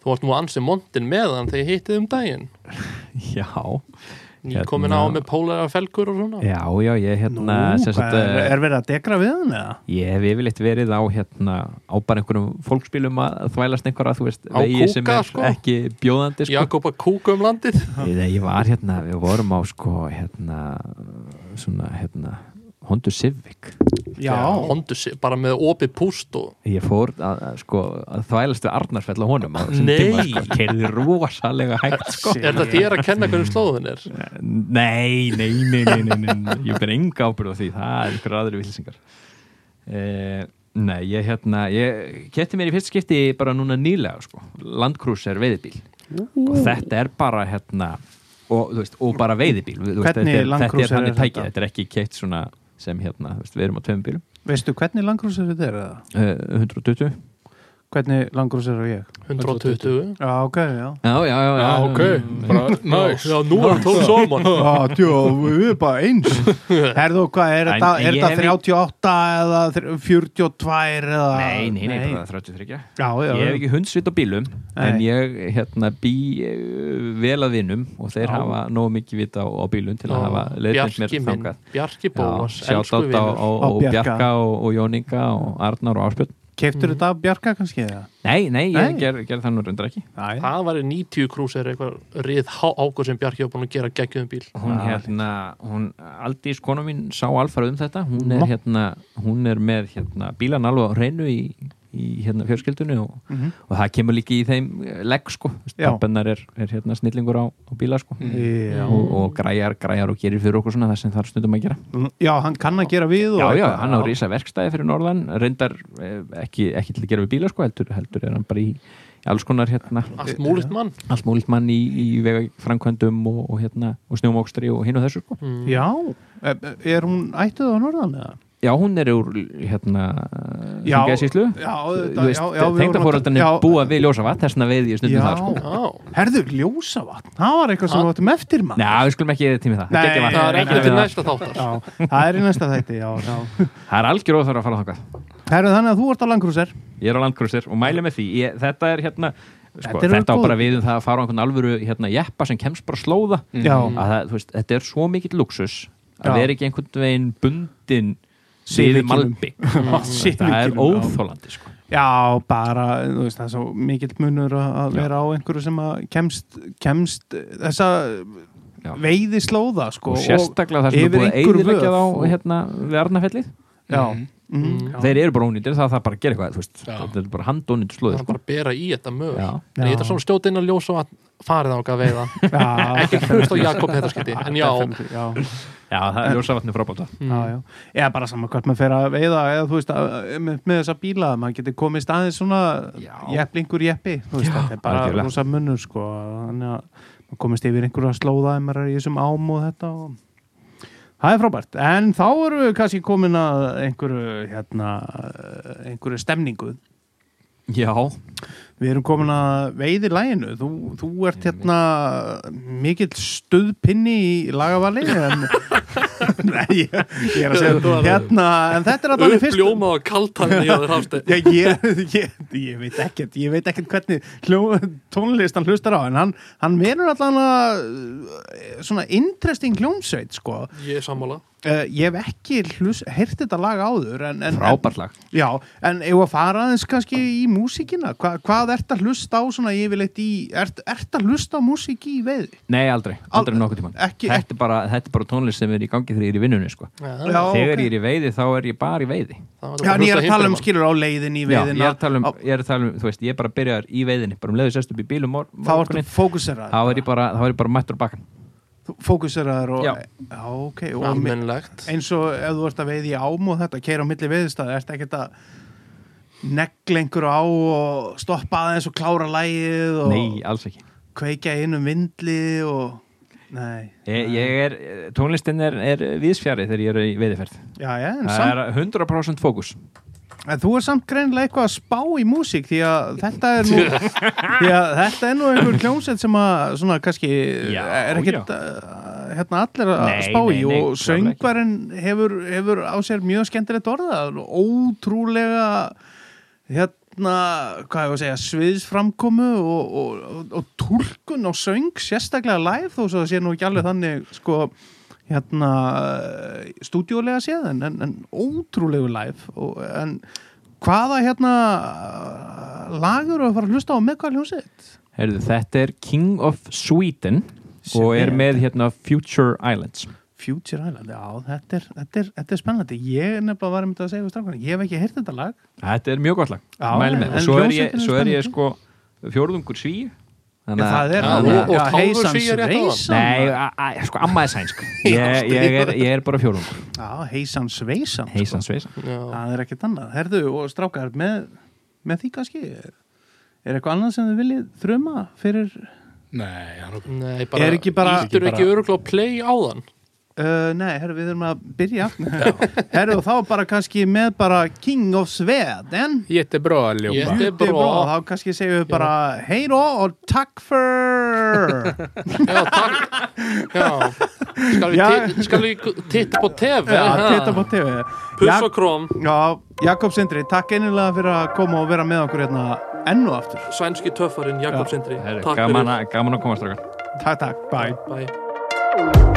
Speaker 2: þú varst nú ansið montin með hann þegar ég hittið um daginn.
Speaker 4: Já,
Speaker 2: ný komin
Speaker 4: Hérna-
Speaker 2: á með pólæra felgur og svona
Speaker 4: já, já, ég
Speaker 1: nú,
Speaker 4: hérna sem sagt,
Speaker 1: er,
Speaker 4: eh,
Speaker 1: er verið að degra við hann eða?
Speaker 4: Ég hef yfirleitt verið á hérna á bara einhverjum fólksbílum að þvælast einhverja, þú veist,
Speaker 2: Á
Speaker 4: vegi sem
Speaker 2: kúka,
Speaker 4: er
Speaker 2: sko?
Speaker 4: ekki bjóðandi sko.
Speaker 2: Jakob að kúka um landið
Speaker 4: Ég, ég var hérna, við vorum á sko hérna svona hérna Honda Civic.
Speaker 1: Já,
Speaker 2: Hondu sig, bara með opið púst og
Speaker 4: ég fór að, að, sko, að þvælast við Arnarfell á honum á þessum
Speaker 2: Nei.
Speaker 4: tíma, sko, keirði rosalega hægt sko.
Speaker 2: er þetta þér að kenna hvernig slóðun er?
Speaker 4: Nei, nei, nei, nei, nei, nei, nei. ég ber enga ábyrð á því. Það er einhver aðri vilsingar eh, nei, ég hérna ég kefti mér í fyrst skipti bara núna nýlega sko, Landcruiser veiðibíl. Og þetta er bara hérna og, veist, og bara veiðibíl. Veist, þetta, er,
Speaker 1: Land
Speaker 4: þetta
Speaker 1: Cruiser
Speaker 4: er þannig
Speaker 1: er
Speaker 4: tækið,
Speaker 1: þetta?
Speaker 4: þetta er ekki keitt svona sem hérna, við erum á tveim bílum
Speaker 1: Veistu hvernig langgrúsur þetta er?
Speaker 4: 120
Speaker 1: Hvernig langur þú sér og ég?
Speaker 2: 120
Speaker 1: Já, ok, já.
Speaker 4: Já, já, já,
Speaker 3: já. Ok. Mm. Næs
Speaker 2: Já, nú er það tóð saman.
Speaker 1: Já, tjó, við erum bara eins. Herðu, hvað, er
Speaker 4: En-
Speaker 1: en
Speaker 4: ég
Speaker 1: þetta
Speaker 4: hef-
Speaker 1: 38 eða þr- 42 eða
Speaker 4: Nei, nei, nei, bara 33
Speaker 1: Já, já,
Speaker 4: Ég hef
Speaker 1: já.
Speaker 4: ekki hundsvit á bílum En
Speaker 1: Nei.
Speaker 4: ég hérna bý eh, vel að vinum Og þeir
Speaker 1: Já.
Speaker 4: hafa nógu mikið vita á, á bílum Til að hafa leiðnir mér
Speaker 2: Bjarki minn.
Speaker 4: þangað.
Speaker 2: Bjarki
Speaker 4: Bólas,
Speaker 2: elsku Sjátt
Speaker 4: á, á,
Speaker 2: vinur.
Speaker 4: á
Speaker 1: Á Bjarka.
Speaker 4: Bjarka og, og Jóninga og Arnar og Áspjörn
Speaker 1: Keiftur þetta af Bjarka kannski eða?
Speaker 4: nei, nei, ég ger, ger það nú reyndar ekki
Speaker 1: Æ,
Speaker 2: Það var 90 krúsir eitthvað rið águr sem Bjarki var búin að gera geggjum bíl
Speaker 4: hún
Speaker 1: Já.
Speaker 4: hérna, hún Aldís konu mín sá alfarið um þetta hún er
Speaker 1: Nú.
Speaker 4: hérna, hún er með hérna, bílan alveg á hreinu í, í hérna fjörskildunni og,
Speaker 1: Mhm.
Speaker 4: og það kemur líka í þeim eh, legg sko, pappennar er, er hérna snillingur á, á bíla sko
Speaker 1: Já.
Speaker 4: og, og græjar, græjar og gerir fyrir okkur svona það sem það er stundum að gera
Speaker 1: já, hann kann að gera við og
Speaker 4: já, já, hann á rísa verkstæði fyrir norðan reyndar eh, ekki, ekki til að gera við bíla sko, heldur, heldur er hann bara í, í alls konar hérna,
Speaker 2: Allt múlitt mann
Speaker 4: allt múlitt mann í, í vega framkvæmdum og, og hérna og snjómókstri og hinn og þessu sko.
Speaker 2: mm.
Speaker 1: Já, er, er hún ættuð á norðan eða?
Speaker 4: Já, hún er úr hérna
Speaker 1: Já. Já, já, já að-
Speaker 4: tengdafóröldarnir
Speaker 1: já,
Speaker 4: búa við ljósavat þess vegna veið ég stundum
Speaker 1: Já.
Speaker 4: það sko.
Speaker 2: Já,
Speaker 1: Herðu, ljósavatn, það var eitthvað sem við áttum eftir mann
Speaker 4: Ná, við skulum ekki tími það.
Speaker 1: Nei,
Speaker 4: Geggjað vatn.
Speaker 2: það er ekki til næsta þáttar.
Speaker 1: Já, það er í næsta þætti, já, já.
Speaker 4: Það er algjör óþar að fara þangað.
Speaker 1: Herðu, þannig að þú ert á langgrúsir
Speaker 4: ég er á landkrúsir og mæli með því ég, þetta er hérna sko,
Speaker 1: Þetta
Speaker 4: þetta, á bara við um það að fara á einhvern alvöru hérna, jeppa sem kemst bara slóða.
Speaker 1: Já,
Speaker 4: að það, þú veist, þetta er svo mikill luxus að
Speaker 1: Já.
Speaker 4: vera ekki einhvern veginn bundin við
Speaker 1: Civicinum.
Speaker 4: malbygg það er óþólandi sko.
Speaker 1: Já, bara, þú veist, það er svo mikill munur að að vera á einhverju sem að kemst, kemst þessa
Speaker 4: Já.
Speaker 1: veiði slóða, sko
Speaker 4: og sérstaklega það sem er búið að þá
Speaker 1: vöð.
Speaker 4: hérna, við Arnafellið
Speaker 1: Já,
Speaker 3: Mhm.
Speaker 1: mm,
Speaker 2: Mm.
Speaker 4: þeir eru bara ónýttir það þarf bara að gera eitthvað þú veist,
Speaker 3: Já.
Speaker 4: þetta er bara handónýttur
Speaker 2: Það
Speaker 4: slóður
Speaker 2: er
Speaker 4: sko.
Speaker 2: bara að bera í þetta mög ég þetta svona stjóta inn að ljósa að farið á að veiða
Speaker 1: Já,
Speaker 2: Ekki hlust á Jakob þetta skiti En já,
Speaker 1: já,
Speaker 4: það er ljósavatni frábáta
Speaker 1: já, já. Eða bara saman hvort maður fer að veiða eða þú veist, að, með, með þessa bíla maður getur komist aðeins svona jepplingur jeppi, þú veist, þetta er bara rosa munur, sko þannig að maður komist yfir einhverja slóða ef maður er í þessum ám og þetta og það er frábært, en þá erum við kannski komin að einhverju hérna, einhverju stemningu
Speaker 4: já,
Speaker 1: Við erum komin að veiði læginu. Þú, þú ert hérna mikill stuðpinni í lagavali en Nei, ég, ég er að segja hérna, en þetta er að þannig fyrst
Speaker 2: uppljómað og kaltan í aður hafsteð
Speaker 1: Já, ég, ég, ég veit ekkert ég veit ekkert hvernig hljó, tónlist hann hlustar á, en hann, hann verður allan að svona interesting hljómsveit, sko.
Speaker 2: Ég er sammála.
Speaker 1: Uh, ég hef ekki heyrt þetta lag áður en, en,
Speaker 4: frábært lag.
Speaker 1: Já, en ef að fara aðeins kannski í músíkina, Hva, hvað ert að hlusta á svona yfirleitt í, ert, ert að hlusta á músík í veiði?
Speaker 4: nei, aldrei, aldrei nokkuð tíma
Speaker 1: Ekki,
Speaker 4: þetta er, bara, þetta er bara tónlist sem er í gangi þegar ég er í vinnunni sko.
Speaker 1: Já,
Speaker 4: þegar
Speaker 1: ok.
Speaker 4: ég er í veiði þá er ég bara í veiði.
Speaker 1: Já, en ég er að tala um skilur á leiðin í
Speaker 4: Já, ég
Speaker 1: veiðina
Speaker 4: er að tala um,
Speaker 1: Á-
Speaker 4: ég er að tala um þú veist, ég er bara að byrja í veiðinni bara um leiðu sérst upp í bílum mor,
Speaker 1: Þá ertu fókuseraður
Speaker 4: þá er ég bara, þá ég bara mættur á bakkan
Speaker 1: Fókuseraður og
Speaker 4: Já.
Speaker 1: Já, ok
Speaker 2: Almennlegt
Speaker 1: eins og ef þú ert að veiði ám og þetta keira á milli veiðstæði, ert ekki að negla einhverju á og stoppa aðeins og klára lægið og...
Speaker 4: nei, alls ekki.
Speaker 1: kveikja inn um vindli og
Speaker 4: Ég, ég er, tónlistin er, er viðsfjari þegar ég er í veiðiferð.
Speaker 1: Já, já,
Speaker 4: Það
Speaker 1: samt
Speaker 4: er 100% fókus.
Speaker 1: En þú er samt greinilega eitthvað að spá í músík því að þetta er nú því að þetta er nú einhver kljómsett sem að svona kannski
Speaker 4: Já,
Speaker 1: er ekkert uh, hérna allir að
Speaker 4: Nei,
Speaker 1: spá í
Speaker 4: nei, nei,
Speaker 1: og
Speaker 4: ekki.
Speaker 1: söngvarinn hefur, hefur á sér mjög skemmtilegt orða ótrúlega hérna, hvað ég að segja sviðsframkomu og, og, og, og túlkun og söng sérstaklega live þó svo það sé nú ekki alveg þannig sko hérna stúdíólega séð en, en, en ótrúlegu live. Og, en hvaða hérna lagur að fara að hlusta á með hvað hljómsveit?
Speaker 4: Heyrðu, Þetta er King of Sweden og er með hérna Future Islands
Speaker 1: Future Island, já, þetta er, þetta er, þetta er spennandi. Ég er nefnilega var um þetta að segja við strafkvæmlega, ég hef ekki heyrt þetta lag.
Speaker 4: Þetta er mjög gott lag, og svo er ég, svo er ég sko fjórðungur sví
Speaker 1: Já, það er það.
Speaker 2: og- Svíar rétt áðan.
Speaker 1: Veisan.
Speaker 4: Nei, sko amma er sænsk ég, ég, er, ég er bara fjórðungur
Speaker 1: Já, Heysans Veisan. sko.
Speaker 4: Heisan sveisa
Speaker 2: Já.
Speaker 1: Það er ekkert annað. Herðu og strákar, með, með því kannski, er eitthvað annað sem þið viljið þruma fyrir,
Speaker 3: Nei,
Speaker 2: Nei, bara,
Speaker 1: Er ekki bara-
Speaker 2: Ítur ekki öruglega á play áðan
Speaker 1: uh, nei, herru, við erum að byrja. Aftur. herru, þá bara kannski með bara King of Sweden.
Speaker 3: Jättebra allihopa.
Speaker 2: Jätte- Det er
Speaker 1: Þetta er
Speaker 2: bra.
Speaker 1: bra, þá kannski segjum við bara hei då og takk för
Speaker 2: Já, takk. Já. Skal vi, skal vi titta på TV?
Speaker 1: Já, titta på TV
Speaker 2: Puss og króm
Speaker 1: Já, Jakob Sindri, takk einilega fyrir að koma og vera með okkur hérna ennu aftur.
Speaker 2: Sænski töffarinn Jakob. Sindri.
Speaker 4: Gaman, að- gaman að koma strákar.
Speaker 1: Takk, takk, bye.
Speaker 2: Bye